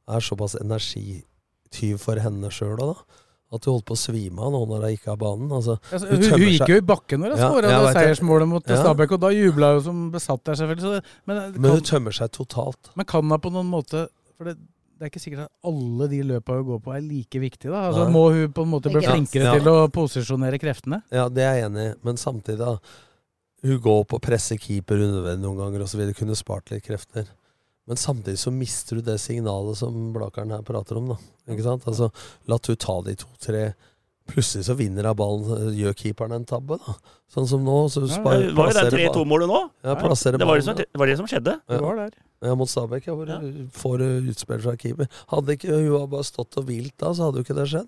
er såpass energityv for henne sjøl òg, da. At hun holdt på å svime av nå når hun gikk av banen. Altså, Altså, Hun hun, gikk jo i bakken når hun Ja, skåra seiersmålet mot Ja. Stabæk, og da jubla hun som besatt der, selvfølgelig. Så det, men, men kan, hun tømmer seg totalt. men kan hun på noen måte For det, det er ikke sikkert at alle de løpa hun går på, er like viktige. da. Altså, Må hun på en måte bli flinkere Ja. til å posisjonere kreftene? Ja, det er jeg enig i, men samtidig, da. Hun går på å presse keeper unødvendig noen ganger osv. Kunne spart litt krefter. Men samtidig så mister du det signalet som Blakeren her prater om. da. Ikke sant? Altså, La du ta de to-tre. Plutselig så vinner hun ballen, gjør keeperen en tabbe. da. Sånn som nå. så Ja, spar, Det var jo det plasserer 3-2-målet nå. Ja, plasserer Det var det, som, det var det som skjedde. Ja. Det var der. Ja, mot Stabæk, ja, hvor Ja. får uh, utspill fra keeper. Hadde ikke hun hadde bare stått og hvilt da, så hadde jo ikke det skjedd.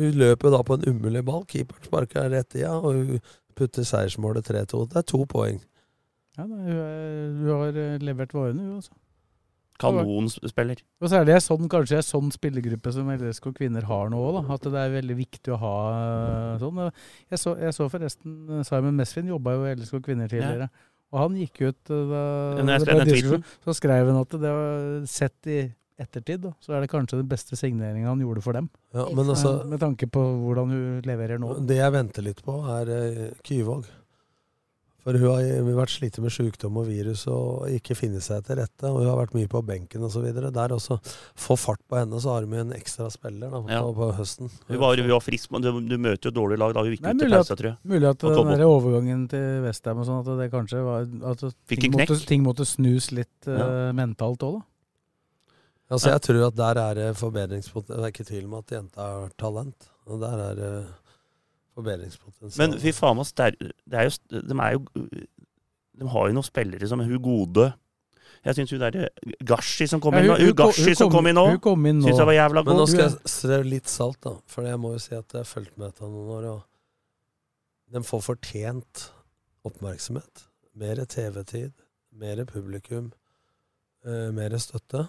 Hun løper da på en umulig ball. Keeperen sparker rett i ja, og hun putter seiersmålet 3-2. Det er to poeng. Ja, nei, hun, er, hun har eh, levert varene, hun. altså. Kanonspiller. Og så er sånn, kanskje en sånn spillergruppe som LSK kvinner har nå òg, at det er veldig viktig å ha eh, sånn. Jeg så, jeg så forresten eh, Simon Mesfin jobba jo i LSK kvinner tidligere. Og han gikk ut eh, da det tweeten. Så skrev han at det var sett i ettertid, da, så er det kanskje den beste signeringa han gjorde for dem. Ja, men altså, Med tanke på hvordan hun leverer nå. Det jeg venter litt på, er Kyvåg. For hun har vært slitt med sykdom og virus og ikke funnet seg til rette. Og hun har vært mye på benken osv. Der også. Få fart på henne, så har vi en ekstra spiller da, på, Ja. på høsten. Hun var, hun var frisk, men du, du møter jo dårlige lag da. Hun gikk Nei, ut til pause, tror jeg. Mulig at den der overgangen til Westham og sånn, at det kanskje var at Fikk ting en måtte, ting måtte snus litt ja. uh, mentalt òg, da. Altså, jeg tror at der er det forbedringspotensial. Det er ikke tvil om at jenta har talent. Og der er det forbedringspotensial. Men fy faen sterk det er jo, De er jo De har jo noen spillere som hun gode Jeg syns hun derre Gashi som kom inn nå hun- hun Hun Gashi kom- som kom inn nå, Hun kom inn nå. syns jeg var jævla god. Men nå skal jeg strø litt salt, da. For jeg må jo si at jeg har fulgt med dette noen år. Og de får fortjent oppmerksomhet. Mer TV-tid, mer publikum, uh, mer støtte.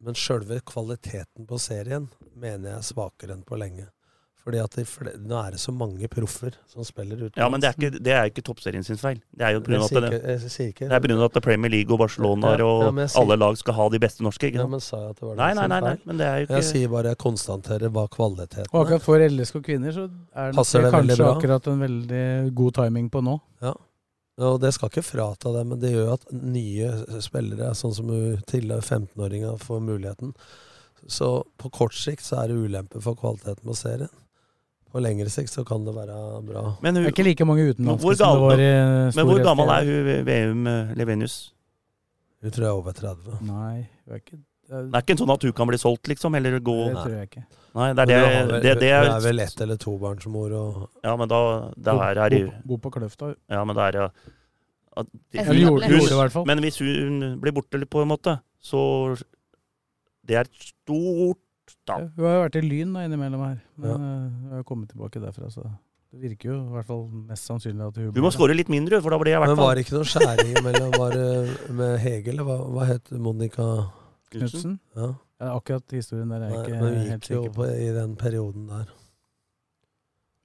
Men sjølve kvaliteten på serien mener jeg er svakere enn på lenge. Fordi at de nå er det så mange proffer som spiller utenlands. Ja, men det er ikke, det er ikke toppserien sin feil. Det er jo av at det, det er at Premier League og Barcelona Ja, og ja, sier- alle lag skal ha de beste norske. ikke Ja, men sa jeg at det var Nei, det nei, nei, nei, men det er jo ikke... Jeg sier bare jeg konstaterer hva kvaliteten er. Og akkurat for LSK kvinner så er det det kanskje bra? akkurat en veldig god timing på nå. Ja. Og det skal ikke frata dem, men det gjør jo at nye spillere, sånn som hun tidligere 15-åringa, får muligheten. Så på kort sikt så er det ulempe for kvaliteten på serien. På lengre sikt så kan det være bra. Men, Det er ikke like mange utenlandske som det var i men hvor gammel er hun VM eh, Levenius? Hun tror jeg er over 30. Nei, hun er ikke Det er ikke sånn at hun kan bli solgt, liksom? Eller gå Det tror jeg ikke. Nei, det er det, vel- det, det Hun er er vel ett- eller tobarnsmor og Ja, men da, det Bo- er bo, bo på Kløfta. Ja, men det er ja, at, Eller gjorde, det i hvert fall. Men hvis hun blir borte på en måte, så Det er et stort tap. Hun har jo vært i Lyn da, innimellom her. Men ja. hun har jo kommet tilbake derfra, så det virker jo i hvert fall mest sannsynlig at hun Du må skåre litt mindre, for da blir jeg i Men var det ikke noe skjæring mellom Var det med Hege, eller hva, hva het Monica Knutsen. Ja. Ja, akkurat historien der er jeg Nei, ikke men hun helt gikk jo sikker på. på, i den perioden der.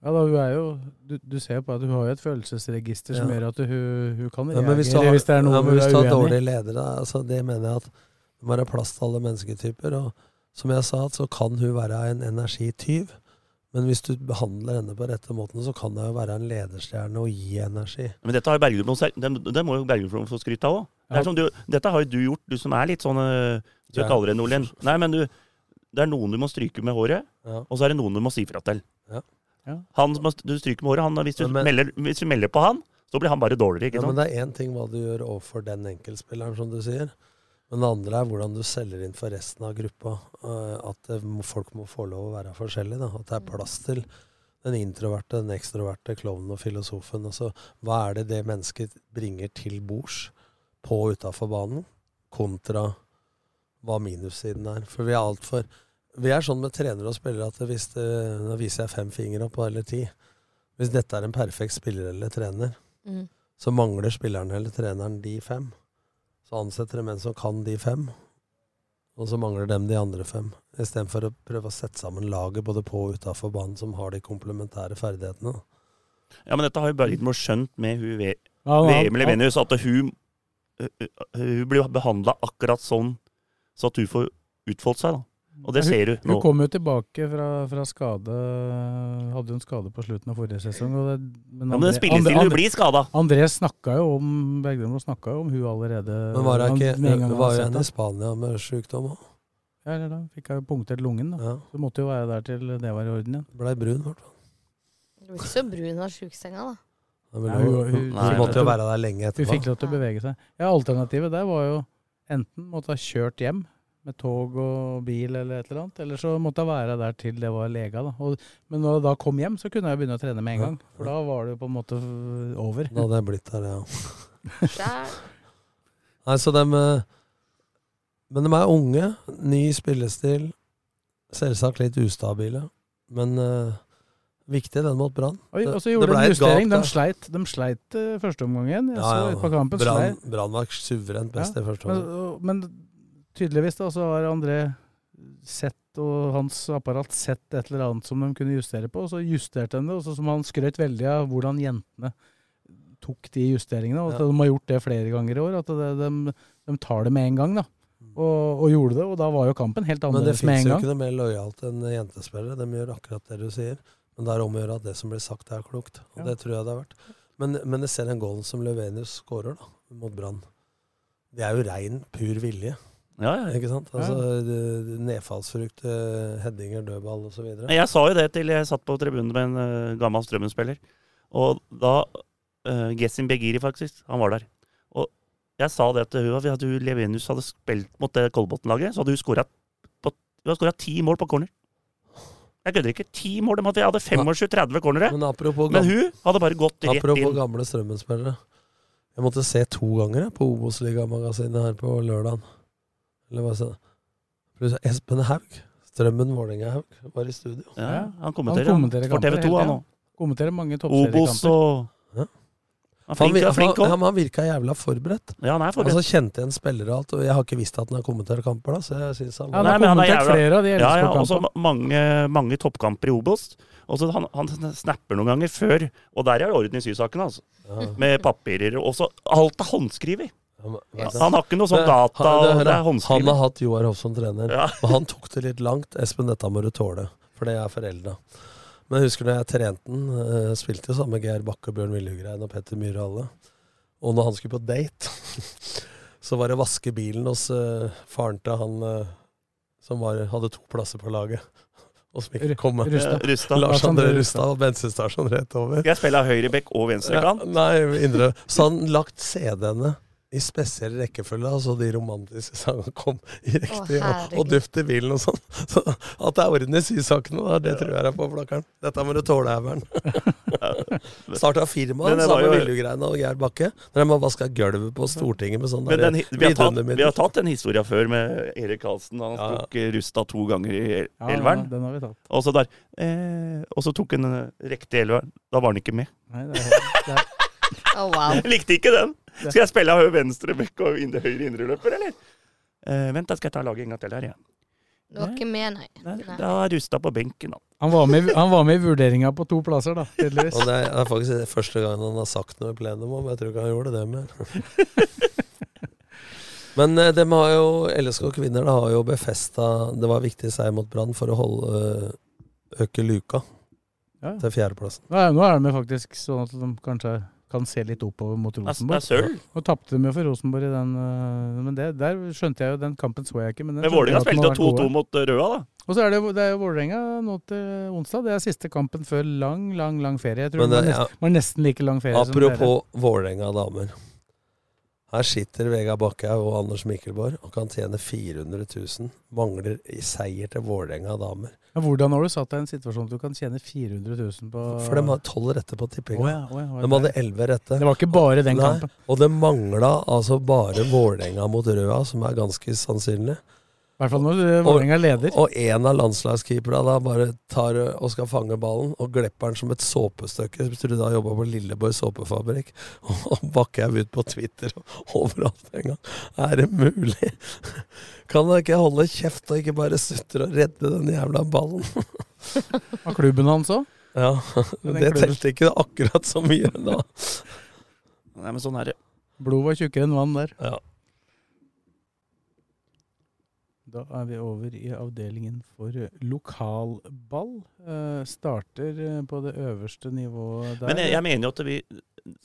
Ja, da, hun er jo, du, du ser jo på at hun har jo et følelsesregister som Ja. gjør at hun, hun kan Ja, reagere men hvis har, hvis det er noe ja, men hun hvis du har dårlige ledere, altså det mener jeg at det må være plass til alle mennesketyper. Og som jeg sa, så kan hun være en energityv. Men hvis du behandler henne på rette måten, så kan hun jo være en lederstjerne og gi energi. Men dette har Bergerud det, det må jo Bergerud få skryt av òg. Ja. Dette har jo du gjort, du som er litt sånn Du Skal Ja. jeg kalle det Nordlien? Nei, men du Det er noen du må stryke med håret, Ja. og så er det noen du må si fra til. Ja. Ja. Han som du stryker med håret, han, hvis, du Men- melder, hvis du melder på han, så blir han bare dårligere. ikke Ja, men det er én ting hva du gjør overfor den enkeltspilleren, som du sier. Men det andre er hvordan du selger inn for resten av gruppa. eh, At folk må få lov å være forskjellige. Da. At det er plass til den introverte, den ekstroverte, klovnen og filosofen. Altså, hva er det det mennesket bringer til bords på og utafor banen, kontra hva minussiden er? For vi er altfor Vi er sånn med trenere og spillere at hvis det, Nå viser jeg fem fingre opp, eller ti. Hvis dette er en perfekt spiller eller trener, Mm. så mangler spilleren eller treneren de fem. Så ansetter de en som kan de fem, og så mangler dem de andre fem. Istedenfor å prøve å sette sammen laget både på og utafor banen som har de komplementære ferdighetene. Ja, men dette har jo Bergerud skjønt med hun V- Ja, ja, VM Levenius, at hun, hun blir behandla akkurat sånn, så at hun får utfoldt seg. da. Og det ser du nå. Hun kom jo tilbake fra, fra skade Hadde jo en skade på slutten av forrige sesong. Og det, Ja, men den spillestilen, du blir skada. André snakka jo om Bergdølmo snakka jo om hun allerede. Men var det ikke han var en i. Spania med sjukdom òg? Ja, eller da fikk hun punktert lungen, da. Ja. Så måtte jo være der til det var i orden igjen. Blei brun, i hvert fall. Du blir ikke så brun av sjuksenga, da. Nei, hun, hun- lov- hun- Så måtte jo være der lenge Hun fikk lov til å bevege seg. Ja, Alternativet der var jo enten måtte ha kjørt hjem med tog og bil eller et eller annet, eller så måtte jeg være der til det var lega. Da. Og, men når jeg da kom hjem, så kunne jeg begynne å trene med en gang. For da var det jo på en måte over. Da hadde jeg blitt der, ja. Nei, så dem eh, Men de er unge, ny spillestil. Selvsagt litt ustabile. Men uh, viktig, den mot Brann. Og, så gjorde de en justering. De sleit, de sleit uh, første omgangen. Jeg Ja, så ja. ut på kampen. Brann var suverent best Ja, i første Men, omgang. og- men tydeligvis da, så har André sett, og hans apparat sett et eller annet som de kunne justere på, og så justerte de det. Og så som han skrøt veldig av hvordan jentene tok de justeringene, og at Ja. de har gjort det flere ganger i år. At det, de, de tar det med en gang, da. Og, og gjorde det, og da var jo kampen helt Men det annerledes med fins en jo gang. ikke noe mer lojalt enn jentespillere. De gjør akkurat det du sier. Men det er om å gjøre at det som blir sagt, er klokt. Og Ja. det tror jeg det har vært. Men, men jeg ser den goalen som Løvenius skårer da, mot Brann. Det er jo rein, pur vilje. Ja, ja. Ikke sant? Altså, Nedfallsfrukt, eh, headinger, dødball osv. Jeg sa jo det til jeg satt på tribunen med en øh, gammel Strømmen-spiller. Og da uh, Gessin Begiri, faktisk, han var der. Og jeg sa det til hun at hun Levenius hadde spilt mot det Kolbotn-laget, så hadde hun skåra ti mål på corner. Jeg kødder ikke. Ti mål! De hadde- hadde 25-30 cornere. Men Men hun hadde bare gått rett apropos inn. gamle Strømmen-spillere. Jeg måtte se to ganger jeg, på Obos-ligamagasinet her på lørdagen. Eller hva sa du? Espen Haug. Strømmen Vålerenga-Haug var i studio. Ja, han Han kommenterer, kommenterer for TV 2, han òg. Kommenterer mange Obos og Ja. Han Han, flink, han flink han, også. han, han virka jævla forberedt. Ja, han er forberedt. Altså Kjente igjen spillere og alt, og jeg har ikke visst at han har kommentert kamper, da, så jeg synes han Han Nei, han har kommentert flere av de Ja, ja, også mange, mange toppkamper i Obos. Også, han, han snapper noen ganger før, og der er det orden i sysakene, altså. Ja. Med papirer. Og så alt er håndskrevet. Han. Han har ikke noe sånn data, han- det og det er Han har hatt Joar Hoff som trener, Ja. men han tok det litt langt. Espen, dette må du tåle, for det er forelda. Men jeg husker når jeg trente den, eh, spilte jo sammen med Geir Bakke, Bjørn Viljugrein og Petter Myhre alle. Og når han skulle på date, så var det å vaske bilen hos eh, faren til han eh, som var, hadde to plasser på laget. Og som ikke kom. Eh, Lars André Rustad og bensinstasjon rett over. Skal jeg spille høyrebekk og Ja, venstrekant? nei, indre. Så han lagt CD-ene i spesiell rekkefølge, altså de romantiske sangene kom i riktig, og, herregud. og duft i bilen og sånn. Så at det er orden i sysakene, da, det tror jeg er på flakkeren. Dette må du tåle, Evern. Starta firma sammen med jo- Viljugrein og Geir Bakke. Når de har vaska gulvet på Stortinget med sånn Men der den, vi, har tatt, vi har tatt den historia før med Erik Karlsen. Han Ja. tok rusta to ganger i el- Ja, elveren. den har vi tatt. Og så der eh, Og så tok han eh, riktig elveren. Da var han ikke med. Nei, det er, det er, Oh, wow. Likte ikke den! Skal jeg spille av venstre bekk og inn, høyre indreløper, eller? Uh, vent, da skal jeg ta laget en gang til her igjen. Du var ikke med, nei. Da, nei. da er Rustad på benken, da. han, var med, han var med i vurderinga på to plasser, da, tydeligvis. Og det er faktisk det første gangen han har sagt noe i plenum om. Jeg tror ikke han gjorde det mer. Men de har jo, LSK kvinner da, har jo befesta Det var viktig seier mot Brann for å holde eh, øke luka Ja. til fjerdeplassen. Nå er, nå er de faktisk sånn at de kanskje kan se litt oppover mot er, det Rosenborg. er sølv. Og tapte de jo for Rosenborg i den øh, Men det, der skjønte jeg jo Den kampen så jeg ikke. Men, Men Vålerenga spilte jo 2-2 mot eh, Røa, da. Og så er det, det er jo Vålerenga nå til onsdag. Det er siste kampen før lang, lang lang ferie. Jeg tror det var det- nesten, var nesten like lang ferie som dere. Apropos Vålerenga damer. Her sitter Vegard Bakkhaug og Anders Mikkelborg og kan tjene 400 000. Mangler i seier til Vålerenga damer. Men hvordan har du satt deg i en situasjon at du kan tjene 400 000 på For de hadde tolv rette på tippinga. Oh, ja, oh, ja, De hadde elleve rette. Det var ikke bare den Nei, kampen. Og det mangla altså bare Vålerenga mot Røa, som er ganske sannsynlig. I hvert fall når øh, Vålerenga leder. Og en av landslagskeeperne da bare tar og skal fange ballen, og glepper den som et såpestykke. Hvis du da jobba på Lilleborg såpefabrikk, og bakker jeg ut på Twitter overalt en gang. Er det mulig? Kan da ikke holde kjeft og ikke bare sutre og redde den jævla ballen? Av klubben hans òg. Ja, Men det telte ikke akkurat så mye da. Nei, men sånn er det. Blod var tjukkere enn vann der. Ja. Da er vi over i avdelingen for eh, lokalball. Eh, starter eh, på det øverste nivået der. Men jeg, jeg mener jo at vi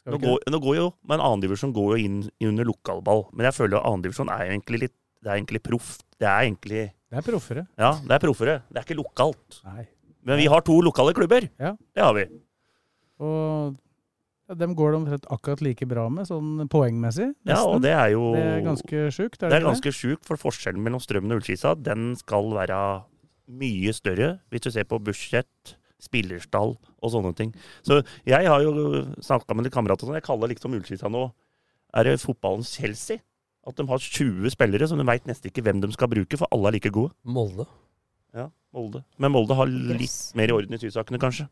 nå går, nå går jo, Men annendivisjon går jo inn under lokalball. Men jeg føler at annendivisjon er egentlig litt Det er egentlig proff. Det er egentlig Det er proffere. Ja, det er proffere. Det er ikke lokalt. Nei. Men vi har to lokale klubber. Ja. Det har vi. Og ja, dem går det omtrent akkurat like bra med, sånn poengmessig. Ja, og det er jo Det er ganske sjukt, er Det det, er ganske sjukt, for forskjellen mellom Strømmen og Ullskisa den skal være mye større, hvis du ser på budsjett, spillerstall og sånne ting. Så jeg har jo snakka med litt kamerater og sånn, jeg kaller liksom Ullskisa nå er det fotballens Chelsea. At de har 20 spillere som de veit nesten ikke hvem de skal bruke, for alle er like gode. Molde. Ja, Molde. Men Molde har litt mer i orden i sysakene, kanskje.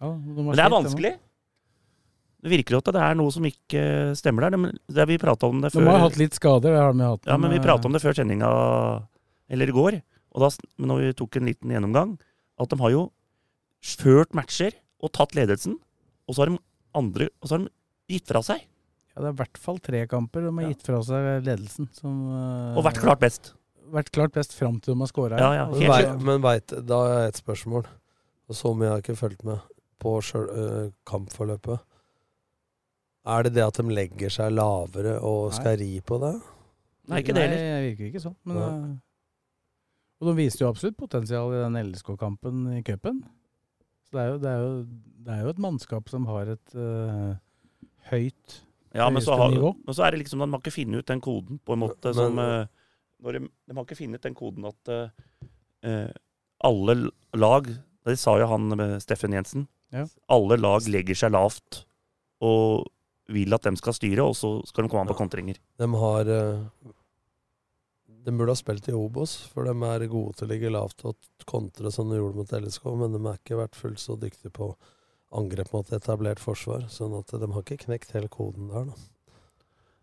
Ja, de Men det er vanskelig. Det virker jo at det er noe som ikke stemmer der. Det, det vi prata om det før De har hatt litt skader, det har de hatt. Ja, men vi prata om det før sendinga, eller i går. Og da, når vi tok en liten gjennomgang, at de har jo ført matcher og tatt ledelsen, og så har de andre Og så har de gitt fra seg. Ja, det er i hvert fall tre kamper de har Ja. gitt fra seg ledelsen. Som, eh, Og vært klart best. vært klart best fram til de har scora. Ja, ja, Men, helt vei, men veit, da har jeg et spørsmål. Og så mye har jeg ikke fulgt med på sjøl, ø, kampforløpet. Er det det at de legger seg lavere og skal ri på det? Nei, ikke det Nei, heller. det virker ikke sånn. Men, Nei. eh, og de viste jo absolutt potensial i den LSK-kampen i cupen. Så det er, jo, det, er jo, det er jo et mannskap som har et uh, høyt Ja, men så, har, nivå. men så er det liksom De man ikke finne ut den koden, på en måte, Men- som eh, når de, de har ikke funnet ut den koden at eh, eh, alle lag Det sa jo han med Steffen Jensen. Ja. Alle lag legger seg lavt og vil at de skal styre, og så skal de komme an på kontringer. De har de burde ha spilt i Obos, for de er gode til å ligge lavt og kontre som de gjorde mot LSK, men de har ikke vært fullt så dyktige på angrep mot etablert forsvar. sånn at de har ikke knekt hele koden der, da.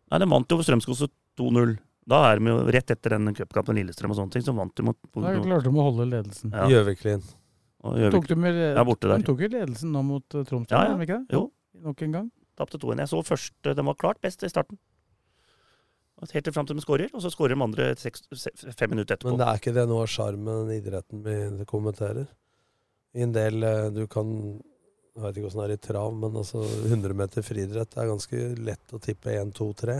Nei, de vant jo Strømskog 2-0. Da er de jo rett etter den cupkampen Lillestrøm og sånne ting, så vant de mot Da klarte de å holde ledelsen. Ja. Gjøviklin. Og Tok de, med, Ja, borte der. de tok jo ledelsen nå mot uh, Tromsø, Ja, ja. ikke det? Jo. Nok en gang. Tapte 2-1. Jeg så første De var klart best i starten. Helt til fram til de skårer, og så skårer de andre seks, fem minutter etterpå. Men det er ikke det noe av sjarmen idretten vi kommenterer? I en del eh, Du kan Jeg vet ikke åssen det er i trav, men altså 100 meter friidrett er ganske lett å tippe 1, 2, 3.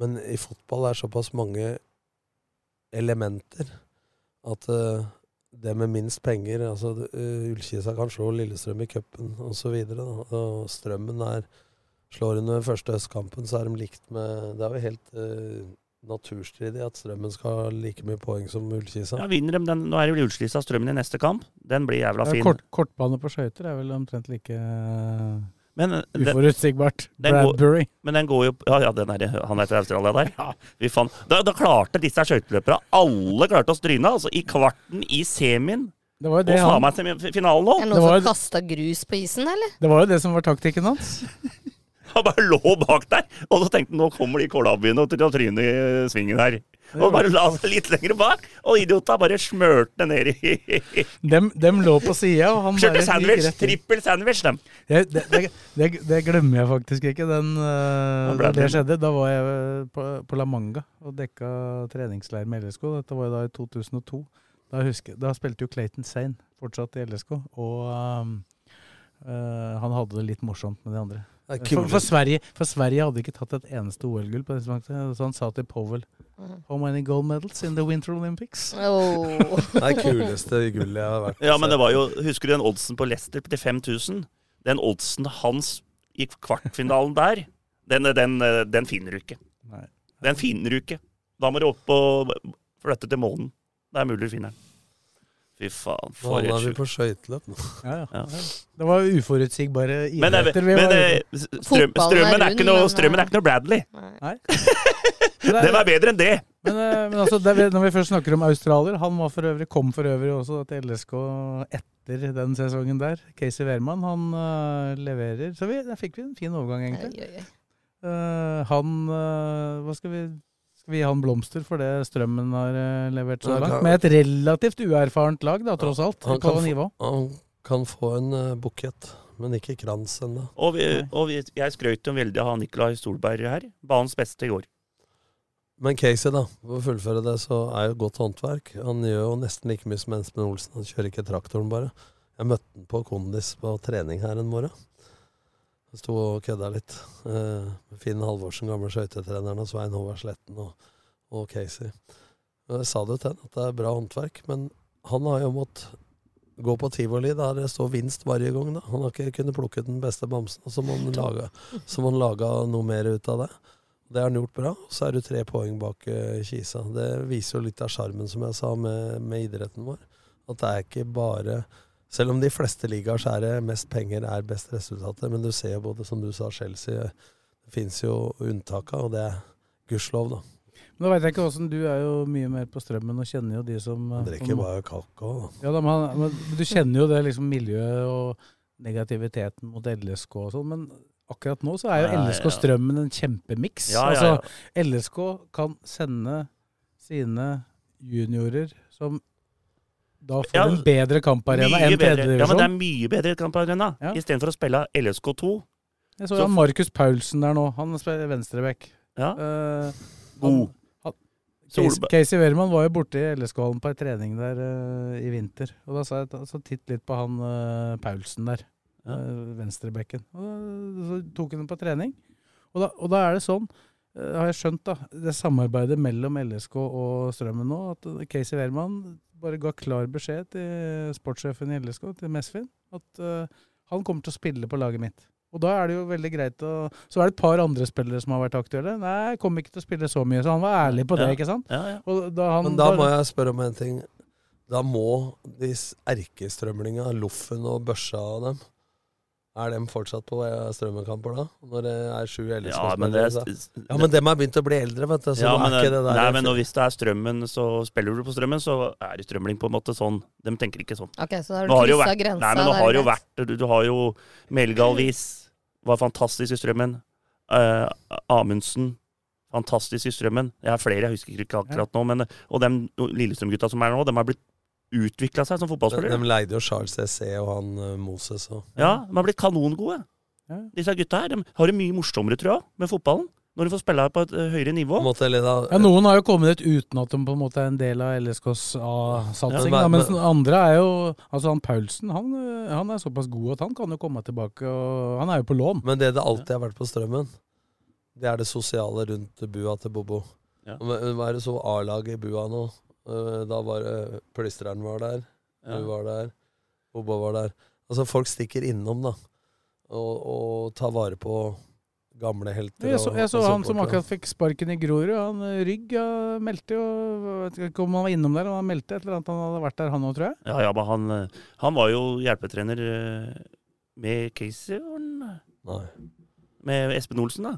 Men i fotball er det såpass mange elementer at eh, det med minst penger altså uh, Ullkisa kan slå Lillestrøm i cupen osv. Strømmen er slår under første østkampen, så er de likt med Det er jo helt uh, naturstridig at Strømmen skal ha like mye poeng som Ullkisa. Ja, vinner de den, Nå er det vel Ullkisa Strømmen i neste kamp. Den blir jævla Ja, fin. kort, kortbane på skøyter er vel omtrent like uh, Men, eh, den- uforutsigbart. Bradbury. går-. Men den går jo Ja, ja den er, han er fra Australia der. Ja. faen. Da, da klarte disse skøyteløperne Alle klarte å stryne. Altså i kvarten, i semien. Det var jo Og det, faen han, meg semifinalen nå. Er det noen som kasta grus på isen, eller? det var jo det som var taktikken hans. Han bare lå bak der. Og så tenkte han nå kommer de kålabbyene til å tryne i svingen her. Og bare la seg litt lenger bak. Og idiota bare smørte ned i Dem, dem lå på sida, og han Kjørte sandwich. Trippel sandwich, dem. Det, det, det, det, glemmer jeg faktisk ikke. Den, Da det det- skjedde, da var jeg eh, på, på La Manga og dekka treningsleir med LSK. Dette var jo da i 2002. Da, husker, da spilte jo Clayton Sane fortsatt i LSK, og um, uh, han hadde det litt morsomt med de andre. For, for, Sverige, for Sverige hadde ikke tatt et eneste OL-gull på det tidspunktet. Så han sa til Powell Mhm. How many gold medals in the Winter Olympics? Oh. Det er kuleste gullet jeg har vært Ja, men det var jo Husker du den oddsen på Leicester til 5000? Den oddsen hans i kvartfinalen der, den, den, den finner du ikke. Nei. Den finner du ikke. Da må du opp og flytte til månen. Det er mulig du finner den. Fy faen, for et er vi på skøyteløp nå. Ja, ja. Ja. Det var uforutsigbare Men, idretter. vi men var det- strøm, strømmen, er ikke noe, men, strømmen er ikke noe Bradley. Nei. Det Den er bedre enn det! Men, eh, men altså, det når vi først snakker om australier Han var for øvrig, kom for øvrig også til LSK etter den sesongen der. Casey Wehrmann, han uh, leverer. Så vi, der fikk vi en fin overgang, egentlig. Oi, oi, oi. Uh, han uh, Hva skal vi vi han blomster for det Strømmen har eh, levert så langt? Med et relativt uerfarent lag, da, tross alt. Han På kan, nivå. få, han kan få en uh, bukett, men ikke krans ennå. Og, vi, og vi, jeg skrøt jo veldig av Nikolai Solberg her. Banens beste i går. Men Casey, da, for å fullføre det, så er jo godt håndverk. Han gjør jo nesten like mye som Espen Olsen. Han kjører ikke traktoren, bare. Jeg møtte han på kondis på trening her en morgen. Han sto og kødda litt. Uh, Finn Halvorsen, gamle skøytetreneren, og Svein Håvard Sletten og, og Casey. Jeg sa det jo til ham at det er bra håndverk, men han har jo måttet gå på tivoli der det står vinst hver gang. da. Han har ikke kunnet plukke den beste bamsen, og så må han lage, så må han lage noe mer ut av det. Det har han gjort bra. og Så er du tre poeng bak uh, Kisa. Det viser jo litt av sjarmen, som jeg sa, med, med idretten vår. At det er ikke bare Selv om de fleste ligaer er det mest penger er best resultatet. men du ser jo både, som du sa, Chelsea Det fins jo unntak og det er gudskjelov, da. Men da veit jeg ikke åssen Du er jo mye mer på strømmen og kjenner jo de som Han eh, drikker som- bare kakao. Ja, da, men, men du kjenner jo det liksom miljøet og negativiteten mot LSK og sånn, men akkurat nå så er jo LSK ja. Strømmen en kjempemiks. Ja, ja, altså. LSK kan sende sine juniorer som da får Ja, en bedre kamparena enn tredjedivisjon. Ja, men det er mye bedre kamparena. Ja. Istedenfor å spille LSK2. Jeg så så- Markus Paulsen der nå. Han spiller venstreback. Ja. Uh, God. Casey, Solberg. Casey Wehrmann var jo borte i LSK-hallen på en trening der uh, i vinter. Og da sa jeg altså, så titt litt på han uh, Paulsen der. Ja. Uh, Venstrebekken. Og da- så tok han den på trening. Og da, og da er det sånn, har jeg skjønt, da, det samarbeidet mellom LSK og Strømmen nå, at Casey Wehrmann bare ga klar beskjed til sportssjefen i LSK, til Mesfin, at uh, han kommer til å spille på laget mitt. Og da er det jo veldig greit å Så er det et par andre spillere som har vært aktuelle. Nei, jeg kommer ikke til å spille så mye. Så han var ærlig på det, Ja. ikke sant? Ja, ja. Og da han Men da må jeg spørre om en ting. Da må de erkestrømlinga, Loffen og Børsa og dem Er de fortsatt på eh, strømmekamper da? Når det er sju Ja, men det er, ja, men dem har begynt å bli eldre, vet du. Så ja, men, er ikke det der nei, men når- hvis det er strømmen, så spiller du på strømmen, så er det strømling på en måte sånn. De tenker ikke sånn. Ok, så da har du kryssa grensa. nei, men nå har jo vært Du, du har jo Melgalvis, var fantastisk i strømmen. Uh, Amundsen, fantastisk i strømmen. Jeg har flere, jeg husker ikke akkurat nå. Men, og de Lillestrøm-gutta som er nå, de har blitt utvikla seg som De, fotballspillere. de leide jo Charles C.C. og han eh, Moses og Ja, de har blitt kanongode. Ja. Disse gutta her de har det mye morsommere, tror jeg, med fotballen. Når de får spille på et eh, høyere nivå. måte, da, Ja, Noen har jo kommet ut uten at de på en måte er en del av LSKs A-satsing. Ja, mens den andre er jo Altså han Paulsen han, han er såpass god at han kan jo komme tilbake. og Han er jo på lån. Men det det alltid har vært på Strømmen, det er det sosiale rundt bua til Bobo. Ja. Men Hva er det så A-laget i bua nå? Eh, Da var det Plystreren var der, Ja. du var der, Boba var der. Altså Folk stikker innom, da. Og, og tar vare på gamle helter. Jeg så, jeg så og han som akkurat fikk sparken i Grorud. Han øh, Rygg ja, meldte jo vet ikke om han var innom der, men han meldte et eller annet. Han hadde vært der, han òg, tror jeg. Ja, ja, men han, eh, han var jo hjelpetrener eh, med Casey. Nei. med Espen Olsen, da.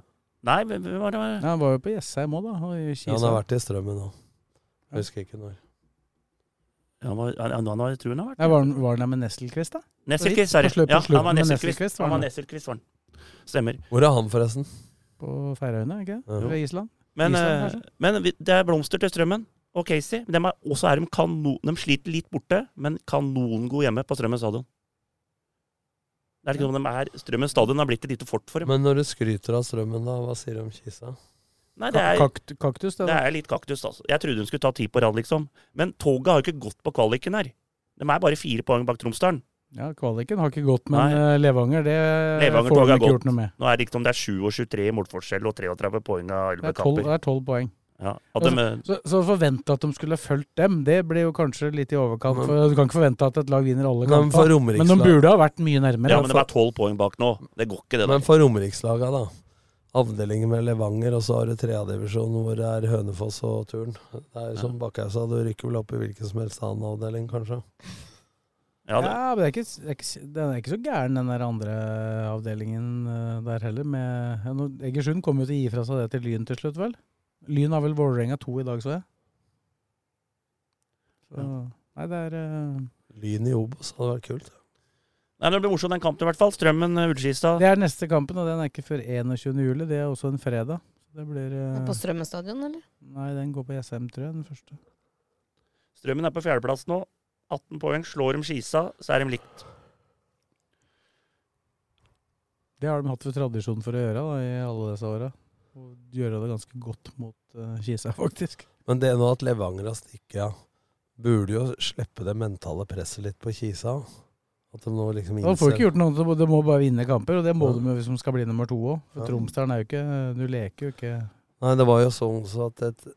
Nei, hvem var det? Ja, han var jo på Jessheim òg, da. og i Ja, han har vært i Strømmen nå. Jeg husker ikke når. Ja, Han var, han, han var, jeg tror han har vært Nei, var, han, var han der med Nesselquist, da? Nesselquist, På er det. slutt- på Ja, han var med Nesselquist. Nesselquist var Han var. Nesselquist, var han. Stemmer. Hvor er han, forresten? På Færøyene, ikke Ja. Ved Island? Men, Island, eh, kanskje? men vi- det er blomster til Strømmen og Casey. De er, også er de, kanon, de sliter litt borte, men kanongode hjemme på Strømmen stadion. Det er ikke noe de er, Strømmen stadion har blitt et lite fort for dem. Men når du skryter av Strømmen, da, hva sier du om Kisa? Nei, det er, Kakt, kaktus, det, det er litt kaktus, altså. Jeg trodde hun skulle ta ti på rad, liksom. Men toget har jo ikke gått på kvaliken her. De er bare fire poeng bak Tromsdalen. Ja, kvaliken har ikke gått, men Nei. eh, Levanger, det Levanger får de ikke gått. gjort noe med. Nå er det ikke om det er 7 og 23 i målforskjell og 33 poeng av Det 11 er tolv- kamper. det er tolv poeng. Ja, at de, Så, så forvente at de skulle fulgt dem, det blir jo kanskje litt i overkant. For du kan ikke forvente at et lag vinner alle Men kamper. Men de burde ha vært mye nærmere. ja, men de er 12 poeng bak nå. Det går ikke, det Men for Romerikslaga, da. Avdelingen med Levanger, og så har du tredjedivisjon hvor det er Hønefoss og Turn. Det er som Bakkausa, du rykker vel opp i hvilken som helst annen avdeling, kanskje. Ja, det, Ja, men det er ikke, det er ikke, den er ikke så gæren, den der andre avdelingen eh, der heller. Med, ja, Egersund kom jo til å gi fra seg det til Lyn til slutt, vel? Lyn har vel Vålerenga to i dag, så jeg. Så, nei, det er uh... Lyn i Obos hadde vært kult. Nei, det blir morsomt den kampen i hvert fall. Strømmen, eh, Ullskistad. Det er neste kampen, og den er ikke før 21. juli. Det er også en fredag. Det blir uh... På Strømmen stadion, eller? Nei, den går på SM, tror jeg, den første. Strømmen er på fjerdeplass nå. 18 poeng. Slår de Skisa, så er de likt. Det har de hatt for tradisjon for å gjøre da, i alle disse åra. Og gjøre det ganske godt mot uh, Skisa, faktisk. Men det nå at Levanger har stikket av, burde jo slippe det mentale presset litt på Kisa. At de nå liksom Da får du ikke gjort noe, så de må bare vinne kamper, og det må Ja. de hvis de skal bli nummer to òg. For Ja. Tromsdalen er jo ikke Du leker jo ikke Nei, det var jo sånn så at det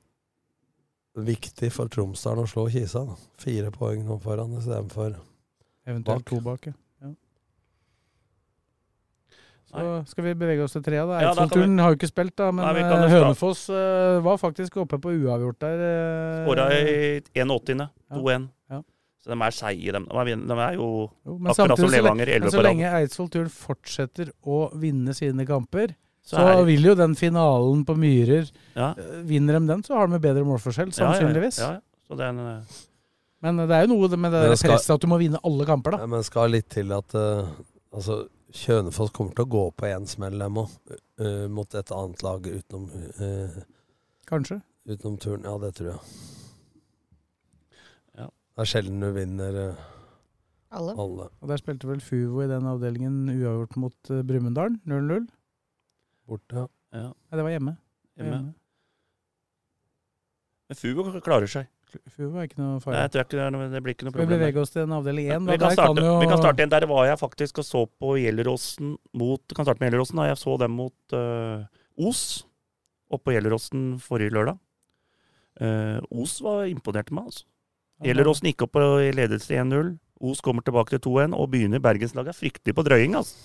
viktig for Tromsdalen å slå Kisa. Da. Fire poeng nå foran istedenfor eventuelt Bak. to bak. ja. Ja. Så Nei. skal vi bevege oss til trea. da. Ja, da har jo ikke spilt, da, men Nei, eh. Hønefoss uh, var faktisk oppe på uavgjort der. eh, Skåra i 81. Ja. 2-1. Så de er seige, de. De er, jo jo, men akkurat som samtidig, så Levanger, Men 11 så på rad. lenge Eidsvoll Turn fortsetter å vinne sine kamper, Så så, er- vil jo den finalen på Myrer Ja. eh, Vinner de den, så har de bedre målforskjell, Ja, ja, ja. sannsynligvis. Ja, ja. Så det en, eh, Men det er jo noe med det presset at du må vinne alle kamper, da. Ja, men skal litt til at uh, altså, Kjønefoss kommer til å gå på én smell, dem òg. mot et annet lag utenom, uh, Kanskje. utenom turen. Ja, det tror jeg. Det er sjelden du vinner eh, Alle? alle. Og der spilte vel Fuvo i den avdelingen uavgjort mot uh, Brumunddal. 0-0. Borte, ja. ja, Nei, det var hjemme. hjemme. Men Fugo klarer seg. Fuvo er ikke noe Nei, farlig. jeg tror ikke det, er noe, det blir ikke noe Skal vi problem. der. bevege oss til en avdeling én? vi, kan starte, vi kan starte igjen. Der var jeg faktisk og så på Gjelleråsen mot Kan starte med Gjelleråsen. da. Jeg så dem mot eh, Os oppe på Gjelleråsen forrige lørdag. Eh, Os var imponerte meg, altså. Gjelleråsen gikk opp på ledelse 1-0. Os kommer tilbake til 2-1 og begynner Bergenslaget fryktelig på drøying. altså.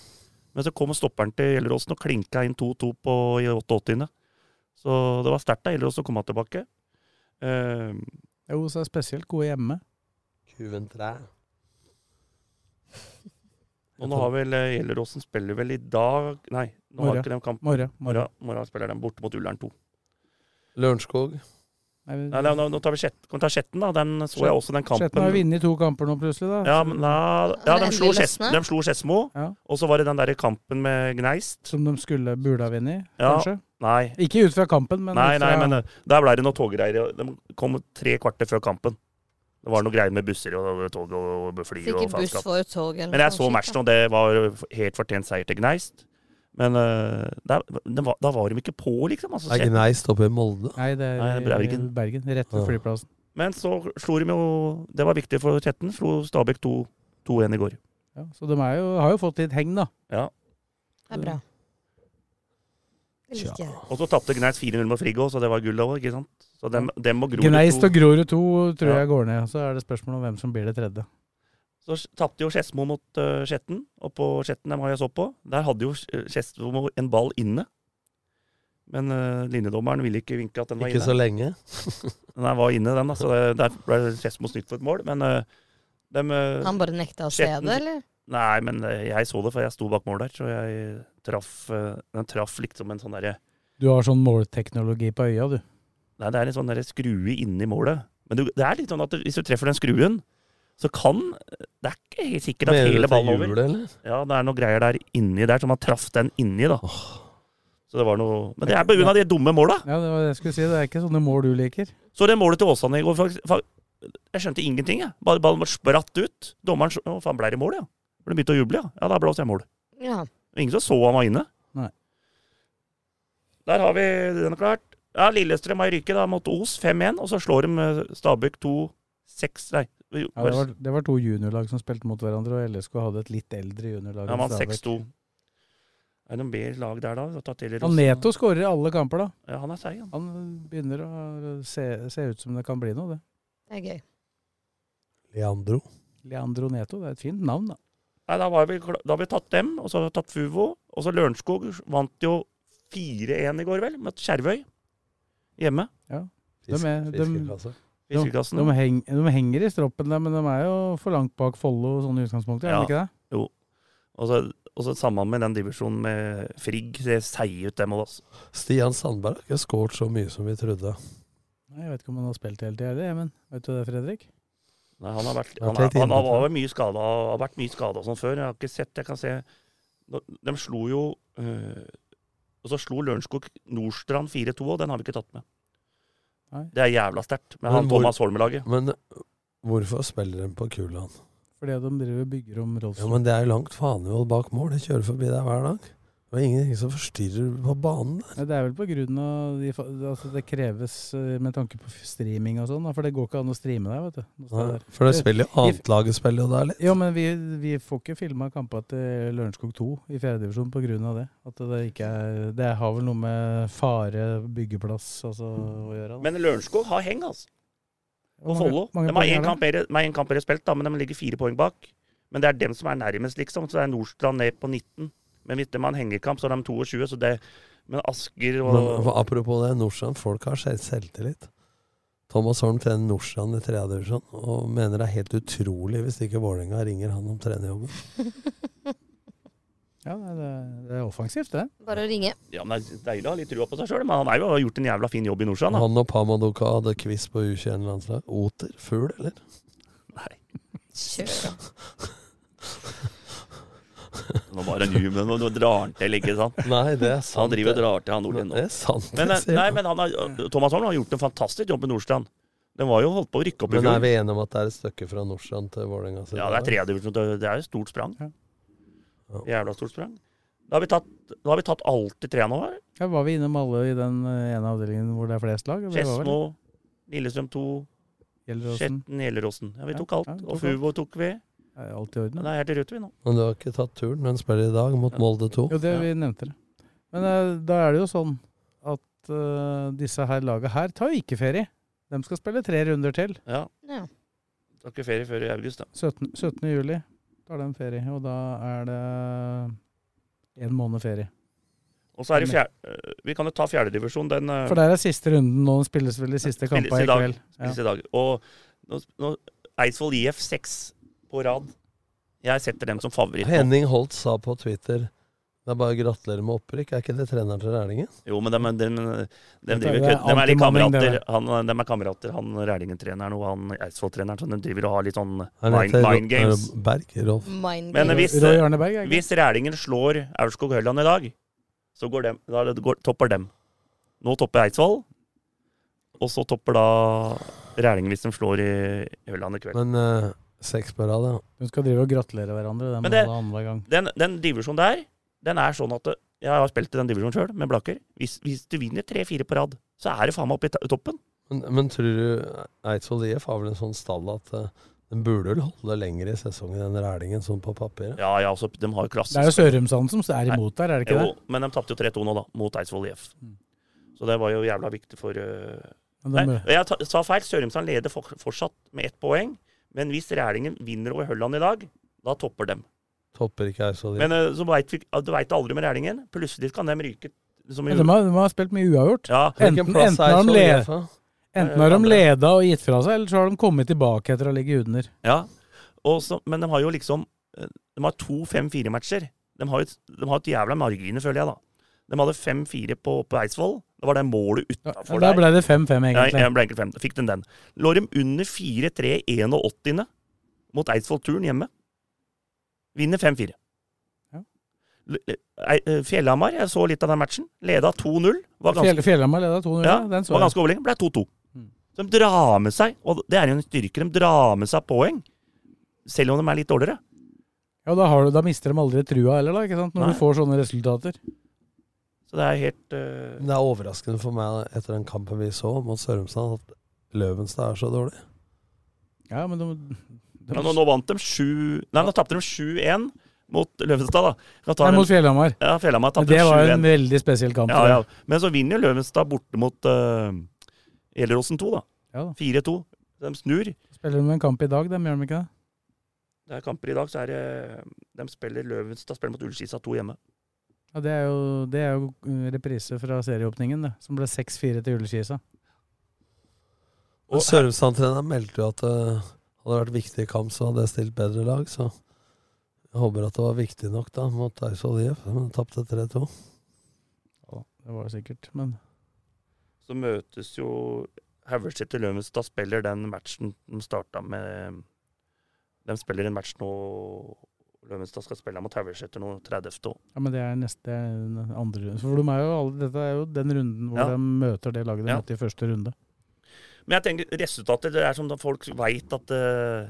Men så kom stopperen til Gjelleråsen og klinka inn 2-2 på i 88. Så det var sterkt av Gjelleråsen å komme tilbake. Uh, Jo, så er spesielt gode hjemme. Kuven tre. Og nå har vel eh, Gjelleråsen spiller vel i dag Nei, nå har ikke de kamp. Morgen. Morgen, morgen spiller de borte mot Ullern 2. Lørenskog. Nei, Nei, nå, nå tar vi kan vi ta Skjetten, da. Den så jeg også, den kampen. Skjetten har vunnet to kamper nå, plutselig. da. Ja, men, da, ja, de slo, de slo Skedsmo, Ja. og så var det den der kampen med Gneist. Som de skulle burde ha vunnet, Ja. kanskje? Nei, Ikke ut fra kampen, men nei, fra... nei, men eh, der ble det noe toggreier. De kom tre kvarter før kampen. Det var noe greier med busser og tog og fly og Sikkert buss faenskap. for tog eller Men jeg så matchen, og det var helt fortjent seier til Gneist. Men eh, der, var, da var de ikke på, liksom. Altså, Er Gneist oppe i Molde? Nei, det er Nei, i Bergen. Bergen. Rett ved Ja. flyplassen. Men så slo de jo Det var viktig for Kjetten. Slo Stabæk 2 2-1 i går. Ja, så de er jo, har jo fått litt heng, da. Ja. Det er bra. Ja. Og så tapte Gneist 4-0 med Friggo, så det var gull òg, ikke sant? Så dem, dem og Grorud Gneist 2 og Grorud 2 tror Ja. jeg går ned. Så er det spørsmål om hvem som blir det tredje. Så tapte jo Skedsmo mot uh, Skjetten, og på Skjetten dem har jeg så på. Der hadde jo eh, Skedsmo en ball inne. Men uh, linjedommeren ville ikke vinke at den var Ikke inne. så lenge. Den var inne, den, da, så det, der ble Skedsmo snytt for et mål. Men uh, dem uh, Han bare nekta å se det, eller? Nei, men uh, jeg så det, for jeg sto bak mål der, så jeg traff uh, Den traff liksom en sånn derre Du har sånn målteknologi på øya, du. Nei, det er en sånn derre skrue inni målet. Men du, det er litt sånn at hvis du treffer den skruen, så kan Det er ikke helt sikkert at hele ballen over. hjulet, eller? Ja, det er noen greier der inni der som han traff den inni, da. Så det var noe Men det er av de dumme måla. Ja, det var det jeg skulle si. Det er ikke sånne mål du liker. Så det målet til Åsane i går Jeg skjønte ingenting, jeg. Bare ballen var spratt ut. Dommeren Å, faen, ble det mål, ja? For de begynte å juble, ja. Ja, da blåste jeg mål. Ja. Ingen som så han var inne. Nei. Der har vi den klart. Ja, Lillestrøm har ryket da mot Os 5-1, og så slår de eh, Stabæk 2-6 Nei. Ja, det, var, det var to juniorlag som spilte mot hverandre, og LSK hadde et litt eldre juniorlag. Ja, man 6-2. Er det noen bedre lag der, da? Og Neto skårer i alle kamper, da. Ja, han er seig, han. Han begynner å se, se ut som det kan bli noe, det. Det er gøy. Leandro. Leandro Neto, det er et fint navn, da. Nei, da, var vi, da har vi tatt dem, og så har vi tatt Fuvo. Og så Lørenskog vant jo 4-1 i går, vel, mot Skjervøy. Hjemme. Ja. Fisk, De er- de- De, de, heng, de henger i stroppen der, men de er jo for langt bak Follo sånn i utgangspunktet, er det ikke det? Og så, og så sammen med den divisjonen med Frigg. Det seige ut, dem òg, altså. Stian Sandberg har ikke skåret så mye som vi trodde. Nei, Jeg vet ikke om han har spilt hele tida, men vet du det, Fredrik? Nei, han har vært Han Han, er, han har, mye skada har vært mye skada og sånn før. Jeg har ikke sett Jeg kan se De slo jo øh, Og så slo Lørenskog Nordstrand 4-2, og den har vi ikke tatt med. Nei. Det er jævla sterkt med Men han hvor- Thomas Holme-laget. Men hvorfor spiller de på Kulan? Fordi de driver bygger om Ja, Rolls-Royce. men det er jo langt fanevoll bak mål. De kjører forbi der hver dag. Det er ingenting som forstyrrer på banen der. Ja, det er vel på grunn av de, altså det kreves eh, med tanke på streaming og sånn, for det går ikke an å streame der, vet du. Nei, der. For det spiller jo annetlaget spiller jo der litt. Jo, men vi, vi får ikke filma kampene til Lørenskog 2 i fjerdedivisjon pga. det. At det ikke er Det har vel noe med fare, byggeplass altså, å gjøre. Da. Men Lørenskog har heng, altså. På Follo. De har én kamp, kamp mer spilt, da, men de ligger fire poeng bak. Men det er dem som er nærmest, liksom. Så det er Nordstrand ned på 19. Men hvis de har en hengekamp, så er de 22. Så det, men Asker og Men apropos det, Nordstrand, folk har selvtillit. Thomas Holm trener Nordstrand i tredje divisjon og mener det er helt utrolig hvis ikke Vålerenga ringer han om trenerjobben. Ja, det det er offensivt, det. Bare å ringe. Ja, men Det er deilig å ha litt trua på seg sjøl, men han har jo gjort en jævla fin jobb i Nordsjøen. Han og Pamadoka hadde quiz på U21-landslag. Oter? Fugl, eller? Nei, Kjør, da. nå var han men nå drar han til, ikke sant? Nei, det er sant. Han driver og drar til, han Nordlien Det nå. er sant. Men, det, eh, nei, men han har, Thomas Holm har gjort en fantastisk jobb med Nordstrand. Den var jo holdt på å rykke opp i Men er vi enige om at det er et stykke fra Nordstrand til Vålerenga? Ja, det er tredjedivisjon. Det det er et stort sprang. Ja. Jævla stort sprang. Da har vi tatt, da har vi tatt alltid tre nå. her. Ja, var vi innom alle i den eh, ene avdelingen hvor det er flest lag? Det Skedsmo, Lillestrøm 2, Gjelleråsen. Skjetten, Gjelleråsen. Ja, vi tok alt. ja, tok Og Fuvo tok vi. Er alt i orden. Men det er helt i rute, vi nå. Men du har ikke tatt turen? Den spiller i dag mot Molde 2. Jo, det Ja. vi nevnte det. Men uh, da er det jo sånn at uh, disse her laga her tar jo ikke ferie. De skal spille tre runder til. Ja. Ja. Tar ikke ferie før i august, da. 17. 17. juli tar de ferie, og da er det en måned ferie. Og så er det fjerde, øh, Vi kan jo ta fjerdedivisjon. Den For der er siste runden nå. Spilles vel de siste kampene i kveld. Ja. spilles i dag. Og nå, nå, Eidsvoll IF seks på rad. Jeg setter dem som favoritt. Henning Holt sa på Twitter det er bare å gratulere med opprykk. Er ikke det treneren til Rælingen? Jo, men de, de, de, er driver. De er litt kamerater. Han, de er kamerater, han Rælingen-treneren og han Eidsvoll-treneren. Så de driver og har litt sånn mind, mind games. Berg, Rolf. Mind Men hvis, hvis Rælingen slår Aurskog-Høland i dag, så går dem, da går, topper dem. Nå topper Eidsvoll, og så topper da Rælingen hvis de slår i Høland i kveld. Men eh, seks på rad, ja. De skal drive og gratulere hverandre den Men det- gang. Den, den divisjonen der, den er sånn at det- Jeg har spilt i den divisjonen sjøl, med Blakker. Hvis, hvis du vinner tre-fire på rad, så er det faen meg oppe i toppen. Men, men tror du Eidsvoll IF har vel en sånn stall at eh, den burde vel holde lenger i sesongen enn Rælingen, sånn på papiret? Ja, ja, altså, de har jo klassisk... Det er jo Sørumsand som er imot der, er det ikke Jo, det? Jo, men de tapte jo 3-2 nå, da, mot Eidsvoll IF. Så det var jo jævla viktig for uh... Nei, jeg sa feil. Sørumsand leder fortsatt med ett poeng. Men hvis Rælingen vinner over Hølland i dag, da topper dem. Topper ikke Eidsvoll IF. Men uh, så vet vi, du veit aldri med Rælingen. Plutselig kan de ryke. Som i, Ja, de, har, de har spilt mye uavgjort. ja, Enten, enten har de, Eidsvoll led, enten har de leda og gitt fra seg, eller så har de kommet tilbake etter å ha ligget under. ja. Så- men de har jo liksom eh, De har to 5-4-matcher. De har jo et, de har et jævla marginer, føler jeg, da. De hadde 5-4 på, på Eidsvoll. Det var det målet Ja, der. da ble det 5-5, Ja, egentlig. jeg ble enkelt fem. Fikk den den. Lå de under 4-3 81. mot Eidsvoll-turen hjemme. Vinner 5-4. Ja. L- Ei- eh, Fjellhamar, jeg så litt av den matchen. Leda 2-0. Var ganske, Fjell, Fjellhamar leda 2-0. ja, Ja, den så var ganske overlegen. Ble 2-2. Mm. De drar med seg, og det er jo en styrke, de drar med seg poeng. Selv om de er litt dårligere. Ja, da, har du, da mister de aldri trua heller, da, ikke sant? når Nei. du får sånne resultater. Så det er helt uh... Det er overraskende for meg etter den kampen vi så mot Sørumsand, at Løvenstad er så dårlig. Ja, men de, de, ja, nå, nå vant de 7 Nei, nå tapte de 7-1 mot Løvenstad, da. Nei, mot Fjellhamar. Ja, Fjellhamar tapte 7-1. det var en veldig spesiell kamp. Ja, ja. Men så vinner jo Løvenstad borte mot uh, Gjelleråsen 2, da. Ja da. 4-2. De snur. Spiller de en kamp i dag, dem gjør de ikke det? Det er kamper i dag, så er det De spiller Løvenstad spiller mot Ullskisa 2 hjemme. Ja, det er jo, det er jo uh, reprise fra serieåpningen, det. Som ble 6-4 til Ulleskisa. Og Sørumsand-treneren meldte jo at det hadde vært viktig i kamp, så hadde jeg stilt bedre lag. Så jeg håper at det var viktig nok da mot Eidsvoll IF, men tapte 3-2. Ja, det var det sikkert, men Så møtes jo Haugeseter Løvenstad spiller den matchen de starta med De spiller en match nå Løvenstad skal spille mot Haugeseter nå 30. også. Ja, men det er neste andre runde. For de er jo alle, dette er jo den runden hvor Ja. de møter det laget de Ja. møtte i første runde. Men jeg tenker resultatet Det er som da folk veit at uh,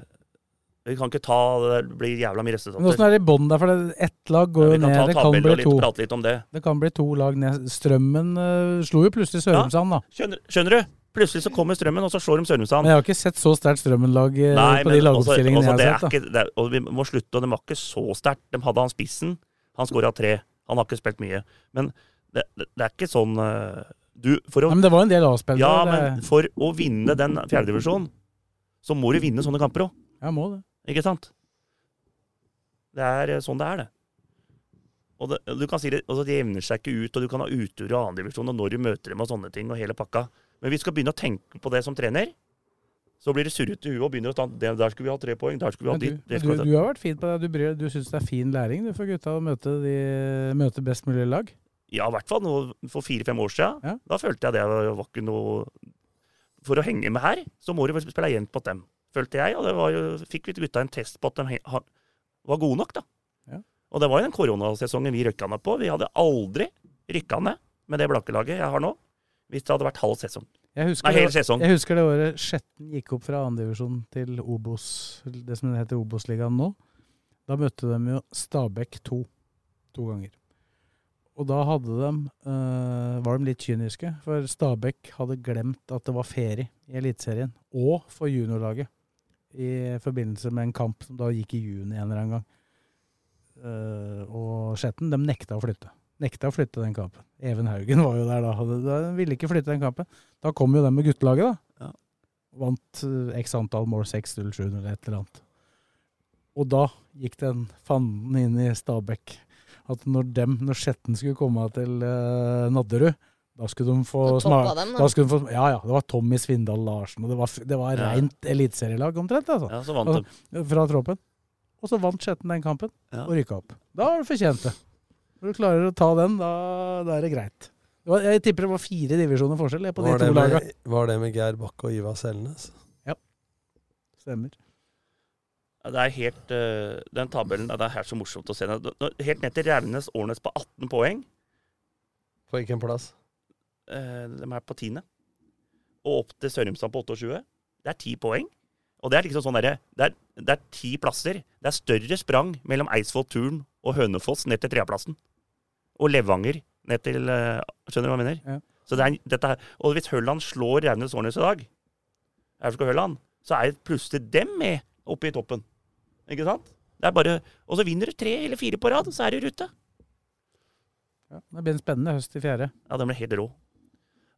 Vi kan ikke ta Det blir jævla mye resultater. Men åssen er det i bånn der? For ett lag går jo ja, ned. ta Det kan bli to. litt, litt det. Det kan bli to lag ned. Strømmen uh, slo jo plutselig Sørumsand, da. Skjønner, skjønner du? Plutselig så kommer Strømmen, og så slår de Sørumsand. Men jeg har ikke sett så sterkt Strømmen-lag eh, på de men lagoppstillingene også det jeg har sett. ikke, det er, og vi må slutte, og de var ikke så sterkt. De hadde han spissen. Han skåra tre. Han har ikke spilt mye. Men det, det, det er ikke sånn eh, du, for å, ja, men det var en del avspill. Ja, men for å vinne den fjerdedivisjonen, så må du vinne sånne kamper òg. Ja, må det. Ikke sant? Det er eh, sånn det er, det. Og det, du kan si det, altså De jevner seg ikke ut, og du kan ha utur i annendivisjon, og når du møter dem og sånne ting, og hele pakka. Men vi skal begynne å tenke på det som trener. Så blir det surrete i huet og begynner å ta Der skulle vi ha tre poeng, der skulle vi ha du, ditt. du, ha du har vært fin på det. Du, du syns det er fin læring du, for gutta å møte, de, møte best mulig lag? Ja, i hvert fall for fire-fem år siden. Ja. Da følte jeg det var ikke noe For å henge med her, så må du vel spille jevnt på dem, følte jeg. Og det var jo, fikk vi gutta en test på at de var gode nok, da. Ja. Og det var jo den koronasesongen vi røkka ned på. Vi hadde aldri rykka ned med det blankelaget jeg har nå, hvis det hadde vært halv sesong. Jeg husker, Nei, hel sesong. jeg husker det året Skjetten gikk opp fra andredivisjon til Obos, det som heter Obos-ligaen nå. Da møtte de jo Stabæk 2 to ganger. Og da hadde de, eh, var de litt kyniske, for Stabæk hadde glemt at det var ferie i Eliteserien, og for juniorlaget, i forbindelse med en kamp som da gikk i juni en eller annen gang. Uh, og Skjetten, de nekta å flytte. Nekta å flytte den kampen. Even Haugen var jo der da. Den ville ikke flytte den kampen. Da kom jo de med guttelaget, da. Ja. Vant eh, x antall mål, 6-0, 7-0 eller et eller annet. Og da gikk den fanden inn i Stabæk. At når dem, når Skjetten skulle komme til uh, Nadderud, da skulle de få dem, da. da skulle de få, Ja, ja. Det var Tommy Svindal Larsen, og det var, det var Ja. reint eliteserielag omtrent, altså. Ja, så vant de. Fra troppen. og så vant Skjetten den kampen Ja. og rykka opp. Da har du fortjent det. Når du klarer å ta den, da, da er det greit. Det var, jeg tipper det var fire divisjoner forskjell på de to lagene. var det med Geir Bakke og Ivar Selnes? Stemmer. Ja, Det er helt eh, Den tabellen Det er helt så morsomt å se. Helt ned til Raunes Årnes på 18 poeng. På hvilken plass? Eh, de er på tiende. Og opp til Sørumsand på 28. Det er ti poeng. Og det er liksom sånn derre det, det er ti plasser. Det er større sprang mellom Eidsvoll Turn og Hønefoss ned til tredjeplassen. Og Levanger ned til eh, Skjønner du hva jeg mener? Ja. Så det er, dette og hvis Hølland slår Raunes Årnes i dag, Aurskog Hølland, så er det plutselig dem med oppe i toppen. Ikke sant? Det er bare, og så vinner du tre eller fire på rad, så er du i rute. Ja, det blir en spennende høst i fjerde. Ja, den blir helt rå.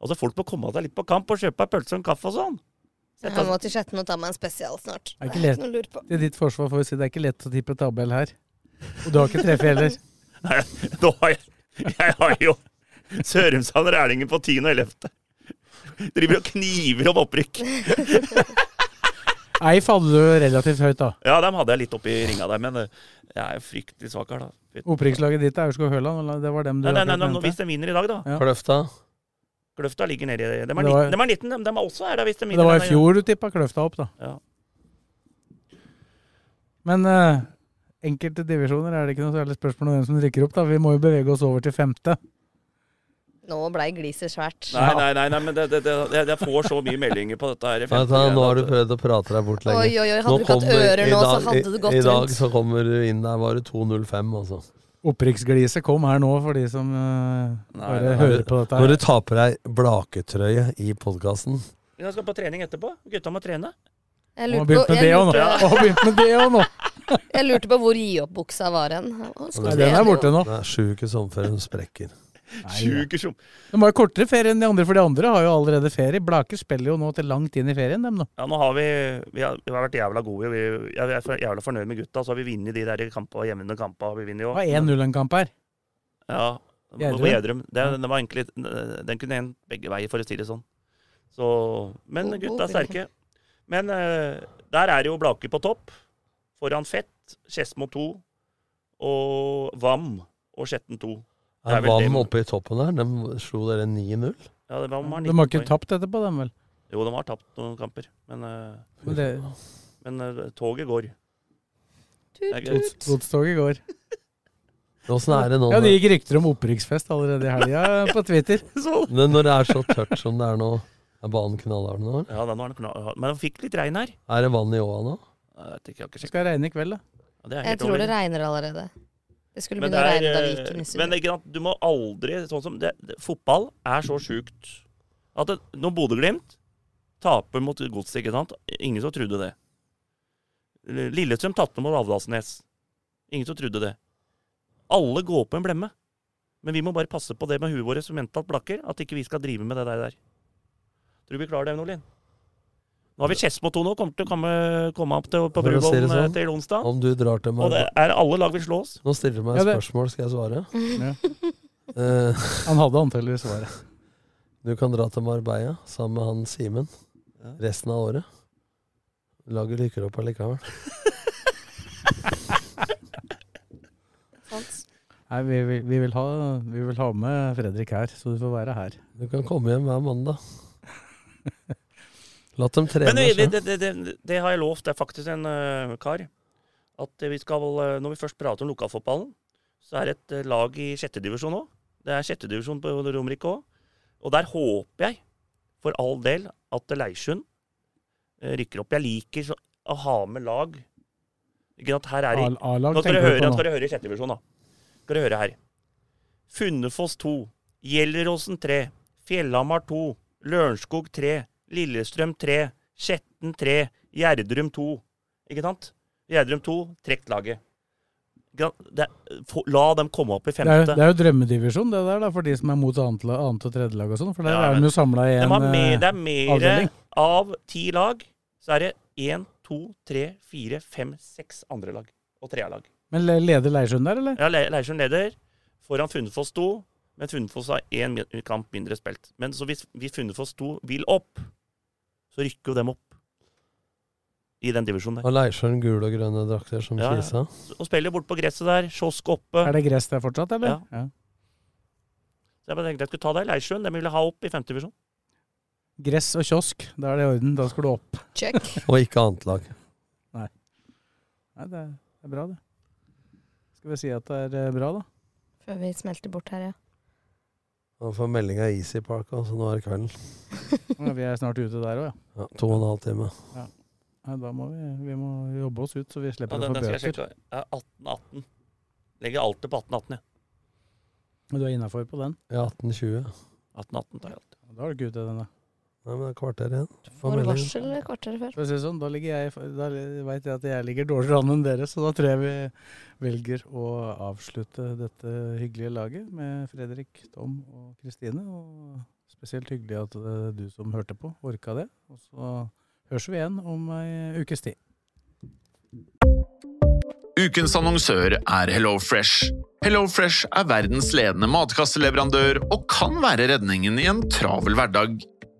Altså, folk må komme seg litt på kamp og kjøpe ei pølse og en kaffe og sånn. Jeg må til Skjetten og ta meg en spesial snart. Det er ikke Det er lett. Til ditt forsvar får vi si det er ikke lett å tippe tabell her. Og du har ikke treffet heller. Nei, nå har jeg, jeg har jo Sørumsand Rælingen på 10. og 11. Driver og kniver om opprykk. Eif hadde du relativt høyt, da. Ja, dem hadde jeg litt oppi ringa der, men eh, jeg er fryktelig svak her, da. Opprykkslaget ditt er Aurskog Høland. eller? Det var dem du Nei, nei, nei, nei, nå- hvis de vinner i dag, da. Ja. Kløfta? Kløfta ligger nedi De er Det var- 19, de er 19 de, de er også her da, hvis de vinner. det var i fjor du tippa Kløfta opp, da. Ja. Men eh, enkelte divisjoner er det ikke noe særlig spørsmål om hvem som rykker opp. da. Vi må jo bevege oss over til femte. Nå blei gliset svært. Nei, nei, nei, nei, men det, det, det, jeg, jeg får så mye meldinger på dette her. Du hva, nå har du prøvd å prate deg bort lenge. Oi, oi, oi, hadde Nå du ikke hatt ører nå, nå, så hadde det gått rundt. I dag rundt. så kommer du inn der var det 2.05, altså. Opprykksgliset kom her nå, for de som uh, bare nei, hører på dette. her. Når du tar på deg blaketrøye i podkasten Jeg skal på trening etterpå. Gutta må trene. Jeg lurer på, jeg lurer på. lurte, Han begynt med det òg nå. jeg lurte på hvor gi opp-buksa var hen. Den er borte nå. Det er sju uker sommerferie, hun sprekker. Sjuke som De har jo kortere ferie enn de andre, for de andre har jo allerede ferie. Blaker spiller jo nå til langt inn i ferien, dem nå. Ja, nå har vi Vi har, vi har vært jævla gode. Vi, jeg er for- jævla fornøyd med gutta. Så har vi vunnet de der kampene, jevne kampene. Vi jo. Det var 1-0 en kamp her. Ja, på Gjerdrum. Det, det var egentlig, den kunne endt begge veier, for å si det sånn. Så, men gutta er sterke. Men eh, der er jo Blake på topp. Foran Fett, Skedsmo 2 og Vam og Skjetten 2. Det er Vam dem. oppe i toppen der? De slo dere 9-0? Ja, det Vam har De har ikke poeng. tapt etterpå, dem vel. Jo, de har tapt noen kamper. Men, eh, Men det, men eh, toget går. Godstoget går. Åssen er det nå? Ja, det gikk rykter om opprykksfest allerede i helga på Twitter. Men når det er så tørt som det er nå, er banen knallhard nå? Ja, den var en kna- Men den fikk litt regn her. Er det vann i åa nå? Jeg vet ikke, jeg ikke Det skal regne i kveld, da. Ja, det er Jeg tror det regner allerede. Det skulle begynne å regne da vi gikk inn i eh, studio. men ikke sant, du må aldri sånn som det, det, Fotball er så sjukt at det, når Bodø-Glimt taper mot Godset, ikke sant Ingen som trodde det. Lillestrøm tapte mot Avdalsnes. Ingen som trodde det. Alle går på en blemme. Men vi må bare passe på det med huet vårt som mentalt blakker, at ikke vi skal drive med det der. der. Tror du vi klarer det, Nordlien? Nå har vi Skedsmo 2 nå, kommer til å komme, komme opp til, på Bruvollen eh, sånn, til onsdag. Om du drar til Og det er alle lag vil slå oss. Nå stiller du meg Ja, et det- spørsmål, skal jeg svare? Ja. Eh, Han hadde antakeligvis svaret. du kan dra til Marbella sammen med han Simen resten av året. Laget rykker opp allikevel. Nei, vi, vil- vi, vil ha, vi vil ha med Fredrik her, så du får være her. Du kan komme hjem hver mandag. La dem trene Men det, det, det, det, det har jeg lovt. Det er faktisk en uh, kar. At vi skal, øh, når vi først prater om lokalfotballen, så er det et uh, lag i sjette divisjon òg. Det er sjette divisjon på Romerike òg. Og der håper jeg, for all del, at Leirsund rykker opp. Jeg liker så, å ha med lag. Ikke at her er det Nå skal dere du høre, skal dere høre i sjette divisjon, da. Skal dere høre her. Funnefoss 2, Gjelleråsen 3, Fjellhamar 2, Lørenskog 3, Lillestrøm 3, Skjetten 3, Gjerdrum 2. Ikke sant? Gjerdrum 2, trekk laget. Det, for, la dem komme opp i Det er, femte. det er jo drømmedivisjon, det der, da, for de som er mot annet, annet og tredje lag og sånn. For der Ja, er de jo samla i en det eh, er mer avdeling. av ti lag, så er det én, to, tre, fire, fem, seks andre lag. Og treerlag. Men leder Leirsund der, eller? Ja, Le- Leirsund leder. Foran Funnefoss 2. Men Funnefoss har én kamp mindre spilt. Men så hvis, hvis Funnefoss 2 vil opp, så rykker jo dem opp. i den divisjonen der. Og Leirsjøen gule og grønne drakter som Ja, ja. Og spiller bort på gresset der. Kiosk oppe. Er det gress der fortsatt, eller? Ja. Så jeg bare tenkte jeg skulle ta deg i Leirsjøen. Dem ville ha opp i femtedivisjon. Gress og kiosk, da er det i orden. Da skal du opp. Check. Og ikke annet lag. Nei, det er, det er bra, det. Skal vi si at det er eh, bra, da? Før vi smelter bort her, ja. Man får melding av Easy Park, altså nå er det kvelden. Ja, vi er snart ute der òg, ja. Ja, to og en halv time. Nei, da må vi, vi må jobbe oss ut, så vi Ja, slipper den, å få bøter. Ja, 18-18. Legger alltid på 18-18, jeg. Ja. du er innafor på den? Ja, 18.20. 18-18 tar jeg alltid. Da har du ikke ute den, da. Nei, men det er kvarter igjen. Får varsel kvarteret før. For å si det sånn, da ligger jeg Da vet jeg at jeg ligger dårligere an enn dere, så da tror jeg vi velger å avslutte dette hyggelige laget med Fredrik, Tom og Kristine. Og spesielt hyggelig at er du som hørte på, orka det. Og så høres vi igjen om ei ukes tid. Ukens annonsør er HelloFresh. HelloFresh er verdens ledende matkasseleverandør og kan være redningen i en travel hverdag.